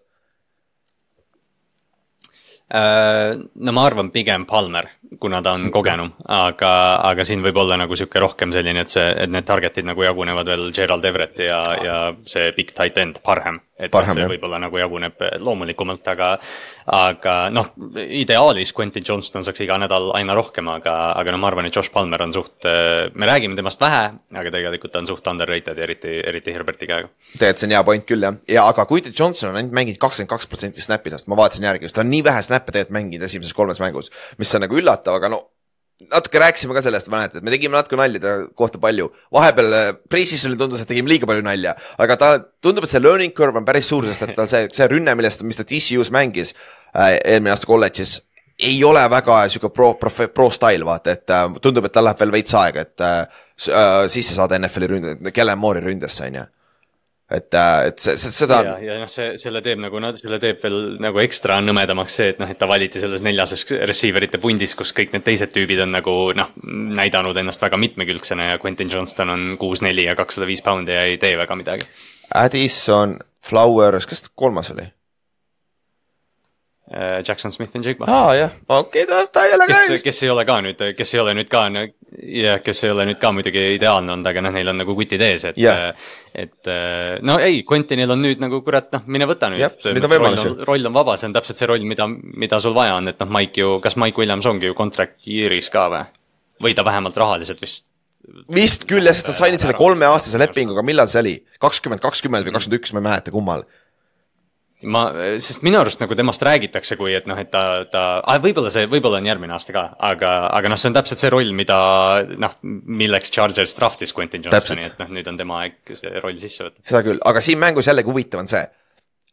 [SPEAKER 3] Äh, no ma arvan pigem Palmer, kuna ta on kogenum, aga, aga siin võib olla nagu sihuke rohkem selline, et see, et need target'id nagu jagunevad veel Gerald Everett ja, ja see big tight end Parham. et noh,
[SPEAKER 2] Parham,
[SPEAKER 3] see võib-olla nagu jaguneb loomulikumalt, aga, aga noh, ideaalis Quentin Johnston saaks iga nädal aina rohkem, aga, aga no ma arvan, et Josh Palmer on suht, me räägime temast vähe, aga tegelikult ta on suht underrated ja eriti, eriti Herberti käega.
[SPEAKER 2] tegelikult see on hea point küll jah, ja aga Quinton Johnson on ainult mänginud kakskümmend kaks protsenti snappidest, ma vaatasin järgi, ta on nii vähe snappe tegelikult mänginud esimeses kolmes mängus, mis on nagu üllatav, aga no natuke rääkisime ka sellest, mäletad, me tegime natuke nalja ta kohta palju, vahepeal äh, pre-season'il tundus, et tegime liiga palju nalja, aga ta tundub, et see learning curve on päris suur, sest et tal see, see rünne, millest, mis ta TCU-s mängis äh, eelmine aasta kolledžis, ei ole väga sihuke pro, pro, pro style, vaata, et äh, tundub, et tal läheb veel veits aega, et äh, äh, sisse saada NFL-i ründe, Kellen Moore'i ründesse, on ju. et, et see, see, seda
[SPEAKER 3] ja, ja noh, see, selle teeb nagu, selle teeb veel nagu ekstra nõmedamaks see, et noh, et ta valiti selles neljases receiver ite pundis, kus kõik need teised tüübid on nagu noh, näidanud ennast väga mitmekülgsena ja Quentin Johnston on kuus-neli ja kakssada viis poundi ja ei tee väga midagi.
[SPEAKER 2] Addison, Flowers, kes kolmas oli?
[SPEAKER 3] Äh, Jackson Smith and Jigba.
[SPEAKER 2] aa jah, okei, ta, ta ei ole ka
[SPEAKER 3] kes, kes ei ole ka nüüd, kes ei ole nüüd ka, jah, kes ei ole nüüd ka muidugi ideaalne olnud, aga noh, neil on nagu kutid ees, et
[SPEAKER 2] Jah.
[SPEAKER 3] et äh, no ei, Quentinil on nüüd nagu kurat, noh, mine võta nüüd
[SPEAKER 2] on
[SPEAKER 3] roll on, roll on vaba, see on täpselt see roll, mida, mida sul vaja on, et noh, Mike ju, kas Mike Williams ongi ju contract year'is ka või? või ta vähemalt rahaliselt vist
[SPEAKER 2] vist küll jah, sest ta sai selle kolmeaastase lepinguga, millal see oli? kakskümmend, kakskümmend või kakskümmend üks, ma ei mäleta, kummal.
[SPEAKER 3] ma, sest minu arust nagu temast räägitakse, kui et noh, et ta, ta võib-olla see, võib-olla on järgmine aasta ka, aga, aga noh, see on täpselt see roll, mida noh, milleks Chargers draftis Quentin Johnsoni, et noh, nüüd on tema aeg see roll sisse võtta.
[SPEAKER 2] seda küll, aga siin mängus jällegi huvitav on see.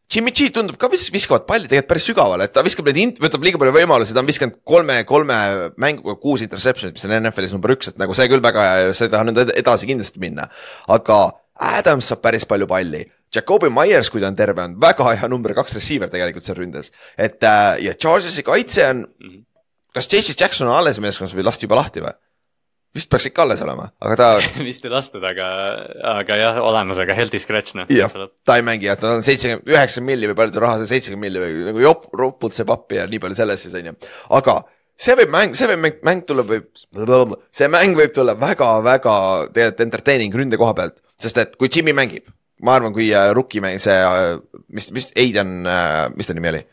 [SPEAKER 2] Jimmy G tundub ka vis-, viskavad palli tegelikult päris sügavale, et ta viskab neid int-, võtab liiga palju võimalusi, ta on viskanud kolme, kolme mänguga kuus interception'it, mis on NFL-is number üks, et nagu see küll väga seda on nüüd ed- edasi kindlasti minna. aga Adams saab päris palju palli. Jakobi Myers, kui ta on terve, on väga hea number kaks receiver tegelikult seal ründes. et äh, ja Chargersi kaitse on, kas J.C. Jackson on alles meeskonnas või lasti juba lahti või? vist peaks ikka alles olema, aga ta [laughs]
[SPEAKER 3] vist ei lastud, aga, aga jah, olemas, aga healthy scratch noh.
[SPEAKER 2] jah, ta ei mängi jah, tal on seitsekümmend, üheksakümmend milli või palju ta raha sai, seitsekümmend milli või nagu jop-, roputseb appi ja nii palju sellest siis on ju. aga see võib mäng, see võib mäng, mäng tuleb, võib, see mäng võib tulla väga-väga tegelikult entertaining ründe koha pealt, sest et kui Jimmy mängib, ma arvan, kui äh, rookie mäng, see, mis, mis Aiden, mis ta nimi oli?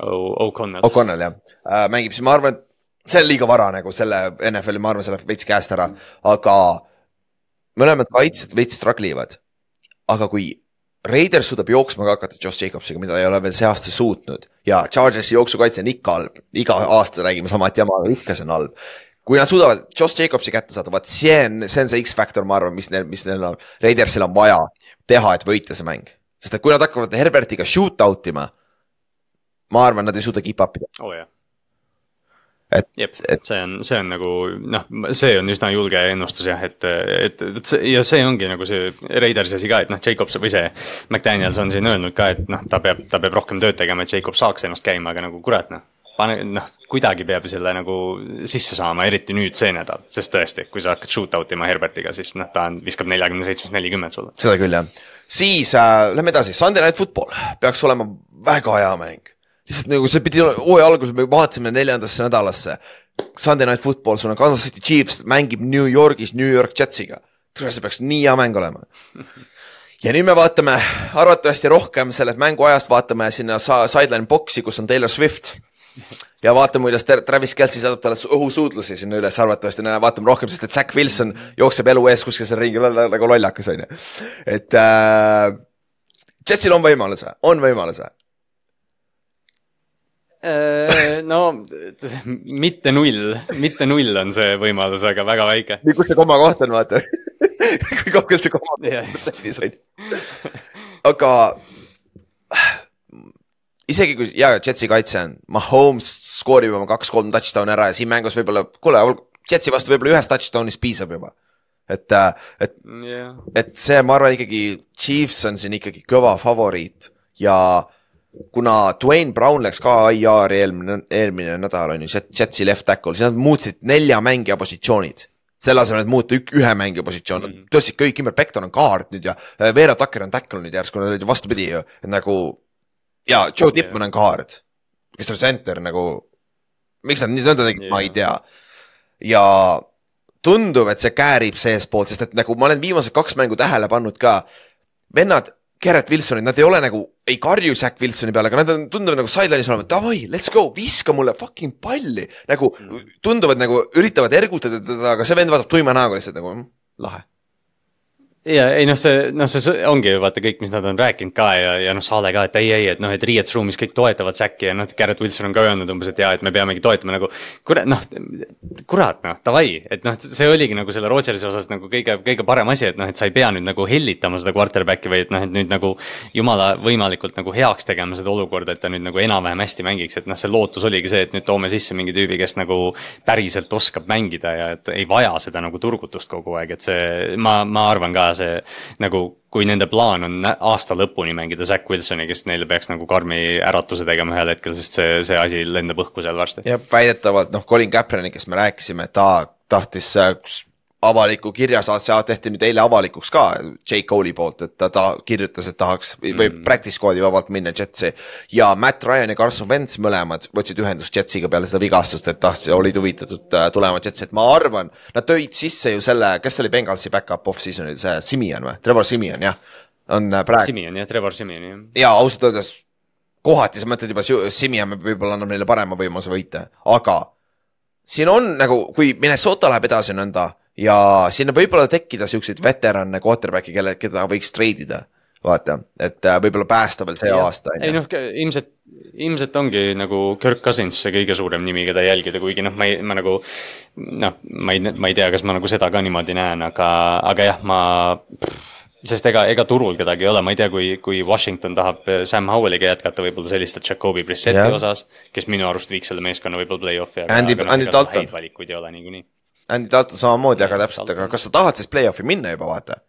[SPEAKER 3] O'Connell.
[SPEAKER 2] O'Connell jah, mängib, siis ma arvan, et see on liiga vara nagu selle NFL-i, ma arvan, see läheb veits käest ära, aga mõlemad kaitsjad veits struggle ivad. aga kui Raiders suudab jooksma ka hakata Josh Jacobsiga, mida ei ole veel see aasta suutnud ja Chargersi jooksukaitse on ikka halb, iga aasta räägime samat jama, ikka see on halb. kui nad suudavad Josh Jacobsi kätte saada, vaat see on, see on see X-faktor, ma arvan, mis neil, mis neil on, Raidersil on vaja teha, et võita see mäng. sest et kui nad hakkavad Herbertiga shoot out ima, ma arvan, nad ei suuda keep up ida.
[SPEAKER 3] oh, jah
[SPEAKER 2] et,
[SPEAKER 3] jep, see on, see on nagu noh, see on üsna julge ennustus jah, et, et, et ja see ongi nagu see Raidersi asi ka, et noh, Jacobs või see. McDaniels on siin öelnud ka, et noh, ta peab, ta peab rohkem tööd tegema, et Jacob saaks ennast käima, aga nagu kurat noh. pane noh, kuidagi peab selle nagu sisse saama, eriti nüüd see nädal, sest tõesti, kui sa hakkad shoot out ima Herbertiga, siis noh, ta on, viskab neljakümne seitsmest nelikümmend sulle.
[SPEAKER 2] seda küll jah, siis äh, lähme edasi, Sunday Night Football peaks olema väga hea mäng lihtsalt nagu see pidi, hooaja alguses me vaatasime neljandasse nädalasse. Sunday Night Football, sul on Kansas City Chiefs mängib New Yorgis New York Jetsiga. tule, see peaks nii hea mäng olema. ja nüüd me vaatame arvatavasti rohkem sellest mänguajast vaatame sinna sideline box'i, kus on Taylor Swift. ja vaatame, kuidas Travis Kelci saadab talle õhusuudlusi sinna üles, arvatavasti vaatame rohkem, sest et Zack Wilson jookseb elu ees kuskil seal ringi nagu lollakas on ju. et äh, Jetsil on võimalus, on võimalus
[SPEAKER 3] Äh, no mitte null, mitte null on see võimalus, aga väga väike.
[SPEAKER 2] nii, kus see koma koht on, vaata [laughs] kui kaugel see koma koht on. aga isegi kui ja Jetsi kaitse on, Mahomes skoorib oma kaks-kolm touchdown'i ära ja siin mängus võib-olla, kuule, Jetsi vastu võib-olla ühest touchdown'ist piisab juba. et, äh, et yeah., et see, ma arvan ikkagi, Chiefs on siin ikkagi kõva favoriit ja kuna Dwayne Brown läks ka IR-i eelmine, eelmine nädal on ju, Jetsi left tackle, siis nad muutsid nelja mängija positsioonid selle asemel, et muuta ük, ühe mängija positsioon mm, -hmm. tõstsid kõik ümber, Beckton on guard nüüd ja äh, Veera Tucker on tackle nüüd järsku, nad olid ju vastupidi ju, et nagu. ja Joe Tippmann on guard, kes on center nagu, miks nad nii nõnda tegid yeah., ma ei tea. ja tundub, et see käärib seestpoolt, sest et nagu ma olen viimased kaks mängu tähele pannud ka, vennad Garrett Wilsonit, nad ei ole nagu, ei karju Zack Wilsoni peale, aga nad on, tunduvad nagu sideline'is olema, davai, let's go, viska mulle fucking palli. nagu tunduvad nagu üritavad ergutada teda, aga see vend vaatab tuima näoga lihtsalt nagu mm, lahe
[SPEAKER 3] ja ei noh, see noh, see ongi ju vaata kõik, mis nad on rääkinud ka ja, ja noh, Saale ka, et ei, ei, et noh, et riietusruumis kõik toetavad Säkki ja noh, Garrett Wilson on ka öelnud umbes, et jaa, et me peamegi toetama nagu. kurat, noh, kurat noh, davai, et noh, see oligi nagu selle Rodgersi osas nagu kõige, kõige parem asi, et noh, et sa ei pea nüüd nagu hellitama seda quarterback'i või et noh, et nüüd nagu. jumala võimalikult nagu heaks tegema seda olukorda, et ta nüüd nagu enam-vähem hästi mängiks, et noh, see lootus oligi see, et nüüd toome sisse mingi tüübi, kes nagu päriselt oskab mängida ja et ei vaja seda nagu turgutust kogu aeg, et see, ma, ma arvan ka see nagu, kui nende plaan on aasta lõpuni mängida Zack Wilsoni, kes neile peaks nagu karmi äratuse tegema ühel hetkel, sest see, see asi lendab õhku seal varsti.
[SPEAKER 2] jah, väidetavalt noh, Colin Kaepernick, kes me rääkisime, ta tahtis avaliku kirja saatse tehti nüüd eile avalikuks ka J Cole'i poolt, et ta, ta kirjutas, et tahaks mm. või practice squad'i vabalt minna Jetsi. ja Matt Ryan ja Carson Wentz mõlemad võtsid ühendust Jetsiga peale seda vigastust, et tahtsid, olid huvitatud äh, tulema Jetsi, et ma arvan, nad tõid sisse ju selle, kes oli Bengalsi back-up off-season'il, see Simeon või, Trevor Simeon jah, on äh, praegu.
[SPEAKER 3] Simeon jah, Trevor Simeon jah.
[SPEAKER 2] ja ausalt öeldes kohati sa mõtled juba, Simeon võib-olla annab neile parema võimaluse võita, aga siin on nagu, kui Minnesota läheb edasi nõnda ja sinna võib-olla tekkida siukseid veterane quarterback'i, kelle, keda võiks treidida vaata, et äh, võib-olla päästa veel see ja. aasta.
[SPEAKER 3] ei noh, ilmselt, ilmselt ongi nagu Kirk Cousins see kõige suurem nimi, keda jälgida, kuigi noh, ma ei, ma nagu. noh, ma ei, ma ei tea, kas ma nagu seda ka niimoodi näen, aga, aga jah, ma sest ega, ega turul kedagi ei ole, ma ei tea, kui, kui Washington tahab Sam Howelliga jätkata võib-olla selliste Jacobi Brissetti osas. kes minu arust viiks selle meeskonna võib-olla play-off'i.
[SPEAKER 2] Andy,
[SPEAKER 3] noh,
[SPEAKER 2] Andy Dalton.
[SPEAKER 3] valikuid ei ole niikuinii
[SPEAKER 2] Andy Dalton samamoodi, aga täpselt, aga kas sa tahad siis play-off'i minna juba, vaata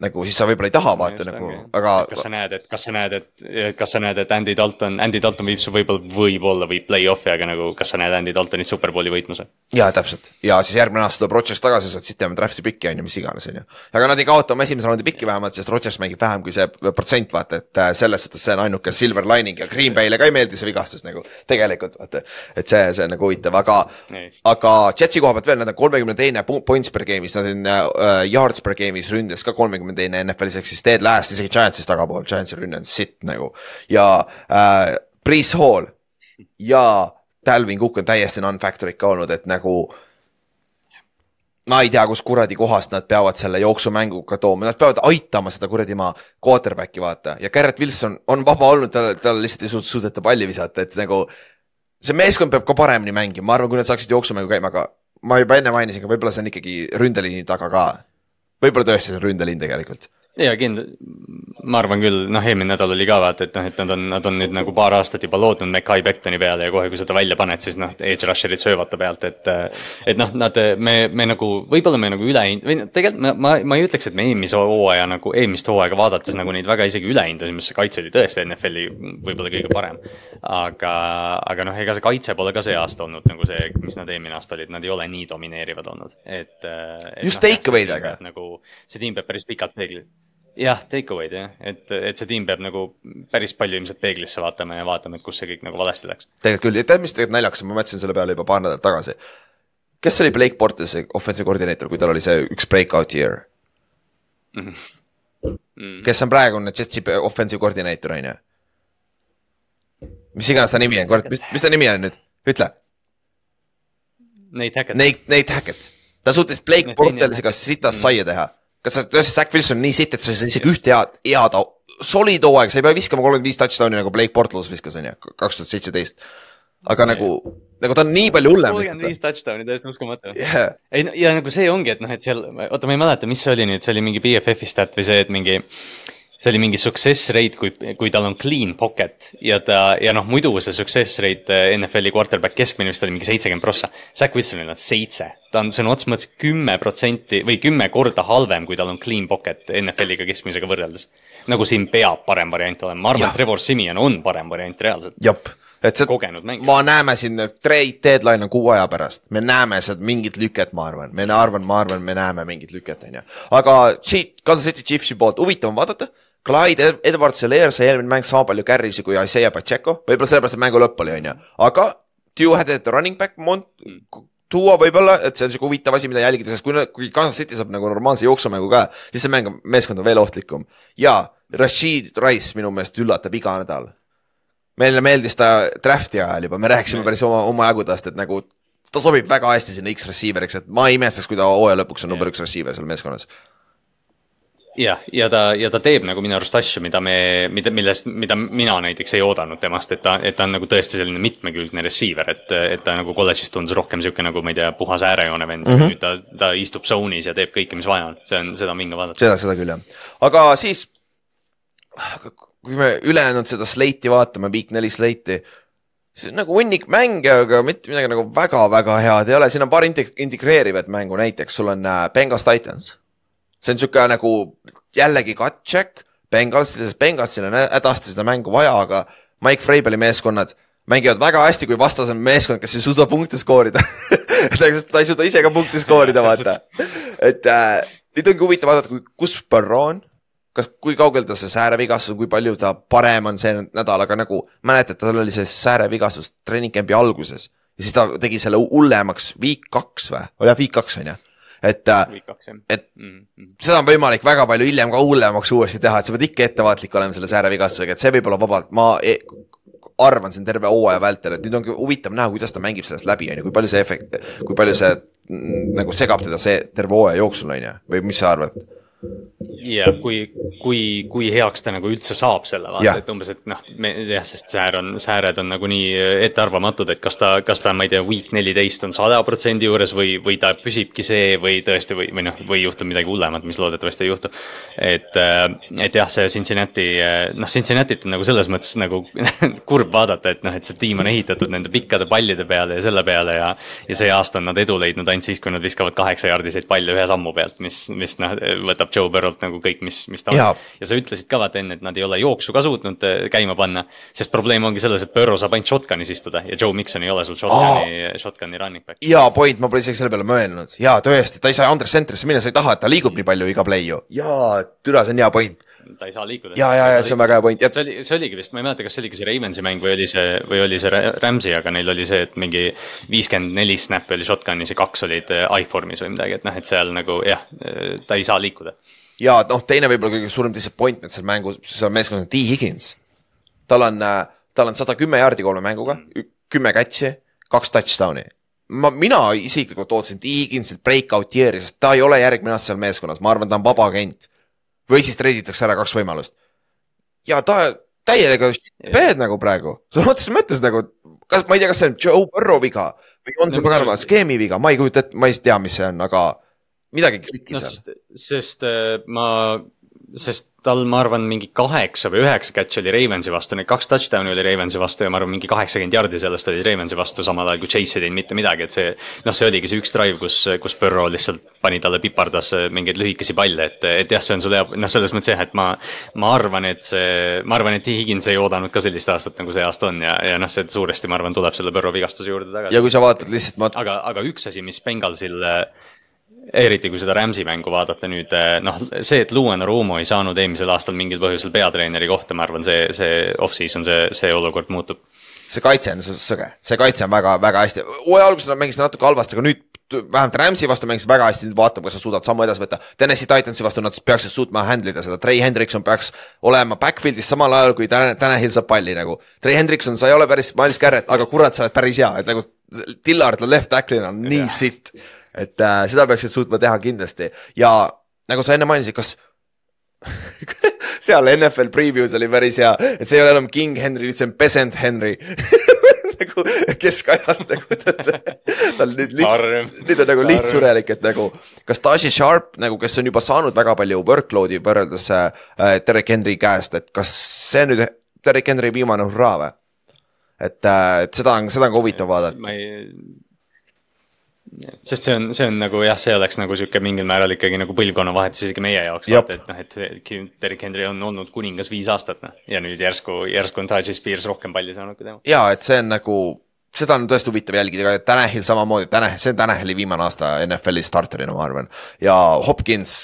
[SPEAKER 2] nagu siis sa võib-olla ei taha vaata nagu, aga.
[SPEAKER 3] kas sa näed, et kas sa näed, et, kas sa näed, et Andy Dalton, Andy Dalton viib su võib-olla, võib-olla viib play-off'i, aga nagu kas sa näed Andy Daltonit superbowli võitmas või?
[SPEAKER 2] jaa, täpselt ja siis järgmine aasta tuleb Rodgers tagasi, saad siit teeme draft'i pikki on ju, mis iganes on ju. aga nad ei kaota oma esimese raundi pikki vähemalt, sest Rodgers mängib vähem kui see protsent, vaata, et äh, selles suhtes see on ainuke silver lining ja Green Bay'le ka ei meeldi see vigastus nagu tegelikult vaata. et see, see on nagu huvitav, aga, aga Jetsi koha pealt veel, nad on kolmekümne teine points per game'is, nad on uh, yards per game'is ründes ka kolmekümne kahekümne teine NFL-is ehk siis Ted Last isegi Giantsist tagapool, Giantsi rünne on sitt nagu ja äh, Priis Hall ja Dalvin Cook on täiesti non-factor ikka olnud, et nagu ma ei tea, kus kuradi kohast nad peavad selle jooksumänguga tooma, nad peavad aitama seda kuradi maa quarterback'i vaata ja Garrett Wilson on vaba olnud, tal, tal lihtsalt ei suudeta palli visata, et nagu. see meeskond peab ka paremini mängima, ma arvan, kui nad saaksid jooksumängu käima, aga ma juba enne mainisin, aga võib-olla see on ikkagi ründeliini taga ka. Võib-olla tõesti see on ründeliin tegelikult
[SPEAKER 3] ja kindlasti, ma arvan küll, noh, eelmine nädal oli ka vaata, et noh, et nad on, nad on nüüd nagu paar aastat juba lootnud Mackay Becktoni peale ja kohe, kui seda välja paned, siis noh, edge rusher'id söövad ta pealt, et. et noh, nad, me, me nagu, võib-olla me nagu ülehind-, või noh, tegelikult ma, ma, ma ei ütleks, et me eelmise hooaja nagu, eelmist hooaega vaadates nagu neid väga isegi üle hindasime, sest see kaitse oli tõesti NFL-i võib-olla kõige parem. aga, aga noh, ega see kaitse pole ka see aasta olnud nagu see, mis nad eelmine aasta olid, nad ei ole nii domineerivad olnud, et, et.
[SPEAKER 2] just no, take away'dega.
[SPEAKER 3] nagu, see tiim peab päris pikalt peegli jah, take away'd jah, et, et see tiim peab nagu päris palju ilmselt peeglisse vaatama ja vaatama, et kus see kõik nagu valesti läks.
[SPEAKER 2] tegelikult küll, tead, mis tegelikult naljakas on, ma mõtlesin selle peale juba paar nädalat tagasi. kes oli Blake Bortlesi offensive koordineeter, kui tal oli see üks breakout year mm? -hmm. kes on praegune Jetsi offensive koordineeter, on ju? mis iganes ta nimi on, kurat, mis, mis ta nimi on nüüd, ütle.
[SPEAKER 3] Nate Hackett.
[SPEAKER 2] Nate, Nate Hackett, ta suutis Blake Bortlesiga sitast saia teha kas sa, tõesti Zack Wilson on nii sitt, et sa ei saa isegi ühte head, head solid hooaeg, sa ei pea viskama kolmkümmend viis touchdown'i nagu Blake Bortles viskas, on ju, kaks tuhat seitseteist. aga ja, nagu, nagu ta on nii palju hullem.
[SPEAKER 3] kolmkümmend viis touchdown'i, täiesti uskumatu yeah.. ei no ja nagu see ongi, et noh, et seal, oota, ma ei mäleta, mis see oli nüüd, see oli mingi BFF-i stat või see, et mingi see oli mingi success rate, kui, kui tal on clean pocket ja ta ja noh, muidu see success rate eh, NFL-i quarterback keskmine vist oli mingi seitsekümmend prossa. Zack Wilsonil on seitse, ta on sõna otseses mõttes kümme protsenti või kümme korda halvem, kui tal on clean pocket NFL-iga keskmisega võrreldes. nagu siin peab parem variant olema, ma arvan, et Trevor Simeon on parem variant reaalselt.
[SPEAKER 2] jep et see, ma näeme siin trade deadline on kuu aja pärast, me näeme sealt mingit lüket, ma arvan, me arvan, ma arvan, me näeme mingit lüket, on ju. aga Kansas City Chiefsi poolt huvitav on vaadata Clyde Edwards Hilaire sai eelmine mäng sama palju carry'si kui Isaiah Pacheco, võib-olla sellepärast, et mängu lõpp oli, on ju, aga had it running back, Mont-, tuua võib-olla, et see on sihuke huvitav asi, mida jälgida, sest kui, kui Kansas City saab nagu normaalse jooksumängu ka, siis see mäng, meeskond on veel ohtlikum. ja Rashid Rice minu meelest üllatab iga nädal. meile meeldis ta draft'i ajal juba, me rääkisime päris oma, omajagu tast, et nagu ta sobib väga hästi sinna X-receiver'iks, et ma ei imestaks, kui ta hooaja lõpuks on number üks receiver seal meeskonnas
[SPEAKER 3] jah, ja ta, ja ta teeb nagu minu arust asju, mida me, mida, millest, mida mina näiteks ei oodanud temast, et ta, et ta on nagu tõesti selline mitmekülgne receiver, et, et ta nagu kolledžis tundus rohkem sihuke nagu ma ei tea, puhas äärejoone vend mm, -hmm. nüüd ta, ta istub zone'is ja teeb kõike, mis vaja on, see on, seda on vinge vaadata.
[SPEAKER 2] seda, seda küll jah, aga siis kui me ülejäänud seda slate'i vaatame, week neli slate'i see on nagu hunnik mänge, aga mitte midagi nagu väga-väga head ei ole, siin on paar integreerivat mängu, näiteks sul on äh, Bengals Titans see on sihuke nagu jällegi cut check. Bengalsile, sest Bengalsil on hädasti seda mängu vaja, aga Mike Freibeli meeskonnad mängivad väga hästi, kui vastas on meeskond, kes ei suuda punkte skoorida. [laughs] Ta ei suuda ise ka punkte skoorida, vaata. et äh, nüüd ongi huvitav vaadata, kus Burrow on, kas, kui kaugel ta see säärevigastus, kui palju ta parem on see nädal, aga nagu mäletad, tal oli see säärevigastus treening camp'i alguses. Ja siis ta tegi selle hullemaks week kaks või, oli jah, week kaks on ju et, äh, et mm seda on võimalik väga palju hiljem ka hullemaks uuesti teha, et sa pead ikka ettevaatlik olema selle säärevigastusega, et see võib olla vabalt, ma e arvan siin terve hooaja vältel, et nüüd ongi huvitav näha, kuidas ta mängib sellest läbi, on ju, kui palju see efekt, kui palju see mm, nagu segab teda see terve hooaja jooksul, on ju, või mis sa arvad?
[SPEAKER 3] Ja kui, kui, kui heaks ta nagu üldse saab selle vaata, et umbes, et noh, jah, sest säär on, sääred on nagunii ettearvamatud, et kas ta, kas ta, ma ei tea, week neliteist on sada protsendi juures või, või ta püsibki see või tõesti või, või noh, või juhtub midagi hullemat, mis loodetavasti ei juhtu. et, äh, et jah, see Cincinnati, äh, noh, Cincinnati't on nagu selles mõttes nagu [laughs] kurb vaadata, et noh, et see tiim on ehitatud nende pikkade pallide peale ja selle peale ja. ja see aasta on nad edu leidnud ainult siis, kui nad viskavad kaheksa jaardiseid palle ühe sammu pealt, mis, mis noh, võtab võtab Joe Burrow't nagu kõik, mis, mis ta on. ja sa ütlesid ka vaata enne, et nad ei ole jooksu ka suutnud äh, käima panna. sest probleem ongi selles, et Burrow saab ainult shotgun'is istuda ja Joe Mixon ei ole sul shotgun'i oh., shotgun'i running back.
[SPEAKER 2] jaa, point, ma pole isegi selle peale mõelnud, jaa, tõesti, ta ei saa Andres centrisse minna, sa ei taha, et ta liigub nii palju iga play ju, jaa, türa, see on hea point
[SPEAKER 3] ta ei saa liikuda.
[SPEAKER 2] ja, ja, ja see on väga hea point.
[SPEAKER 3] see oli, see oligi vist, ma ei mäleta, kas see oligi see Ravensi mäng või oli see, või oli see Rams'i, aga neil oli see, et mingi viiskümmend neli snap'i oli shotgun'is ja kaks olid äh, iFormis või midagi, et noh, et seal nagu jah, ta ei saa liikuda.
[SPEAKER 2] ja noh, teine võib-olla kõige suurem disappointment seal mängus, seal meeskonnas on T Higgins. tal on, äh, tal on sada kümme jaardi kolme mänguga, kümme catch'i, kaks touchdown'i ma, mina isiklikult ootasin T Higginsilt breakout year'i, sest ta ei ole järgmine aasta seal meeskonnas, ma arvan, ta on vaba agent. Või siis treiditakse ära kaks võimalust. ja ta täiega peed nagu praegu, sõna otseses mõttes nagu, kas, ma ei tea, kas see on Joe Burrow viga või on see paganama skeemi viga, ma ei kujuta ette, ma ei tea, mis see on, aga midagi klikkis
[SPEAKER 3] no, sest äh, ma sest tal, ma arvan, mingi kaheksa või üheksa catch oli Ravensi vastu, need kaks touchdown'i oli Ravensi vastu ja ma arvan, mingi kaheksakümmend jardi sellest oli Ravensi vastu, samal ajal kui Chase ei teinud mitte midagi, et see. noh, see oligi see üks drive, kus, kus Burrow lihtsalt pani talle pipardas mingeid lühikesi palle, et, et jah, see on sul hea, noh, selles mõttes jah, et ma. ma arvan, et see, ma arvan, et Higgins ei oodanud ka sellist aastat, nagu see aasta on ja, ja noh, see suuresti, ma arvan, tuleb selle Burrow vigastuse juurde tagasi.
[SPEAKER 2] ja kui sa vaatad lihtsalt ma....
[SPEAKER 3] aga, aga üks asi, mis Bengalsil eriti kui seda Rams'i mängu vaadata nüüd, eh, noh, see, et Luan Arumo ei saanud eelmisel aastal mingil põhjusel peatreeneri kohta, ma arvan, see, see off-season, see, see olukord muutub.
[SPEAKER 2] see kaitse on sõge, see kaitse on väga, väga hästi, hooaja alguses nad mängisid natuke halvasti, aga nüüd vähemalt Rams'i vastu mängisid väga hästi, nüüd vaatame, kas nad suudavad sammu edasi võtta. Tennessee Titansi vastu nad peaksid suutma handle ida seda, Trey Hendrikson peaks olema backfield'is samal ajal, kui Tanahil saab palli nagu. Trey Hendrikson, sa ei ole päris Miles Garrett, aga kurat, sa oled päris hea, et nagu Dillard left tackle'ina on nii sitt et äh, seda peaksid suutma teha kindlasti ja nagu sa enne mainisid, kas [laughs] seal NFL previews oli päris hea, et see ei ole enam King Henry, nüüd see on Peasant Henry [laughs] nagu keskajast nagu tead, tal nüüd lits, nüüd on nagu lihtsurelik, et nagu kas Tashi Sharp nagu, kes on juba saanud väga palju workload'i võrreldes äh, Derek Henry käest, et kas see nüüd Derek Henry viimane hurraa või? et, äh, et seda on, seda on ka huvitav vaadata.
[SPEAKER 3] ma ei sest see on, see on nagu jah, see oleks nagu sihuke mingil määral ikkagi nagu põlvkonnavahetus isegi meie jaoks, vaata, et noh, et Derek Henry on olnud kuningas viis aastat, noh. ja nüüd järsku, järsku on Tajay Spears rohkem palli saanud kui tema.
[SPEAKER 2] ja et see on nagu, seda on tõesti huvitav jälgida, aga Tanahil samamoodi, Tanah, see on Tanahili viimane aasta NFL-i starterina, ma arvan. ja Hopkins,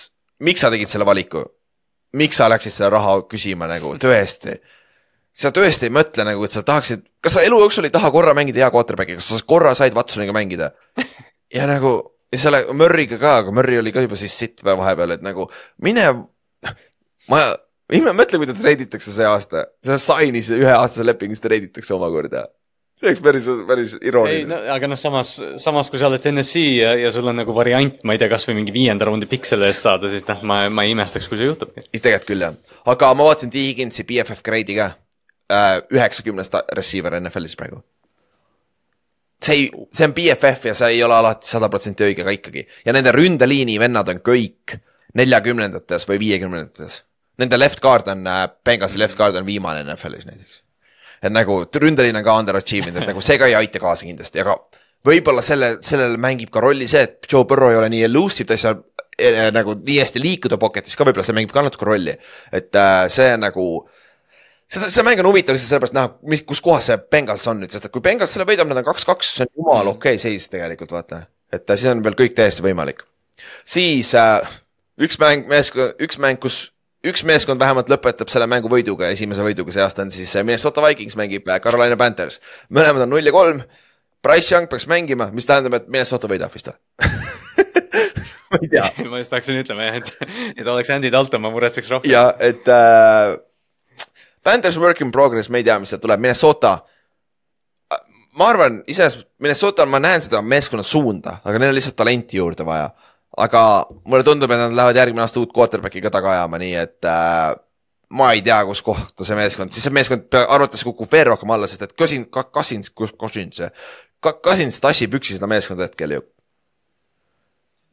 [SPEAKER 2] miks sa tegid selle valiku? miks sa läksid selle raha küsima nagu tõesti? sa tõesti ei mõtle nagu, et sa tahaksid, kas sa elu jooksul ei taha korra mängida hea quarterback'i, kas sa korra said Watsoniga mängida? Ja nagu selle Murry'ga ka, aga Murry oli ka juba siis sitt vahepeal, et nagu mine, ma, mõtle, kui ta treiditakse see aasta, sa sign'is üheaastase lepingu, siis ta treiditakse omakorda. See oleks päris, päris irooniline.
[SPEAKER 3] ei no aga noh, samas, samas kui sa oled NSC ja, ja sul on nagu variant, ma ei tea, kasvõi mingi viienda raundi pikk selle eest saada, siis noh, ma, ma ei imestaks, kui see juhtub.
[SPEAKER 2] tegelikult küll jah, aga ma vaatasin T Higginsi BFF grade'i ka, äh, üheksakümnest receiver NFL-is praegu see ei, see on BFF ja see ei ole alati sada protsenti õige ka ikkagi ja nende ründeliini vennad on kõik neljakümnendates või viiekümnendates. Nende left guard on, äh, Benghasi left guard on viimane NFL-is näiteks. et nagu ründeliin on ka underachievement, et nagu see ka ei aita kaasa kindlasti, aga võib-olla selle, sellele mängib ka rolli see, et Joe Burrow ei ole nii elusive, ta ei saa äh, nagu nii hästi liikuda pocket'is ka võib-olla see mängib ka natuke rolli. et äh, see nagu seda, see mäng on huvitav lihtsalt sellepärast näha, mis, kus kohas see Bengals on nüüd, sest et kui Bengals selle võidab, nad on kaks-kaks, see on jumala okei okay seis tegelikult vaata. et äh, siis on veel kõik täiesti võimalik. siis äh, üks mäng, meeskond, üks mäng, kus üks meeskond vähemalt lõpetab selle mängu võiduga, esimese võiduga see aasta on siis äh, Minnesota Vikings mängib äh, Carolina Panthers. mõlemad on null ja kolm. Price Young peaks mängima, mis tähendab, et Minnesota võidab vist või [laughs] ma ei tea [laughs]
[SPEAKER 3] ma just hakkasin ütlema jah, et, et oleks Andy Dalton, ma muretseks rohkem.
[SPEAKER 2] ja et äh, Panthers work in progress, me ei tea, mis sealt tuleb, Minnesota. ma arvan, iseenesest Minnesotal ma näen seda meeskonna suunda, aga neil on lihtsalt talenti juurde vaja. aga mulle tundub, et nad lähevad järgmine aasta uut quarterback'i ka taga ajama, nii et äh, ma ei tea, kus kohta see meeskond, siis see meeskond arvates kukub veel rohkem alla, sest et Cosin, Cousins, Cousins, Cousins tassib üksi seda meeskonda hetkel ju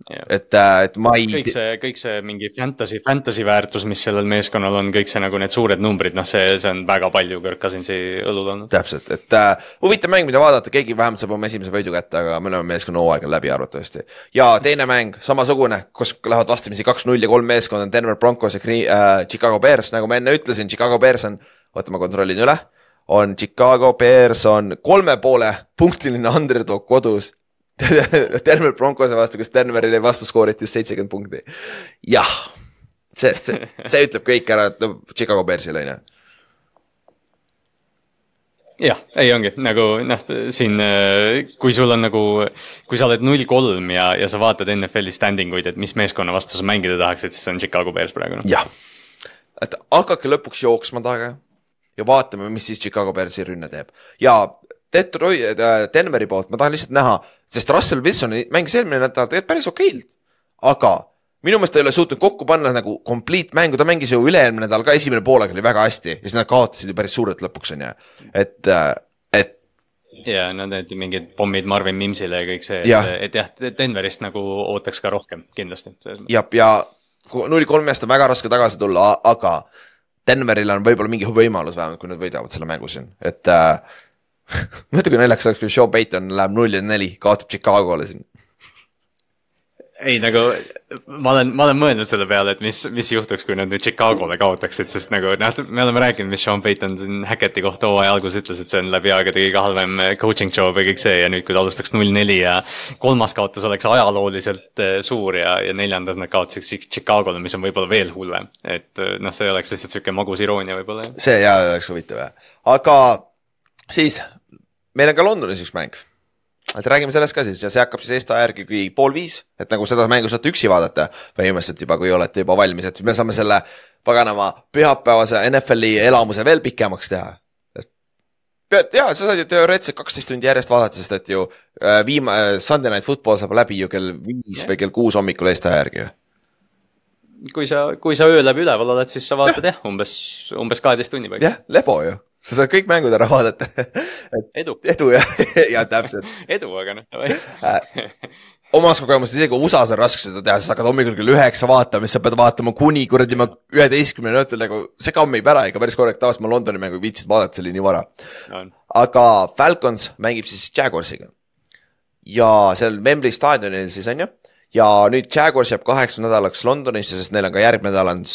[SPEAKER 2] et, äh, et ma ei.
[SPEAKER 3] kõik see, kõik see mingi fantasy, fantasy väärtus, mis sellel meeskonnal on, kõik see nagu need suured numbrid, noh, see, see on väga palju Kirk Cousinsi õlul olnud.
[SPEAKER 2] täpselt, et äh, huvitav mäng, mida vaadata, keegi vähemalt saab oma esimese võidu kätte, aga me oleme meeskonna hooaeg on läbi arvatavasti. ja teine mäng, samasugune, kus lähevad vastamisi kaks-null ja kolm meeskonda on Denver Broncos ja äh, Chicago Bears, nagu ma enne ütlesin, Chicago Bears on, oota, ma kontrollin üle on Chicago Bears on kolme poole punktiline underdog kodus [laughs] Denver Broncose vastu, kus Denverile vastu skooriti just seitsekümmend punkti. jah, see, see, see ütleb kõik ära, et no Chicago Bearsil on ju
[SPEAKER 3] jah, ei ongi. Nagu noh, siin, kui sul on nagu, kui sa oled null kolm ja, ja sa vaatad NFL-i standing uid, et mis meeskonna vastu sa mängida tahaksid, siis on Chicago Bears praegu no..
[SPEAKER 2] jah, et hakake lõpuks jooksma taga ja vaatame, mis siis Chicago Bearsi rünne teeb. Ja Detroit äh,, Denveri poolt ma tahan lihtsalt näha, sest Russell Wilson mängis eelmine nädal tegelikult päris okeilt, aga minu meelest ta ei ole suutnud kokku panna nagu complete mängu, ta mängis ju üle-eelmine nädal ka esimene poolaeg oli väga hästi ja siis nad kaotasid ju päris suurelt lõpuks on ju, et, äh, et.
[SPEAKER 3] ja nad need mingid pommid Marvin Mimsile ja kõik see, et, et jah, Denverist nagu ootaks ka rohkem kindlasti.
[SPEAKER 2] jah, ja null kolmest on väga raske tagasi tulla, aga Denveril on võib-olla mingi võimalus vähemalt, kui nad võidavad selle mängu siin, et äh, [laughs] mõtle, kui naljakas oleks, kui Joe Payton läheb null ja neli, kaotab Chicagole siin
[SPEAKER 3] ei nagu ma olen, ma olen mõelnud selle peale, et mis, mis juhtuks, kui nad nüüd Chicagole kaotaksid, sest nagu noh, me oleme rääkinud, mis Sean Payton siin Hacketi kohta hooaja alguses ütles, et see on läbi aegade kõige halvem coaching job ja kõik see ja nüüd, kui ta alustaks null neli ja kolmas kaotus oleks ajalooliselt eh, suur ja, ja neljandas nad kaotasid Chicagole, mis on võib-olla veel hullem. et eh, noh, see oleks lihtsalt sihuke magus iroonia võib-olla.
[SPEAKER 2] see jaa, oleks huvitav jah, aga siis meil on ka Londonis üks mäng et räägime sellest ka siis ja see hakkab siis Eesti aja järgi kui pool viis, et nagu seda mängu saate üksi vaadata põhimõtteliselt juba, kui olete juba valmis, et me saame selle paganama pühapäevase NFL-i elamuse veel pikemaks teha. ja sa saad ju teoreetiliselt kaksteist tundi järjest vaadata, sest et ju äh, viima-, äh, Sunday Night Football saab läbi ju kell viis või kell kuus hommikul Eesti aja järgi ju
[SPEAKER 3] kui sa, kui sa öö läbi üleval oled, siis sa vaatad jah, umbes, umbes kaheteist tunni paika.
[SPEAKER 2] jah, lebo ju sa saad kõik mängud ära vaadata.
[SPEAKER 3] Edu.
[SPEAKER 2] edu jah, [laughs] ja täpselt. [laughs]
[SPEAKER 3] edu, aga noh,
[SPEAKER 2] äh, omas kogemust isegi USA-s on raske seda teha, sest hakkad hommikul kell üheksa vaatama, siis sa pead vaatama kuni kuradi ma üheteistkümneni õhtul nagu, see kammib ära ikka päris korralikult, tavaliselt ma Londoni mängu viitsin vaadata, see oli nii vara. No.. aga Falcons mängib siis Jaguarsiga. ja seal Wembley staadionil siis on ju, ja nüüd Jaguars jääb kaheks nädalaks Londonisse, sest neil on ka järgmine nädal on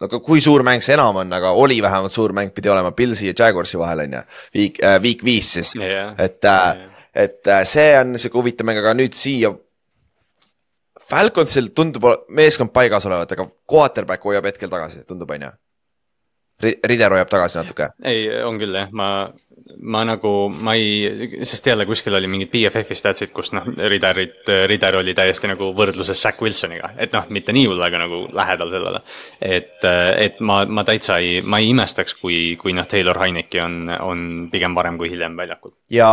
[SPEAKER 2] aga kui suur mäng see enam on, aga oli vähemalt suur mäng, pidi olema Pilsi ja Jaguarsi vahel on ju, viik äh,, viik viis siis
[SPEAKER 3] yeah.,
[SPEAKER 2] et äh, yeah., et äh, see on sihuke huvitav mäng, aga nüüd siia. Falconsil tundub meeskond paigas olevat, aga quarterback hoiab hetkel tagasi, tundub on ju Rider hoiab tagasi natuke.
[SPEAKER 3] ei, on küll jah, ma, ma nagu, ma ei, sest jälle kuskil oli mingid BFF-i statsid, kus noh, Riderit, Rider oli täiesti nagu võrdluses Zack Wilsoniga, et noh, mitte nii hull, aga nagu lähedal sellele. et, et ma, ma täitsa ei, ma ei imestaks, kui, kui noh, Taylor Heineki on, on pigem varem kui hiljem väljakul.
[SPEAKER 2] ja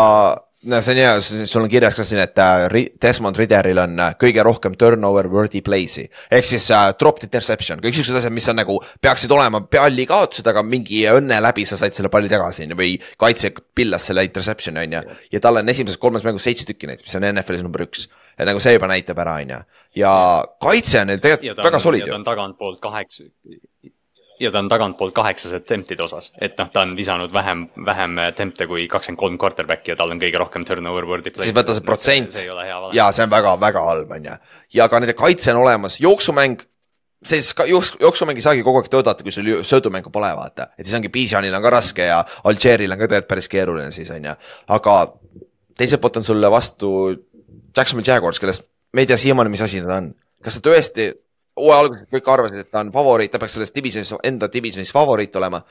[SPEAKER 2] no see on hea, sul on kirjas ka siin, et äh, Desmond Ridderil on äh, kõige rohkem turnover worthy play'si ehk siis uh, dropped interception, kõik siuksed asjad, mis on nagu peaksid olema palli kaotused, aga mingi õnne läbi sa said selle palli tagasi või kaitse pillas selle interception'i on ju. ja tal on esimeses kolmes mängus seitse tükki näiteks, mis on NFL-is number üks. et nagu see juba näitab ära, on ju. ja kaitse on neil tegelikult väga solid
[SPEAKER 3] ju. tagantpoolt kaheksa ja ta on tagantpoolt kaheksas attempt'ide osas, et noh, ta on visanud vähem, vähem attempt'e kui kakskümmend kolm quarterback'i ja tal on kõige rohkem turnover word'i.
[SPEAKER 2] siis võta see protsent ja see on väga-väga halb, on ju. ja ka nende kaitse on olemas, jooksumäng siis jooksumäng ei saagi kogu aeg töötada, kui sul söödumängu pole, vaata. et siis ongi Bijanil on ka raske ja Algeril on ka tegelikult päris keeruline siis, on ju. aga teiselt poolt on sulle vastu Jacksonville Jaguars, kellest me ei tea siiamaani, mis asi nad on. kas ta tõesti hooaja alguses kõik arvasid, et ta on favoriit, ta peaks selles divisionis, enda divisionis favoriit olema.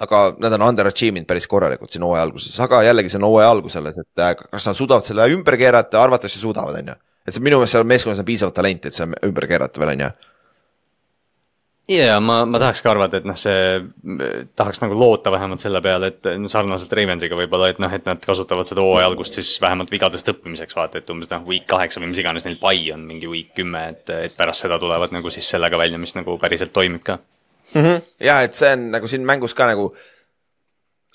[SPEAKER 2] aga nad on underachieve inud päris korralikult siin hooaja alguses, aga jällegi see on hooaja algus alles, et äh, kas nad suudavad selle ümber keerata, arvatavasti suudavad, on ju. et see minu meelest seal meeskonnas on piisavalt talenti, et see ümber keerata veel, on ju
[SPEAKER 3] ja ma, ma tahaks ka arvata, et noh, see, tahaks nagu loota vähemalt selle peale, et sarnaselt Ravensiga võib-olla, et noh, et nad kasutavad seda hooaja algust siis vähemalt vigadest õppimiseks, vaata, et umbes noh, week kaheksa või mis iganes neil pai on, mingi week kümme, et, et pärast seda tulevad nagu siis sellega välja, mis nagu päriselt toimib ka
[SPEAKER 2] mm. -hmm. ja et see on nagu siin mängus ka nagu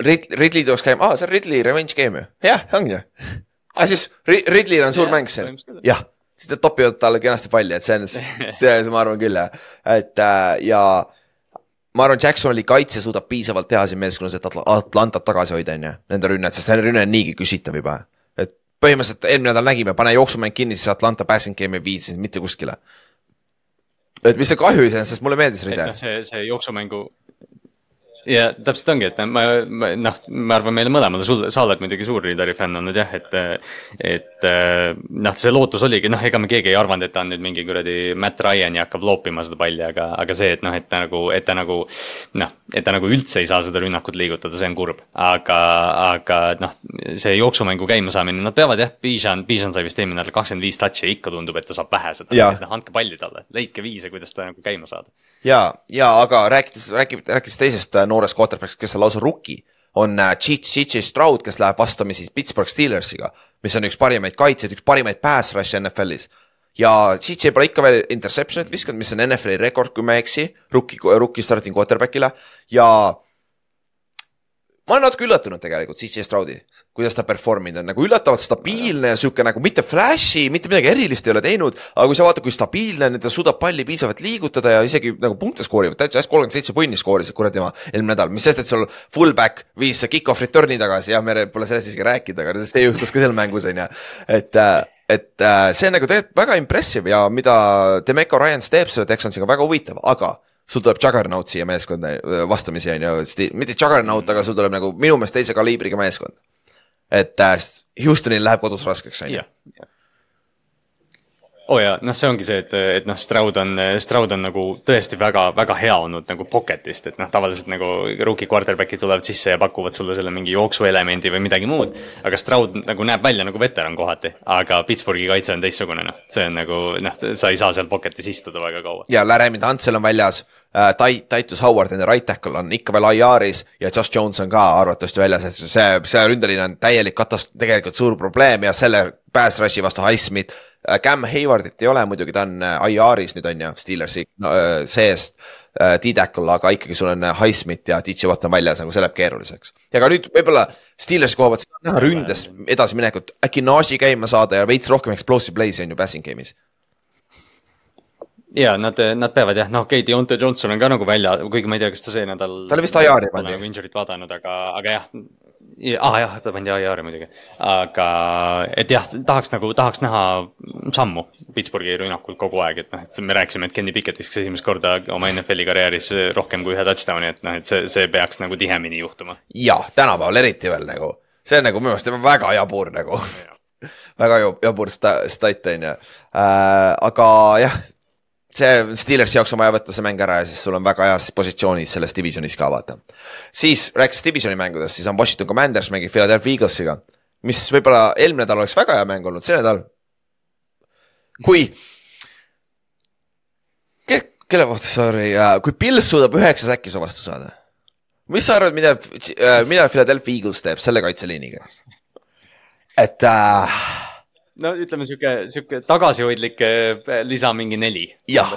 [SPEAKER 2] Rid-, Ridley tuleks käima, aa, see on Ridley revenge game ju, jah, ongi ju. [laughs] aa, siis Ridley'l on suur ja, mäng siin, jah siis nad topivad talle kenasti palli, et [laughs] see on, see, ma arvan küll jah, et äh, ja ma arvan, Jacksonili kaitse suudab piisavalt teha siin meeskonnas, et Atlantat tagasi hoida, on ju, nende rünnet, sest see rünne on niigi küsitav juba. et põhimõtteliselt eelmine nädal nägime, pane jooksumäng kinni, siis Atlanta passing game ei vii sind mitte kuskile. et mis see kahju iseenesest, mulle meeldis ride.
[SPEAKER 3] see, see jooksumängu ja täpselt ongi, et ma, ma noh, ma arvan, meile mõlemale, sul, sa oled muidugi suur Riidari fänn olnud jah, et. et noh, see lootus oligi, noh, ega me keegi ei arvanud, et ta on nüüd mingi kuradi Matt Ryan ja hakkab loopima seda palli, aga, aga see, et noh, et ta nagu, et ta nagu. noh, et ta nagu üldse ei saa seda rünnakut liigutada, see on kurb, aga, aga noh, see jooksumängu käimasaamine, nad peavad jah, Bijan, Bijan sai vist eelmine nädal kakskümmend viis touch'i ja ikka tundub, et ta saab vähe seda, noh andke palli talle, leidke viise, kuidas ta nagu käima saada.
[SPEAKER 2] ja, ja aga rääkides, rääkides, rääkides teisest äh, noorest quarterback'ist, kes on lausa rookie, on Chichi äh, Stroud, kes läheb vastamisi Pittsburgh Steelersiga, mis on üks parimaid kaitsjaid, üks parimaid pass rush'e NFL-is ja Chichi pole ikka veel interception'it viskanud, mis on NFL-i rekord, kui ma ei eksi, rookie, rookie starting quarterback'ile. Ja ma olen natuke üllatunud tegelikult CJ Stroudi, kuidas ta performinud on, nagu üllatavalt stabiilne ja sihuke nagu mitte flash'i, mitte midagi erilist ei ole teinud. aga kui sa vaatad, kui stabiilne on ja ta suudab palli piisavalt liigutada ja isegi nagu punkte skoorivad, täitsa hästi kolmkümmend seitse punni skoorisid kuradi tema eelmine nädal, mis sest, et sul fullback viis kick-off return'i tagasi. Ja me pole sellest isegi rääkinud, aga see juhtus ka seal mängus on ju, et äh, et äh, see on nagu tegelikult väga impressive ja mida Demeco Ryans teeb selle Texansiga väga huvitav, aga sul tuleb Juggernaut siia meeskonda vastamisi on ju, mitte Juggernaut, aga sul tuleb nagu minu meelest teise kaliibriga meeskond. et äh, Houstonil läheb kodus raskeks on ju
[SPEAKER 3] oo oh jaa, noh, see ongi see, et, et noh, Stroud on, Stroud on nagu tõesti väga, väga hea olnud nagu pocket'ist, et noh, tavaliselt nagu rookie quarterback'id tulevad sisse ja pakuvad sulle selle mingi jooksuelemendi või midagi muud. aga Stroud nagu näeb välja nagu veteran kohati, aga Pittsburghi kaitse on teistsugune, noh, see on nagu noh, sa ei saa seal pocket'is istuda väga kaua.
[SPEAKER 2] ja Laremy Tantsel on väljas äh,, Titus Howard, nende right tackle on ikka veel IR-is ja Josh Jones on ka arvatavasti väljas, et see, see ründeline on täielik katast-, tegelikult suur probleem ja selle pass rush'i vastu Highsmith Äh, Cam Haywardit ei ole muidugi, ta on äh, IR-is nüüd on ju, Steelersi no, seest D-tackle, aga ikkagi sul on Highsmith ja DJ Watt on väljas, nagu see läheb keeruliseks. ja ka nüüd võib-olla Steelersi koha pealt näha ründes edasiminekut, äkki Naji käima saada ja veits rohkem explosive play'si on ju passing game'is
[SPEAKER 3] ja nad, nad peavad jah, noh, okei okay,, Deontay Johnson on ka nagu välja, kuigi ma ei tea, kas ta see nädal.
[SPEAKER 2] ta oli vist IR-i
[SPEAKER 3] pandud. nagu injury't vaadanud, aga, aga jah, aa ah, jah, ta pandi IR-i muidugi, aga et jah, tahaks nagu, tahaks näha sammu Pittsburghi rünnakul kogu aeg, et noh, et me rääkisime, et Kenny Pickett viskas esimest korda oma NFL-i karjääris rohkem kui ühe touchdown'i, et noh, et see, see peaks nagu tihemini juhtuma.
[SPEAKER 2] jah, tänapäeval eriti veel nagu, see on nagu minu meelest väga jabur nagu [laughs] väga jabur stat on ju äh,, aga jah see Steelersi jaoks on vaja võtta see mäng ära ja siis sul on väga heas positsioonis selles divisionis ka vaata. siis rääkides divisioni mängudest, siis on Washington Commanders mängib Philadelphia Eaglesiga, mis võib-olla eelmine nädal oleks väga hea mäng olnud, see nädal. kui, kelle kohta, sorry, kui Pils suudab üheksa säkki su vastu saada. mis sa arvad, mida, mida Philadelphia Eagles teeb selle kaitseliiniga? et äh,
[SPEAKER 3] no ütleme sihuke, sihuke tagasihoidlik eh, lisa mingi neli.
[SPEAKER 2] jah,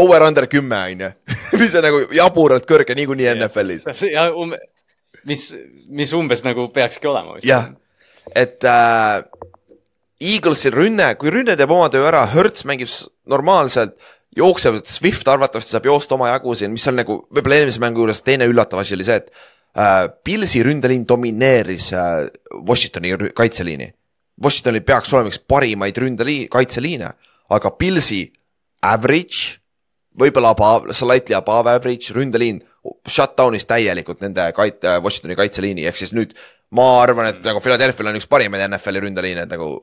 [SPEAKER 2] over-under kümme on ju, [laughs] mis on nagu jaburalt kõrge niikuinii NFL-is. [laughs]
[SPEAKER 3] ja um, mis, mis umbes nagu peakski olema.
[SPEAKER 2] jah, et äh, Eaglesi rünne, kui rünne teeb oma töö ära, Hertz mängib normaalselt jooksev, Swift arvatavasti saab joosta omajagu siin, mis on nagu võib-olla eelmise mängu juures teine üllatav asi oli see, et äh, Pilsi ründeliin domineeris äh, Washingtoni kaitseliini Washingtonil peaks olema üks parimaid ründeliin, kaitseliine, aga Pilsi average, võib-olla above, slightly above average ründeliin shutdown'is täielikult nende kait-, Washingtoni kaitseliini, ehk siis nüüd ma arvan, et nagu Philadelphia'l on üks parimaid NFL-i ründeliine, et nagu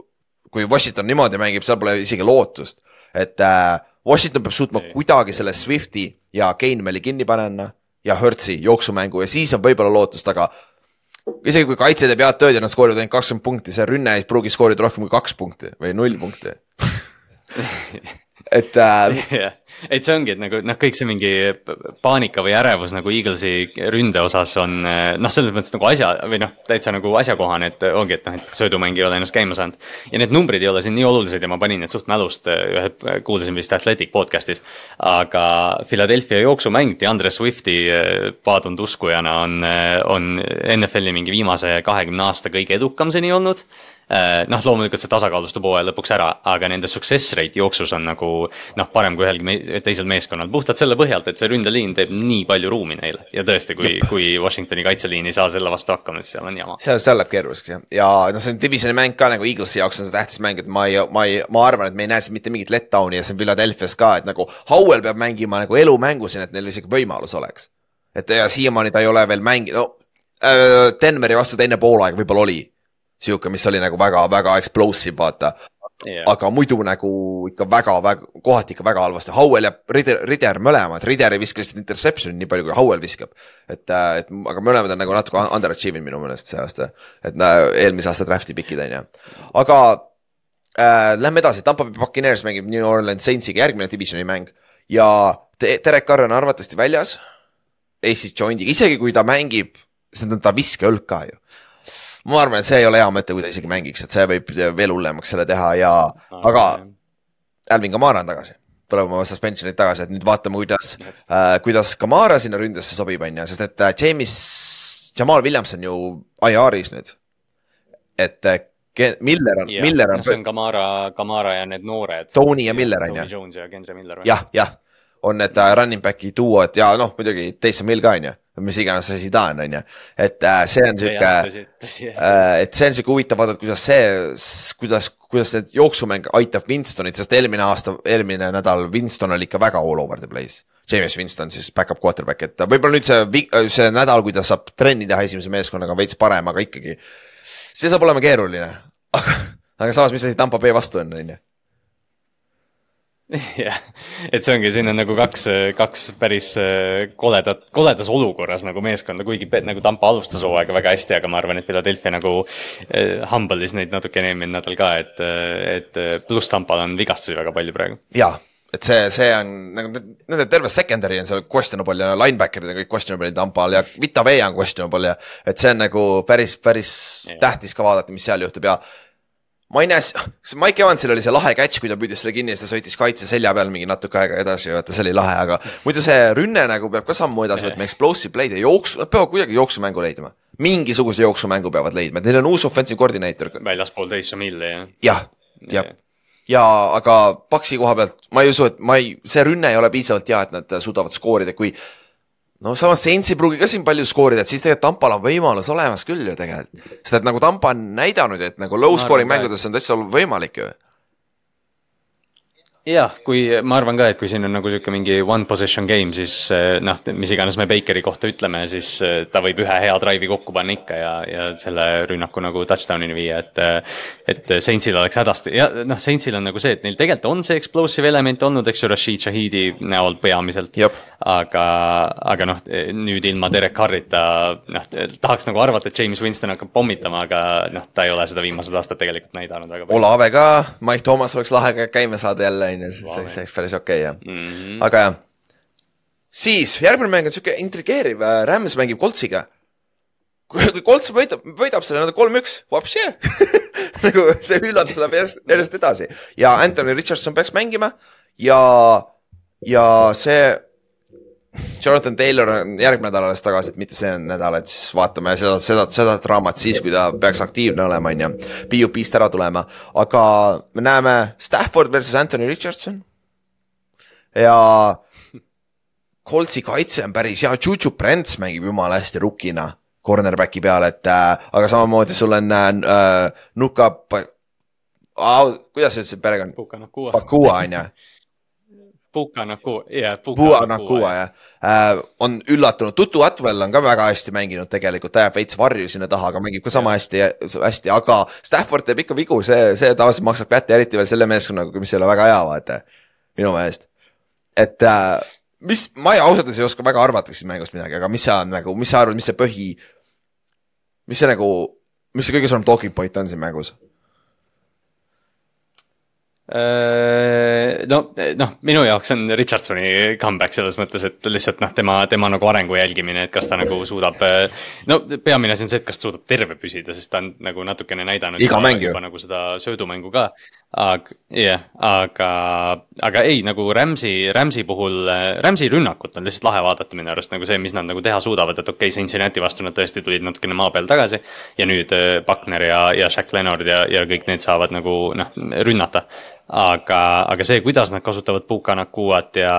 [SPEAKER 2] kui Washington niimoodi mängib, seal pole isegi lootust. et äh, Washington peab suutma ei. kuidagi selle Swifti ja Keinmeli kinni panna ja Hertzi jooksumängu ja siis on võib-olla lootust, aga isegi kui kaitse teeb head tööd ja nad skoorivad ainult kakskümmend punkti, see rünne ei pruugi skoorida rohkem kui kaks punkti või null punkti [laughs] et äh.... [laughs]
[SPEAKER 3] jah, et see ongi, et nagu noh, kõik see mingi paanika või ärevus nagu Eaglesi ründe osas on noh, selles mõttes nagu asja või noh, täitsa nagu asjakohane, et ongi, et noh, et söödumäng ei ole ennast käima saanud. ja need numbrid ei ole siin nii olulised ja ma panin need suht mälust, ühe, kuulasin vist Athletic podcast'is. aga Philadelphia jooksumäng DeAndre Swifti paadunud uskujana on, on NFL-i mingi viimase kahekümne aasta kõige edukam seni olnud Äh, noh, loomulikult see tasakaalustub hooaja lõpuks ära, aga nende success rate jooksus on nagu noh, parem kui ühelgi me teisel meeskonnal, puhtalt selle põhjalt, et see ründeliin teeb nii palju ruumi neile. ja tõesti, kui, kui Washingtoni kaitseliin ei saa selle vastu hakkama, siis seal on jama.
[SPEAKER 2] seal, seal läheb keeruliseks jah, ja noh, see on divisioni mäng ka nagu Eaglesi jaoks on see tähtis mäng, et ma ei, ma ei, ma arvan, et me ei näe siin mitte mingit letdown'i ja see on Philadelphia's ka, et nagu Howell peab mängima nagu elumängu siin, et neil isegi võimalus oleks. Et ja siiamaani ta ei ole veel mänginud, no äh, Denveri vastu teine poolaeg võib-olla oli sihuke, mis oli nagu väga-väga explosive, vaata. Yeah.. aga muidu nagu ikka väga-väga, kohati ikka väga halvasti, Howell ja Rider, Rider mõlemad, Rider ei viska lihtsalt interception'i nii palju, kui Howell viskab. et, äh, et aga mõlemad on nagu natuke underachieving minu meelest see aasta, et äh, eelmise aasta draft'i pikid on ju, aga äh,. Lähme edasi, Tampa Bay Buccaneers mängib New Orleans Saintsiga järgmine divisioni mäng. Ja Derek Carr on arvatavasti väljas. AC joint'iga, isegi kui ta mängib, siis on ta viskeõlg ka ju ma arvan, et see ei ole hea mõte, kui ta isegi mängiks, et see võib veel hullemaks selle teha ja ah,, aga Alvin Kamara on tagasi tuleb oma suspension'id tagasi, et nüüd vaatame, kuidas äh,, kuidas Kamara sinna ründesse sobib, on ju, sest et äh, James, Jamal Williams on ju IR-is nüüd. et äh, Miller on, Miller on.
[SPEAKER 3] see on Kamara, Kamara ja need noored.
[SPEAKER 2] Tony ja Miller on
[SPEAKER 3] ju. Tony Jones ja Kendra Miller.
[SPEAKER 2] jah, jah, on need äh, running back'i duod ja noh, muidugi Taysom Hill ka on ju mis iganes asi ta on, on ju. et äh, see on sihuke, äh, et see on sihuke huvitav vaadata, kuidas see, kuidas, kuidas see jooksumäng aitab Winstonit, sest eelmine aasta, eelmine nädal Winston oli ikka väga all over the place. James Winston siis back-up quarterback, et võib-olla nüüd see, see nädal, kui ta saab trenni teha esimese meeskonnaga veits parem, aga ikkagi. see saab olema keeruline, [laughs] aga, aga samas, mis asi Tampa Bay vastu on, on ju [laughs]
[SPEAKER 3] jah, et see ongi, siin on nagu kaks, kaks päris äh, koledat, koledas olukorras nagu meeskonda, kuigi nagu Tampa alustas hooaega väga hästi, aga ma arvan, et Philadelphia nagu eh, humble'is neid natukene eelmine nädal ka, et, et pluss Tampal on vigastusi väga palju praegu.
[SPEAKER 2] jaa, et see, see on nagu nende terve secondary on seal questionable ja linebacker'id on kõik questionable Tampal ja Vita Vea on questionable ja et see on nagu päris, päris yeah. tähtis ka vaadata, mis seal juhtub ja ma ei näe, Mike Evansil oli see lahe catch, kui ta püüdis selle kinni ja siis ta sõitis kaitse selja peal mingi natuke aega edasi, vaata see oli lahe, aga muidu see rünne nagu peab ka sammu edasi võtma, explosive play'd ja jooksu, nad peavad kuidagi jooksumängu leidma. mingisuguse jooksumängu peavad leidma, et neil on uus offensive koordineeter.
[SPEAKER 3] väljaspool Taysom Hilli, jah?
[SPEAKER 2] jah, jah ja aga Paksi koha pealt ma ei usu, et ma ei, see rünne ei ole piisavalt hea, et nad suudavad skoorida, kui no samas Saints ei pruugi ka siin palju skoorida, et siis tegelikult Tampal on võimalus olemas küll ju tegelikult. sest et nagu Tampa on näidanud, et nagu low scoring mängudes on täitsa võimalik ju
[SPEAKER 3] jah, kui ma arvan ka, et kui siin on nagu sihuke mingi one possession game, siis eh, noh, mis iganes me Bakeri kohta ütleme, siis eh, ta võib ühe hea drive'i kokku panna ikka ja, ja selle rünnaku nagu touchdown'ini viia, et. et Saintsil oleks hädasti ja noh, Saintsil on nagu see, et neil tegelikult on see explosive element olnud, eks ju, Rashid Shahidi näol peamiselt. aga, aga noh, nüüd ilma Derek Carrita, noh, tahaks nagu arvata, et James Winston hakkab pommitama, aga noh, ta ei ole seda viimased aastad tegelikult näidanud väga
[SPEAKER 2] palju. Olave ka, Mike Thomas oleks lahe käima saada jälle siis see oleks päris okei okay, jah mm, -hmm. aga jah. siis järgmine mäng on sihuke intrigeeriv, äh, Rams mängib Coltsiga. kui, kui Colts võidab, võidab selle nad kolm-üks, vapsi [laughs] nagu see üllatus läheb järjest, järjest edasi ja Anthony Richardson peaks mängima ja, ja see Jonathan Taylor on järgmine nädal alles tagasi, et mitte see nädal, et siis vaatame seda, seda, seda draamat siis, kui ta peaks aktiivne olema, on ju. PUP-st ära tulema, aga me näeme Stafford versus Anthony Richardson. ja Coltsi kaitse on päris hea, Juju Brents mängib jumala hästi rukina cornerback'i peal, et äh, aga samamoodi sul on äh, Nuka äh,, kuidas sa ütlesid perekond? Pakua on ju
[SPEAKER 3] Puka Nakua, jah.
[SPEAKER 2] Puka Nakua jah äh,, on üllatunud, Tutu Atwell on ka väga hästi mänginud tegelikult, ta jääb veits varju sinna taha, aga mängib ka sama hästi, hästi, aga Stafford teeb ikka vigu, see, see tavaliselt maksab kätte, eriti veel selle meeskonnaga, mis ei ole väga hea, vaata. minu meelest, et äh, mis, ma ei, ausalt öeldes ei oska väga arvata siin mängust midagi, aga mis sa nagu, mis sa arvad, mis see põhi, mis see nagu, mis see kõige suurem talking point on siin mängus?
[SPEAKER 3] No, noh, minu jaoks on Richardsoni comeback selles mõttes, et lihtsalt noh, tema, tema nagu arengu jälgimine, et kas ta nagu suudab. no peamine asi on see, et kas ta suudab terve püsida, sest ta on nagu natukene näidanud.
[SPEAKER 2] iga mäng ju.
[SPEAKER 3] nagu seda söödumängu ka, aga jah yeah,, aga, aga ei nagu Rams'i, Rams'i puhul, Rams'i rünnakut on lihtsalt lahe vaadata minu arust nagu see, mis nad nagu teha suudavad, et okei okay,, Cincinnati vastu nad tõesti tulid natukene maa peal tagasi. ja nüüd Buckner ja, ja Shaq Leonard ja, ja kõik need saavad nagu noh, rünnata aga, aga see, kuidas nad kasutavad Puka Nakuat ja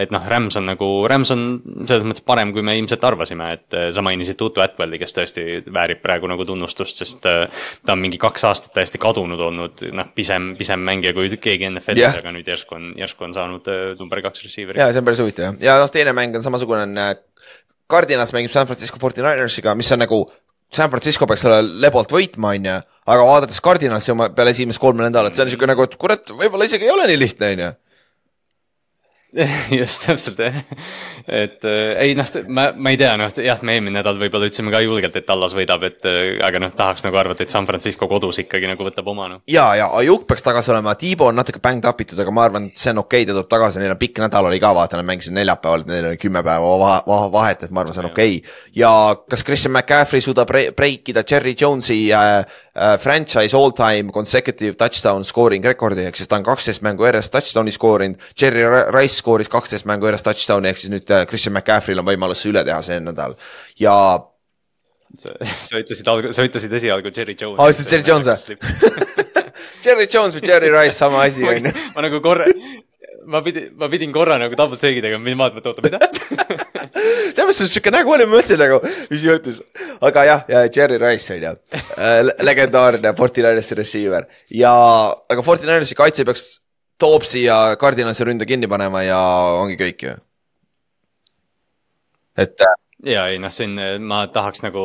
[SPEAKER 3] et noh, Rams on nagu, Rams on selles mõttes parem, kui me ilmselt arvasime, et eh, sa mainisid Tutu Atwelli, kes tõesti väärib praegu nagu tunnustust, sest eh, ta on mingi kaks aastat täiesti kadunud olnud, noh, pisem, pisem mängija kui keegi NFL-is yeah., aga nüüd järsku on, järsku on saanud eh, number kaks receiver'i.
[SPEAKER 2] ja see on päris huvitav jah, ja noh, teine mäng on samasugune, on Cardinals mängib San Francisco 49ersiga, mis on nagu San Francisco peaks selle lebolt võitma, onju, aga vaadates Cardinalsi oma peale esimest kolme nädalat, see on niisugune nagu, et kurat, võib-olla isegi ei ole nii lihtne, onju. [laughs]
[SPEAKER 3] just täpselt jah, et äh, ei noh, ma, ma ei tea, noh jah, me eelmine nädal võib-olla ütlesime ka julgelt, et Tallas võidab, et äh, aga noh, tahaks nagu arvata, et San Francisco kodus ikkagi nagu võtab oma noh.
[SPEAKER 2] ja, ja Ajuk peaks tagasi olema, Tiibo on natuke bängd up itud, aga ma arvan, et see on okei okay,, ta tuleb tagasi, neil on pikk nädal oli ka, vaata, nad mängisid neljapäeval, neil oli kümme päeva vahe, vahe, vahet, et ma arvan, see on okei okay.. ja kas Christian McCaffrey suudab bre- break ida Jerry Jones'i äh, äh, franchise all time consecutive touchdown scoring rekordi, ehk siis ta on kaksteist mängu järjest touchdown'i skoorinud, Jerry Ri- Rice skooris kaksteist mängu järjest touchdown'i, ehk siis nüüd äh, Christian McCaffrey'l on võimalus see üle teha see nädal ja
[SPEAKER 3] sa, sa ütlesid alg-, sa ütlesid esialgu Jerry Jones.
[SPEAKER 2] Aa, ütlesid Jerry Jones või? [laughs] Jerry Jones või Jerry Rice, sama asi on ju.
[SPEAKER 3] ma nagu korra, ma pidin, ma pidin korra nagu double take'i tegema, pidin vaatama, et oota, mida? [laughs]
[SPEAKER 2] selles mõttes siuke nägu oli, ma mõtlesin nagu, mis juhtus. aga jah, ja Jerry Rice on ju, legendaarne Fortinanersi receiver ja, aga Fortinanersi kaitse peaks Toopsi ja Cardinalsi ründe kinni panema ja ongi kõik ju. et äh,
[SPEAKER 3] ja ei noh, siin ma tahaks nagu,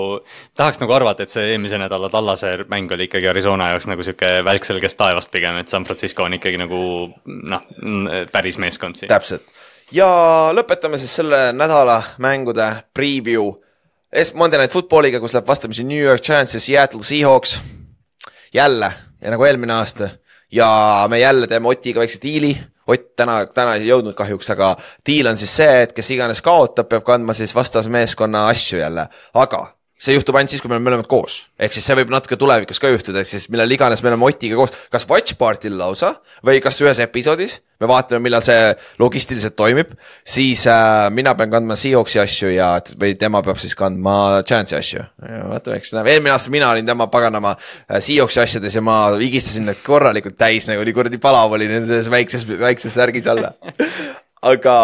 [SPEAKER 3] tahaks nagu arvata, et see eelmise nädala Tallase mäng oli ikkagi Arizona jaoks nagu sihuke välk selgest taevast pigem, et San Francisco on ikkagi nagu noh, päris meeskond siin.
[SPEAKER 2] täpselt ja lõpetame siis selle nädala mängude preview. Monday Night Footballiga, kus läheb vastamisi New York Giants ja Seattle Seahawks. jälle ja nagu eelmine aasta ja me jälle teeme Otiga väikse diili. Ott täna, täna ei jõudnud kahjuks, aga diil on siis see, et kes iganes kaotab, peab kandma siis vastasmeeskonna asju jälle, aga see juhtub ainult siis, kui me oleme mõlemad koos, ehk siis see võib natuke tulevikus ka juhtuda, ehk siis millal iganes me oleme Otiga koos, kas Watch Party'l lausa või kas ühes episoodis, me vaatame, millal see logistiliselt toimib, siis äh, mina pean kandma Seahawksi asju ja, või tema peab siis kandma Giantsi asju. vaatame, eks näeme, eelmine aasta mina olin tema paganama äh, Seahawksi asjades ja ma vigistasin need korralikult täis nagu oli kuradi palav oli nendes väikses, väikses särgis alla. [laughs] aga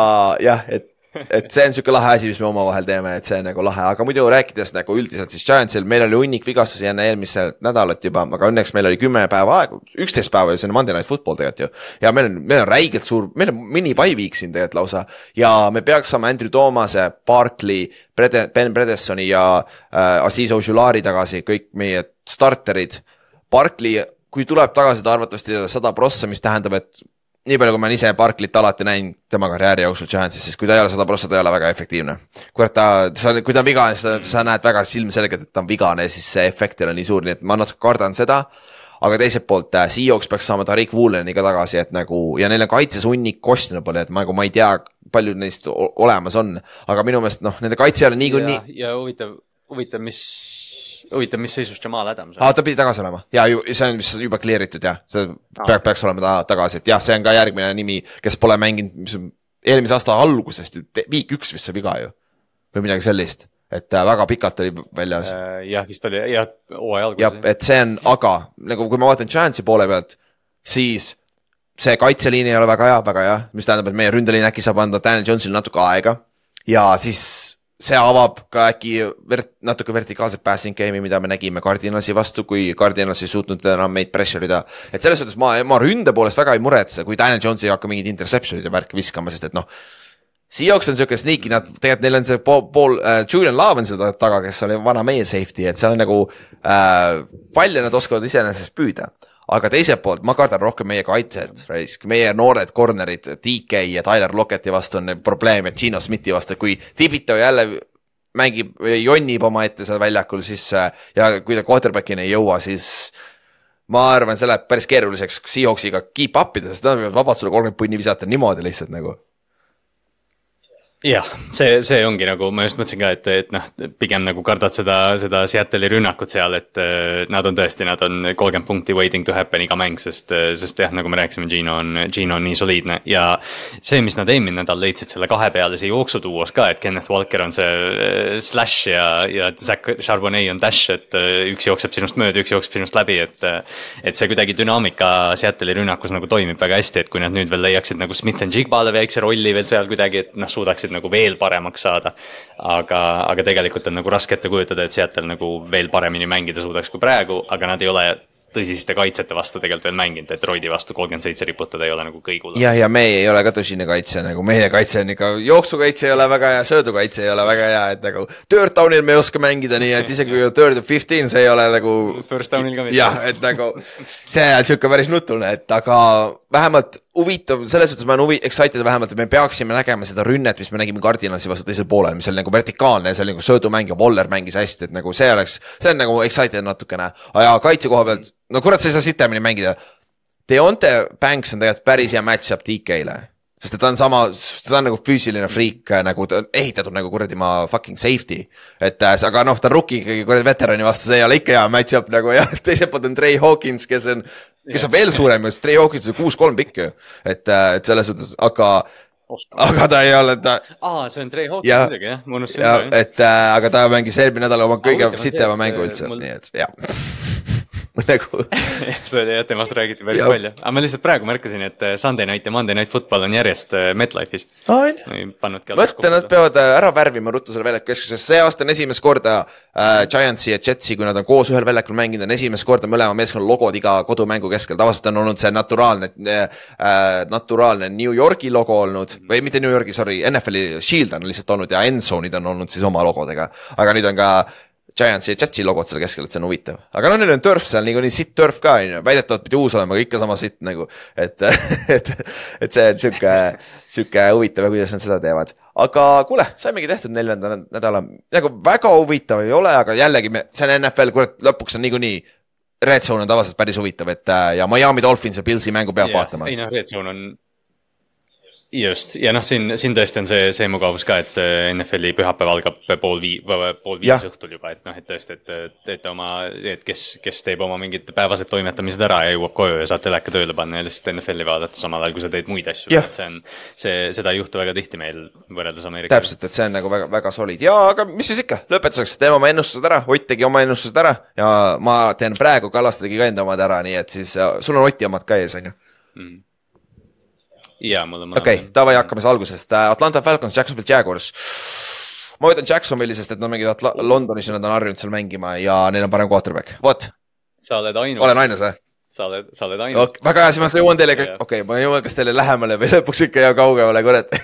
[SPEAKER 2] jah, et et see on siuke lahe asi, mis me omavahel teeme, et see on nagu lahe, aga muidu rääkides nagu üldiselt siis Giantsil, meil oli hunnik vigastusi enne eelmisel nädalat juba, aga õnneks meil oli kümme päeva aega, üksteist päeva ju, see on Monday Night Football tegelikult ju. ja meil on, meil on räigelt suur, meil on mini-pai viik siin tegelikult lausa ja me peaks saama Andrew Thomas'e, Barkley, Brede-, Ben Bredesoni ja äh, Aziz Ojulari tagasi, kõik meie starterid. Barkley, kui tuleb tagasi, ta arvatavasti sada prossa, mis tähendab, et nii palju, kui ma olen ise Barclayt alati näinud tema karjääri jooksul Giantsis, siis kui ta ei ole sada prossa, ta ei ole väga efektiivne. kurat, ta, sa, kui ta on vigane, siis ta, sa näed väga ilmselgelt, et ta on vigane ja siis see efekt ei ole nii suur, nii et ma natuke kardan seda. aga teiselt poolt äh, Seahawks peaks saama Tariq Wooleni ka tagasi, et nagu ja neil on kaitses hunnik questionable, et nagu ma ei tea, palju neist olemas on, aga minu meelest noh, nende kaitse ei ole niikuinii
[SPEAKER 3] ja huvitav, huvitav, mis, huvitav, mis seisus Jamal Adams on
[SPEAKER 2] aa, ta pidi tagasi olema ja see on vist juba clear itud jah, see peaks, peaks olema ta tagasi, et jah, see on ka järgmine nimi, kes pole mänginud, mis on eelmise aasta algusest viik üks vist see viga ju. või midagi sellist, et äh, väga pikalt oli väljas.
[SPEAKER 3] Äh, jah, vist oli jah, hooaja
[SPEAKER 2] jah,
[SPEAKER 3] alguses.
[SPEAKER 2] et see on, aga nagu kui ma vaatan Giantsi poole pealt, siis see kaitseliin ei ole väga hea, väga hea, mis tähendab, et meie ründeliin äkki saab anda Daniel Jones'ile natuke aega ja siis see avab ka äkki vert-, natuke vertikaalset passing game'i, mida me nägime Cardinalsi vastu, kui Cardinals ei suutnud enam meid pressure ida. et selles suhtes ma, ma ründe poolest väga ei muretse, kui Daniel Jones ei hakka mingeid interception'id ja värki viskama, sest et noh. Seahawks on siuke sneaky, nad tegelikult neil on see pool, pool äh, Julian Love on seal taga, kes oli vana meie safety, et seal on nagu äh, palle nad oskavad iseenesest püüda. Aga teiselt poolt ma kardan rohkem meie kaitset, meie noored corner'id, DK ja Tyler Locketti vastu on probleem ja Gino Smithi vastu, kui Tibito jälle mängib, jonnib omaette seal väljakul, siis äh, ja kui ta quarterback'ini ei jõua, siis ma arvan, see läheb päris keeruliseks Seahawksiga keep up ida, sest nad võivad vabalt sulle kolmkümmend punni visata niimoodi lihtsalt nagu
[SPEAKER 3] jah, see, see ongi nagu, ma just mõtlesin ka, et, et noh, pigem nagu kardad seda, seda Seattle'i rünnakut seal, et äh, nad on tõesti, nad on kolmkümmend punkti waiting to happen iga mäng, sest, sest jah, nagu me rääkisime, Gino on, Gino on nii soliidne. Ja see, mis nad eelmine nädal leidsid selle kahepealise jooksutuuos ka, et Kenneth Walker on see äh, slash ja, ja Zack Charbonnet on dash, et äh, üks jookseb sinust mööda, üks jookseb sinust läbi, et et see kuidagi dünaamika Seattle'i rünnakus nagu toimib väga hästi, et kui nad nüüd veel leiaksid nagu Smith and Jigbale väikse rolli veel seal kuidagi, et noh, suudaksid nagu veel paremaks saada. aga, aga tegelikult on nagu raske ette kujutada, et Seattle nagu veel paremini mängida suudaks kui praegu, aga nad ei ole tõsiste kaitsjate vastu tegelikult veel mänginud, Detroiti vastu kolmkümmend seitse riputada ei ole nagu kõige hullem.
[SPEAKER 2] jah, ja meie ei ole ka tõsine kaitse nagu, meie kaitse on ikka, jooksukaitse ei ole väga hea, söödukaitse ei ole väga hea, et nagu. Third down'il me ei oska mängida nii, et isegi kui third and fifteen, see ei ole nagu.
[SPEAKER 3] First down'il ka mitte.
[SPEAKER 2] jah, et nagu see on sihuke päris nutune, et aga vähemalt huvitav, selles suhtes ma olen huvi, excited vähemalt, et me peaksime nägema seda rünnet, mis me nägime Cardinalsi vastu teisel poolel, mis oli nagu vertikaalne see oli nagu söödumäng ja Waller mängis hästi, et nagu see oleks, see on nagu excited natukene. ja kaitse koha pealt, no kurat, sa ei saa sitemini mängida. Deonte Banks on tegelikult päris hea match-up DK-le sest et ta on sama, ta on nagu füüsiline friik nagu ta on ehitatud nagu kuradi ma fucking safety. et äh, aga noh, ta on rookie ikkagi kuradi veterani vastu, see ei ole ikka hea match-up nagu ja [laughs] teiselt poolt on Trey Hawkins, kes on kes on veel suurem, sest Trey Hawkins on kuus-kolm pikk ju. et, äh, et selles suhtes, aga, aga ta ei ole, ta.
[SPEAKER 3] aa, see on Trey Hawkins muidugi jah, ma unustasin
[SPEAKER 2] et äh, aga ta mängis eelmine nädal oma kõige sitema mängu üldse. mul..., nii et jah [laughs] nagu [laughs]
[SPEAKER 3] see oli jah, temast räägiti päris ja. palju, aga ma lihtsalt praegu märkasin, et äh, Sunday night ja Monday night football on järjest MetLife'is.
[SPEAKER 2] mõtle, nad peavad ära värvima ruttu selle väljaku keskusesse, see aasta on esimest korda äh, Giantsi ja Jetsi, kui nad on koos ühel väljakul mänginud, on esimest korda mõlema meeskonna logod iga kodumängu keskel, tavaliselt on olnud see naturaalne äh,, naturaalne New Yorgi logo olnud. Või mitte New Yorgi, sorry, NFL-i Shield on lihtsalt olnud ja Endzone'id on olnud siis oma logodega, aga nüüd on ka Giantsi ja Jetsi logod seal keskel, et see on huvitav. aga noh, neil on turf seal niikuinii sitt turf ka on ju, väidetavalt pidi uus olema, aga ikka sama sitt nagu. et, [laughs] et, et see on sihuke, sihuke huvitav kuidas nad seda teevad. aga kuule, saimegi tehtud neljanda nädala, nagu väga huvitav ei ole, aga jällegi me, see on NFL, kurat, lõpuks on niikuinii. Red Zone on tavaliselt päris huvitav, et ja Miami Dolphins ja Pilsi mängu peab yeah. vaatama.
[SPEAKER 3] ei noh, Red Zone on just, ja noh, siin, siin tõesti on see, see mugavus ka, et see NFL-i pühapäev algab pool vii-, pool viis õhtul juba, et noh, et tõesti, et teete oma, et kes, kes teeb oma mingid päevased toimetamised ära ja jõuab koju ja saab teleka tööle panna ja lihtsalt NFL-i vaadata samal ajal, kui sa teed muid asju. et see on, see, seda ei juhtu väga tihti meil võrreldes Ameerikaga.
[SPEAKER 2] täpselt, et see on nagu väga, väga solid. Ja, aga mis siis ikka, lõpetuseks teeme oma ennustused ära, Ott tegi oma ennustused ära ja ma teen praegu, Kallaste tegi ka enda omad ära, nii et siis sul on Oti omad ka ees, on ju? Mm
[SPEAKER 3] jaa, mul on.
[SPEAKER 2] okei okay,, davai, hakkame siis algusest, äh, Atlanta Falcons, Jacksonville Jaguars. ma võtan Jacksonville'i, sest et nad mängivad Londonis ja nad on harjunud seal mängima ja neil on parem quarterback, vot.
[SPEAKER 3] sa oled ainus.
[SPEAKER 2] olen ainus või?
[SPEAKER 3] sa oled, sa oled ainus
[SPEAKER 2] okay,. väga hea, siis ma jõuan teile, okei okay,, ma jõuan kas teile lähemale või lõpuks ikka jää kaugemale, kurat [laughs]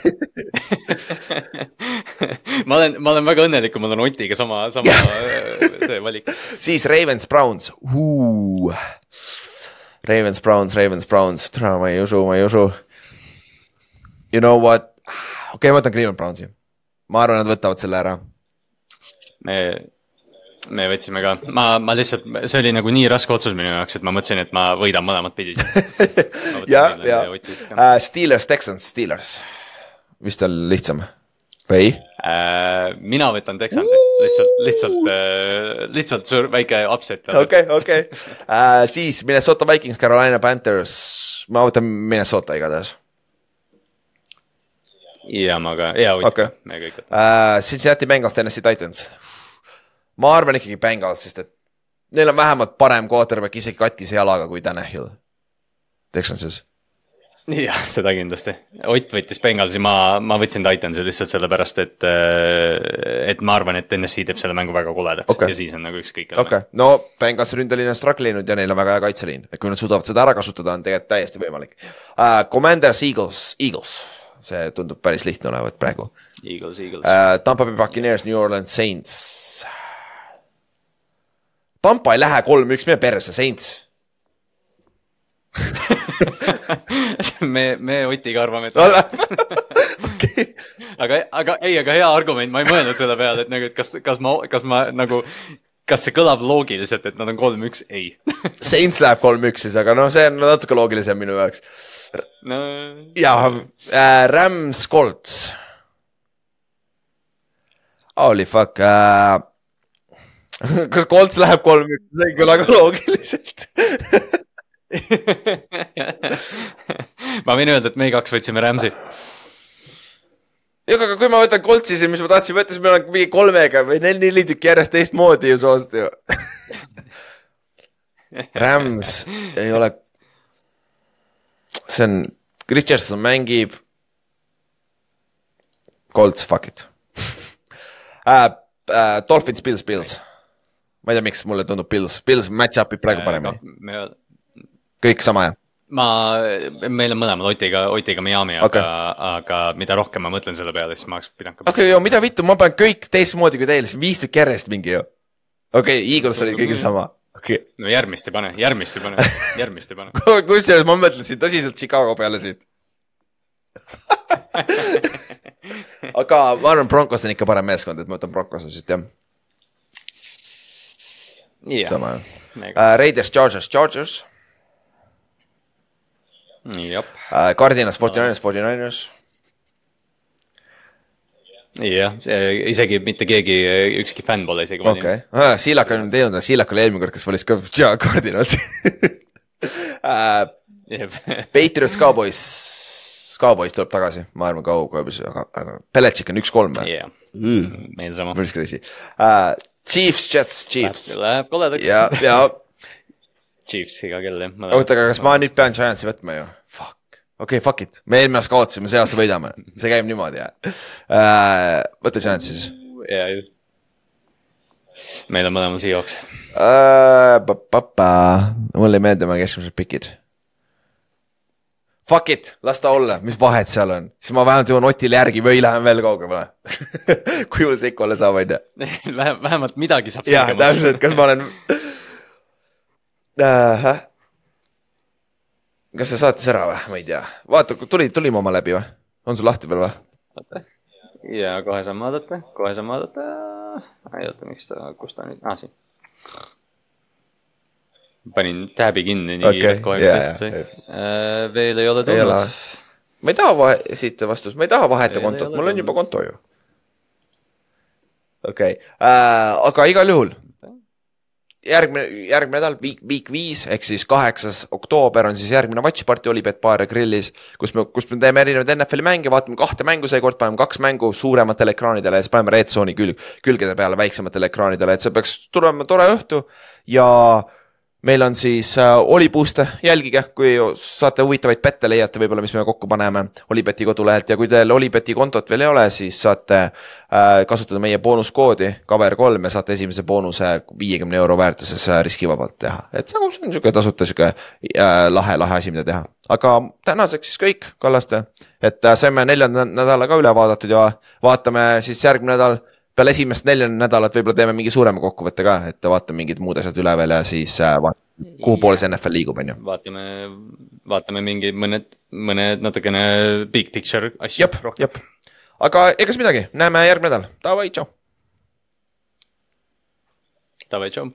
[SPEAKER 3] ma olen, ma olen väga õnnelik, kui mul on Otiga sama, sama see valik. [laughs]
[SPEAKER 2] siis Ravens, Browns. Ravens, Browns, Ravens, Browns, ma ei usu, ma ei usu you know what, okei okay,, ma võtan Cleveland Brownsi. ma arvan, nad võtavad selle ära.
[SPEAKER 3] me, me võtsime ka, ma, ma lihtsalt, see oli nagu nii raske otsus minu jaoks, et ma mõtlesin, et ma võidan mõlemat pidi [laughs]
[SPEAKER 2] ja, ja. uh, Steelers, Texans, Steelers, vist on lihtsam. Või?
[SPEAKER 3] Uh,? mina võtan Texansi, lihtsalt, lihtsalt uh,, lihtsalt suur väike upset.
[SPEAKER 2] okei, okei, siis Minnesota Vikings, Carolina Panthers, ma võtan Minnesota igatahes
[SPEAKER 3] ja ma ka,
[SPEAKER 2] hunt okay., me kõik võtame uh,. Cincinnati Bengals, Tennessee Titans. ma arvan ikkagi Bengals, sest et neil on vähemalt parem quarterback isegi katkise jalaga kui Tanahil Texansis.
[SPEAKER 3] jah, seda kindlasti. Ott võttis Bengalsi, ma, ma võtsin Titansi lihtsalt sellepärast, et, äh, et ma arvan, et NSC teeb selle mängu väga koledaks okay. ja siis on nagu ükskõik.
[SPEAKER 2] okei okay., no Bengals ründeliin on struggle inud ja neil on väga hea kaitseliin, et kui nad suudavad seda ära kasutada, on tegelikult täiesti võimalik uh,. Commanders, Eagles, Eagles see tundub päris lihtne olevat praegu.
[SPEAKER 3] Eagles, Eagles
[SPEAKER 2] uh,. Tampa Bay Buccaneers, New Orleans Saints. Tampa ei lähe kolm-üks, mine perse, Saints [laughs]
[SPEAKER 3] me, me Otiga arvame, et [laughs] okay. aga, aga ei, aga hea argument, ma ei mõelnud selle peale, et nagu, et kas, kas ma, kas ma nagu kas see kõlab loogiliselt, et nad on kolm-üks, ei
[SPEAKER 2] Saints läheb kolm-üks siis, aga noh, see on natuke loogilisem minu jaoks
[SPEAKER 3] no....
[SPEAKER 2] ja äh, Rams Colts. Holy fuck äh,. [laughs] kas Colts läheb kolm-üks, see ei kõla ka loogiliselt [laughs]
[SPEAKER 3] ma võin öelda, et me kaks võtsime Rams'i
[SPEAKER 2] jah, aga kui ma võtan Coltsi, siis mis ma tahtsin võtta, siis meil on mingi kolmega või neli tükki järjest teistmoodi ju soost ju [laughs] Rams ei ole see on, Richardson mängib. Colts, fuck it [laughs] äh,. Äh, Dolphins, Bills, Bills. ma ei tea, miks mulle tundub Pils, Pils match-up ib praegu paremini,
[SPEAKER 3] me,
[SPEAKER 2] kõik sama jah.
[SPEAKER 3] ma, meil on mõlemad Otiga, Otiga Miami,
[SPEAKER 2] Okei.
[SPEAKER 3] aga, aga mida rohkem ma mõtlen selle peale, siis ma oleks pidanud ka.
[SPEAKER 2] okei okay,, mida vittu, ma panen kõik teistmoodi kui teil, viis tükki järjest mingi ju. okei okay,, Eagles oli kõigil sama, okei
[SPEAKER 3] no järgmist ei pane, järgmist ei pane, järgmist ei pane.
[SPEAKER 2] okay.. kusjuures ma mõtlesin tõsiselt Chicago peale siit. [laughs] aga ma arvan, Broncos on ikka parem meeskond, et ma võtan Broncose siit jah,
[SPEAKER 3] jah,
[SPEAKER 2] sama jah uh,. Raiders, Chargers, Chargers
[SPEAKER 3] jah,
[SPEAKER 2] uh,, Cardinals, Forty Niners, Forty Niners
[SPEAKER 3] jah, isegi mitte keegi, ükski fänn pole isegi
[SPEAKER 2] okei okay. uh,, Siilak on teinud, Siilak oli eelmine kord, kes valis ka ja, Cardinalsi uh,. Patriots, Cowboys, Cowboys tuleb tagasi, ma arvan, Cowboys, aga, aga Belichik on üks-kolm või?
[SPEAKER 3] jah, meil sama.
[SPEAKER 2] päris crazy uh,. Chiefs, Jets, Chiefs
[SPEAKER 3] Läheb koledaks.
[SPEAKER 2] ja, ja [laughs]
[SPEAKER 3] Chiefs iga kell jah.
[SPEAKER 2] oota, aga kas ma nüüd pean Giantsi võtma ju? Okei okay,, fuck it, me eelmine aasta kaotasime, see aasta võidame, see käib niimoodi jah uh,. võta Giants siis
[SPEAKER 3] ja just. meil on mõlemal Seahawks.
[SPEAKER 2] uh,. mulle ei meeldi oma keskmised pikid. Fuck it, las ta olla, mis vahet seal on, siis ma vähemalt jõuan Otile järgi või lähen veel kaugemale [laughs] kui mul see ikka olla saab, on ju. [laughs]
[SPEAKER 3] vähem, vähemalt midagi saab.
[SPEAKER 2] jah, täpselt, kas ma olen uh. [laughs] kas see saatis ära või, ma ei tea, vaata, tuli, tulime oma läbi või? on sul lahti veel või?
[SPEAKER 3] ja kohe saan vaadata, kohe saan vaadata. ei oota, miks ta, kus ta nüüd, aa siin. panin tääbi kinni nii
[SPEAKER 2] Okei,
[SPEAKER 3] kiirelt kohe, kui
[SPEAKER 2] jaa,
[SPEAKER 3] tehtud
[SPEAKER 2] jaa.
[SPEAKER 3] sai. veel ei ole tulnud..
[SPEAKER 2] ma ei taha vahe- esitada vastust, ma ei taha vaheta kontot, mul on juba konto ju. okei okay. äh,, aga igal juhul. järgmine, järgmine nädal, week, week viis ehk siis kaheksas oktoober on siis järgmine Watch Party Olipet Bar ja Grillis, kus me, kus me teeme erinevaid NFL-i mänge, vaatame kahte mängu seekord, paneme kaks mängu suurematele ekraanidele ja siis paneme Red Zone'i külg, külgede peale väiksematele ekraanidele, et see peaks tulema tore õhtu ja meil on siis äh, Olipuuste, jälgige, kui saate huvitavaid pette leiate võib-olla, mis me kokku paneme Olipeti kodulehelt. Ja kui teil Olipeti kontot veel ei ole, siis saate äh, kasutada meie boonuskoodi cover3 ja saate esimese boonuse viiekümne euro väärtuses äh, riskivabalt teha, et see on sihuke tasuta sihuke lahe, lahe asi, mida teha. aga tänaseks siis kõik, Kallaste, et saime neljanda nädala ka üle vaadatud ja vaatame siis järgmine nädal peale esimest neljandat nädalat võib-olla teeme mingi suurema kokkuvõtte ka, et vaatame mingid muud asjad üle veel ja siis äh, vaatame, kuhu poole see NFL liigub, on ju.
[SPEAKER 3] vaatame, vaatame mingi mõned, mõned natukene big picture asju
[SPEAKER 2] jep, jep. aga egas midagi, näeme järgmine nädal, davai, tšau.
[SPEAKER 3] Davai, tšau.